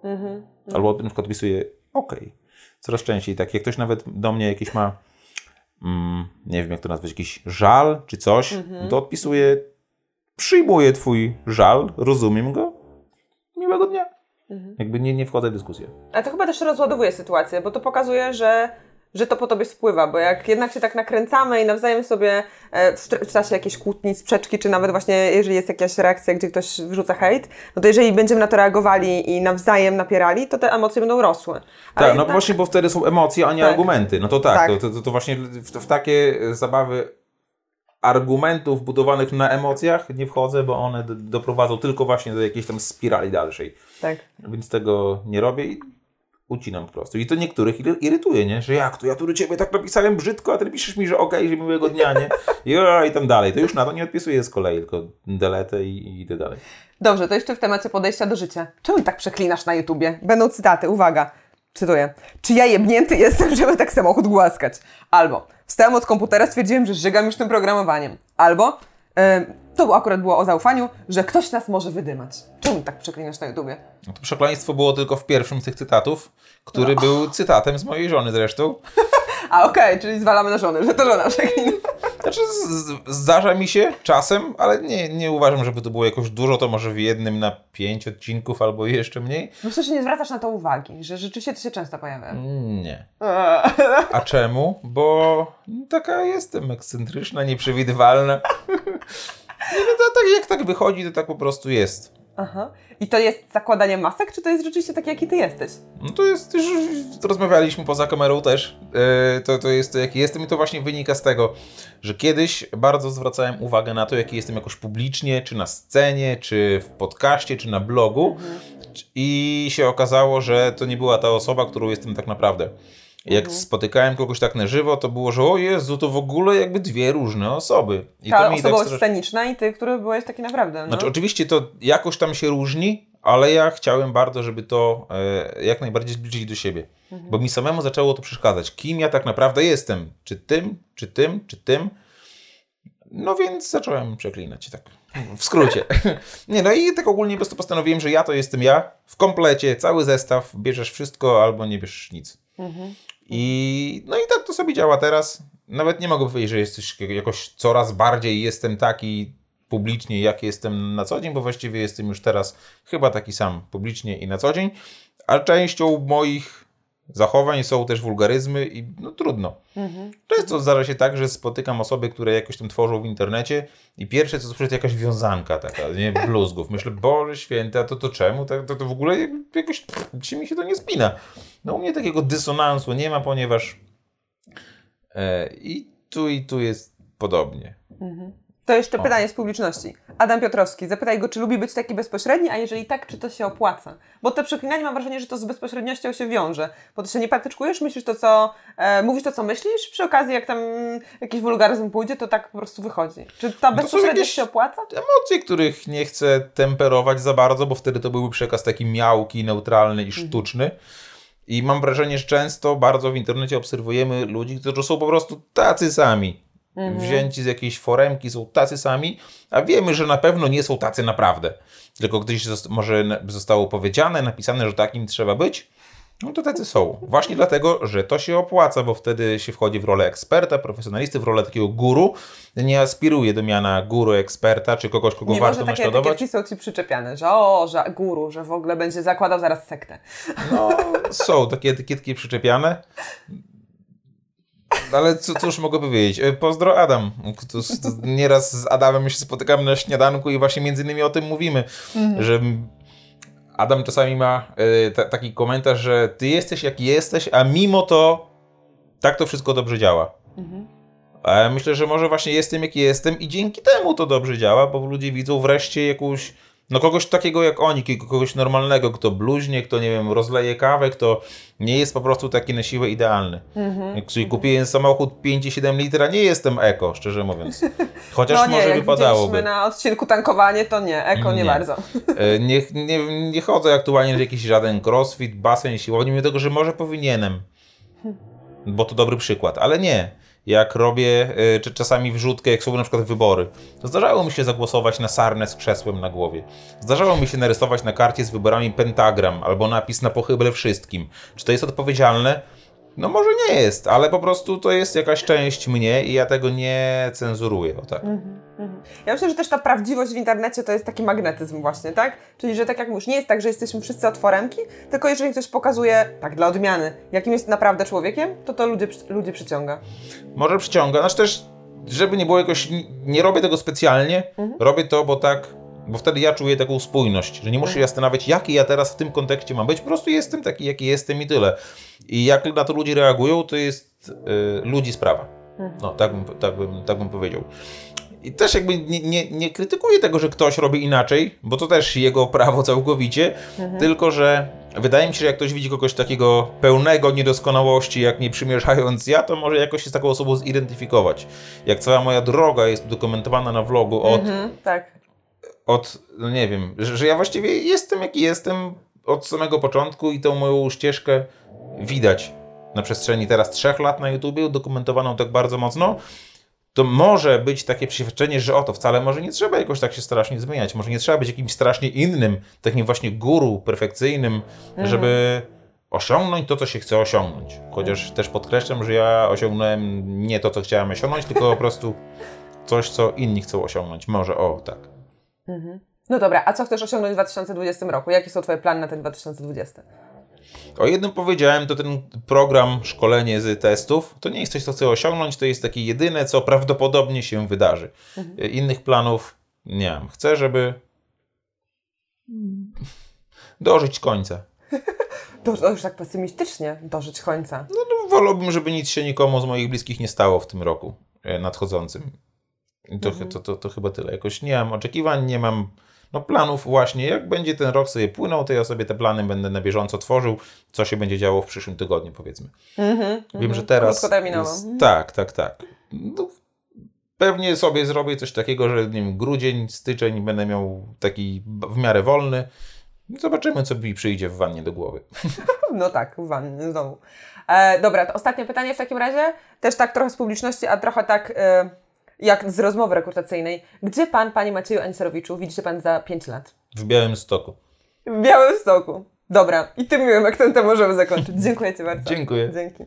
Mhm.
Albo na przykład odpisuję okej. Coraz częściej tak. Jak ktoś nawet do mnie jakiś ma, mm, nie wiem jak to nazwać, jakiś żal czy coś,
Mhm.
to odpisuję, przyjmuję twój żal, rozumiem go, miłego dnia.
Mhm.
Jakby nie, nie wchodzę w dyskusję.
Ale to chyba też rozładowuje sytuację, bo to pokazuje, że, że to po tobie spływa, bo jak jednak się tak nakręcamy i nawzajem sobie e, w, czasie jakiejś kłótni, sprzeczki, czy nawet właśnie jeżeli jest jakaś reakcja, gdzie ktoś wrzuca hejt, no to jeżeli będziemy na to reagowali i nawzajem napierali, to te emocje będą rosły. Ale
Tak, no
jednak-
właśnie, bo wtedy są emocje, a nie
Tak.
argumenty. No to tak,
Tak.
To, to, to właśnie w, w takie zabawy argumentów budowanych na emocjach nie wchodzę, bo one doprowadzą tylko właśnie do jakiejś tam spirali dalszej.
Tak.
Więc tego nie robię i ucinam po prostu. I to niektórych iry- irytuje, nie? Że jak to, ja tu do ciebie tak napisałem brzydko, a ty piszesz mi, że okej, że miłego dnia, nie? I, o, I tam dalej. To już na to nie odpisuję z kolei, tylko deletę i, i idę dalej.
Dobrze, to jeszcze w temacie podejścia do życia. Czemu tak przeklinasz na YouTubie? Będą cytaty, uwaga. Cytuję. Czy ja jebnięty jestem, <laughs> żeby tak samochód głaskać? Albo wstałem od komputera, stwierdziłem, że żygam już tym programowaniem. Albo to akurat było o zaufaniu, że ktoś nas może wydymać. Czemu tak przeklinasz na YouTubie?
No to przekleństwo było tylko w pierwszym z tych cytatów, który był cytatem z mojej żony zresztą. <laughs>
A okej, czyli zwalamy na żonę, że to żona przeklina. <laughs>
Znaczy, zdarza mi się czasem, ale nie, nie uważam, żeby to było jakoś dużo, to może w jednym na pięć odcinków albo jeszcze mniej.
No przecież nie zwracasz na to uwagi, że rzeczywiście to się często pojawia.
Nie. <laughs> A czemu? Bo taka jestem ekscentryczna, nieprzewidywalna. Nie, no to tak jak tak wychodzi, to tak po prostu jest.
Aha. I to jest zakładanie masek, czy to jest rzeczywiście taki, jaki ty jesteś?
No to jest, już rozmawialiśmy poza kamerą też, Yy, to, to jest to jaki jestem i to właśnie wynika z tego, że kiedyś bardzo zwracałem uwagę na to, jaki jestem jakoś publicznie, czy na scenie, czy w podcaście, czy na blogu i się okazało, że to nie była ta osoba, którą jestem tak naprawdę. Jak spotykałem kogoś tak na żywo, to było, że o Jezu, to w ogóle jakby dwie różne osoby. I
Ta
to mi tak
osobowość
strasz-
sceniczna i ty, który byłeś taki naprawdę. No.
Znaczy, oczywiście to jakoś tam się różni, ale ja chciałem bardzo, żeby to e, jak najbardziej zbliżyć do siebie. Bo mi samemu zaczęło to przeszkadzać. Kim ja tak naprawdę jestem? Czy tym, czy tym, czy tym? No więc zacząłem przeklinać, tak. W skrócie. <laughs> Nie, no i tak ogólnie po prostu postanowiłem, że ja to jestem ja. W komplecie, cały zestaw, bierzesz wszystko albo nie bierzesz nic. I no i tak to sobie działa teraz. Nawet nie mogę powiedzieć, że jesteś jakoś coraz bardziej jestem taki publicznie, jak jestem na co dzień, bo właściwie jestem już teraz chyba taki sam publicznie i na co dzień, a częścią moich zachowań są też wulgaryzmy i no trudno. Często zdarza się tak, że spotykam osoby, które jakoś tam tworzą w internecie i pierwsze co słyszę to jakaś wiązanka taka, nie, bluzgów. Myślę, Boże święty, a to, to czemu? To, to, to w ogóle jakoś czy mi się to nie spina. No u mnie takiego dysonansu nie ma, ponieważ e, i tu i tu jest podobnie.
To jeszcze pytanie z publiczności. Adam Piotrowski, zapytaj go, czy lubi być taki bezpośredni, a jeżeli tak, czy to się opłaca? Bo to przeklinanie mam wrażenie, że to z bezpośredniością się wiąże. Bo ty się nie praktykujesz, myślisz to, co... E, mówisz to, co myślisz, przy okazji jak tam jakiś wulgaryzm pójdzie, to tak po prostu wychodzi. Czy ta bezpośredniość
jakieś-
się opłaca?
Emocje, których nie chcę temperować za bardzo, bo wtedy to byłby przekaz taki miałki, neutralny i sztuczny. I mam wrażenie, że często bardzo w internecie obserwujemy ludzi, którzy są po prostu tacy sami. Wzięci z jakiejś foremki, są tacy sami, a wiemy, że na pewno nie są tacy naprawdę. Tylko gdzieś zost- może zostało powiedziane, napisane, że takim trzeba być. No to tacy są. Właśnie dlatego, że to się opłaca, bo wtedy się wchodzi w rolę eksperta, profesjonalisty, w rolę takiego guru. Nie aspiruje do miana guru, eksperta, czy kogoś, kogo
Nie
warto
takie
naśladować.
etykietki są ci przyczepiane, że o, że guru, że w ogóle będzie zakładał zaraz sektę.
No, są takie etykietki przyczepiane. Ale co, cóż mogę powiedzieć? E, Pozdro Adam. Nieraz z Adamem się spotykamy na śniadanku i właśnie między innymi o tym mówimy, że m- Adam czasami ma e, ta, taki komentarz, że ty jesteś jaki jesteś, a mimo to tak to wszystko dobrze działa. A ja myślę, że może właśnie jestem jaki jestem i dzięki temu to dobrze działa, bo ludzie widzą wreszcie jakąś, no kogoś takiego jak oni, kogoś normalnego, kto bluźnie, kto nie wiem, rozleje kawę, kto nie jest po prostu taki na siłę idealny. Jak sobie kupiłem samochód 5,7 litra, nie jestem eko, szczerze mówiąc. <laughs> Chociaż
no nie,
może
jak
wypadałoby.
na odcinku tankowanie, to nie, eko nie,
Nie.
bardzo.
E, Nie, nie, nie chodzę aktualnie na jakiś żaden crossfit, basen, siłowni, mimo tego, że może powinienem. Bo to dobry przykład, ale nie. Jak robię e, czy czasami wrzutkę, jak są na przykład wybory, to zdarzało mi się zagłosować na sarnę z krzesłem na głowie. Zdarzało mi się narysować na karcie z wyborami pentagram albo napis na pochybę wszystkim. Czy to jest odpowiedzialne? No może nie jest, ale po prostu to jest jakaś część mnie i ja tego nie cenzuruję. O tak.
Ja myślę, że też ta prawdziwość w internecie to jest taki magnetyzm właśnie, tak? Czyli, że tak jak mówisz, nie jest tak, że jesteśmy wszyscy od foremki, tylko jeżeli ktoś pokazuje, tak dla odmiany, jakim jest naprawdę człowiekiem, to to ludzie, ludzie przyciąga.
może przyciąga. Znaczy też, żeby nie było jakoś, nie robię tego specjalnie, robię to, bo tak, bo wtedy ja czuję taką spójność, że nie muszę się zastanawiać, jaki ja teraz w tym kontekście mam być, po prostu jestem taki, jaki jestem i tyle. I jak na to ludzie reagują, to jest y, ludzi sprawa. No, tak bym, tak, bym, tak bym powiedział. I też jakby nie, nie, nie krytykuję tego, że ktoś robi inaczej, bo to też jego prawo całkowicie, tylko że wydaje mi się, że jak ktoś widzi kogoś takiego pełnego niedoskonałości, jak nie przymierzając ja, to może jakoś się z taką osobą zidentyfikować. Jak cała moja droga jest dokumentowana na vlogu od,
Mhm, tak.
Od no nie wiem, że, że ja właściwie jestem jaki jestem od samego początku i tą moją ścieżkę widać na przestrzeni teraz trzech lat na YouTubie, udokumentowaną tak bardzo mocno, to może być takie przeświadczenie, że oto wcale może nie trzeba jakoś tak się strasznie zmieniać, może nie trzeba być jakimś strasznie innym, takim właśnie guru perfekcyjnym, żeby osiągnąć to, co się chce osiągnąć. Chociaż też podkreślam, że ja osiągnąłem nie to, co chciałem osiągnąć, tylko po prostu coś, co inni chcą osiągnąć. Może o, tak.
No dobra, a co chcesz osiągnąć w 2020 roku? Jakie są Twoje plany na ten 2020?
O jednym powiedziałem, to ten program, szkolenie z testów, to nie jest coś, co chcę osiągnąć, to jest takie jedyne, co prawdopodobnie się wydarzy. Innych planów nie mam. Chcę, żeby dożyć końca. <laughs>
To, to już tak pesymistycznie, dożyć końca.
No, no, wolałbym, żeby nic się nikomu z moich bliskich nie stało w tym roku e, nadchodzącym. To, to, to, to chyba tyle. Jakoś nie mam oczekiwań, nie mam no, planów właśnie. Jak będzie ten rok sobie płynął, to ja sobie te plany będę na bieżąco tworzył, co się będzie działo w przyszłym tygodniu, powiedzmy. Wiem, że teraz.
Krótkoterminowo.
Jest, tak, tak, tak. No, pewnie sobie zrobię coś takiego, że nie wiem, grudzień, styczeń będę miał taki w miarę wolny. Zobaczymy, co mi przyjdzie w wannie do głowy. <laughs>
No tak, w wannie znowu. E, dobra, to ostatnie pytanie w takim razie. Też tak trochę z publiczności, a trochę tak e, jak z rozmowy rekrutacyjnej. Gdzie pan, panie Macieju Aniserowiczu, widzicie pan za 5 lat?
W Białym Stoku.
W Białymstoku. Dobra, i tym miłym akcentem możemy zakończyć. Dziękuję Ci bardzo.
Dziękuję.
Dzięki.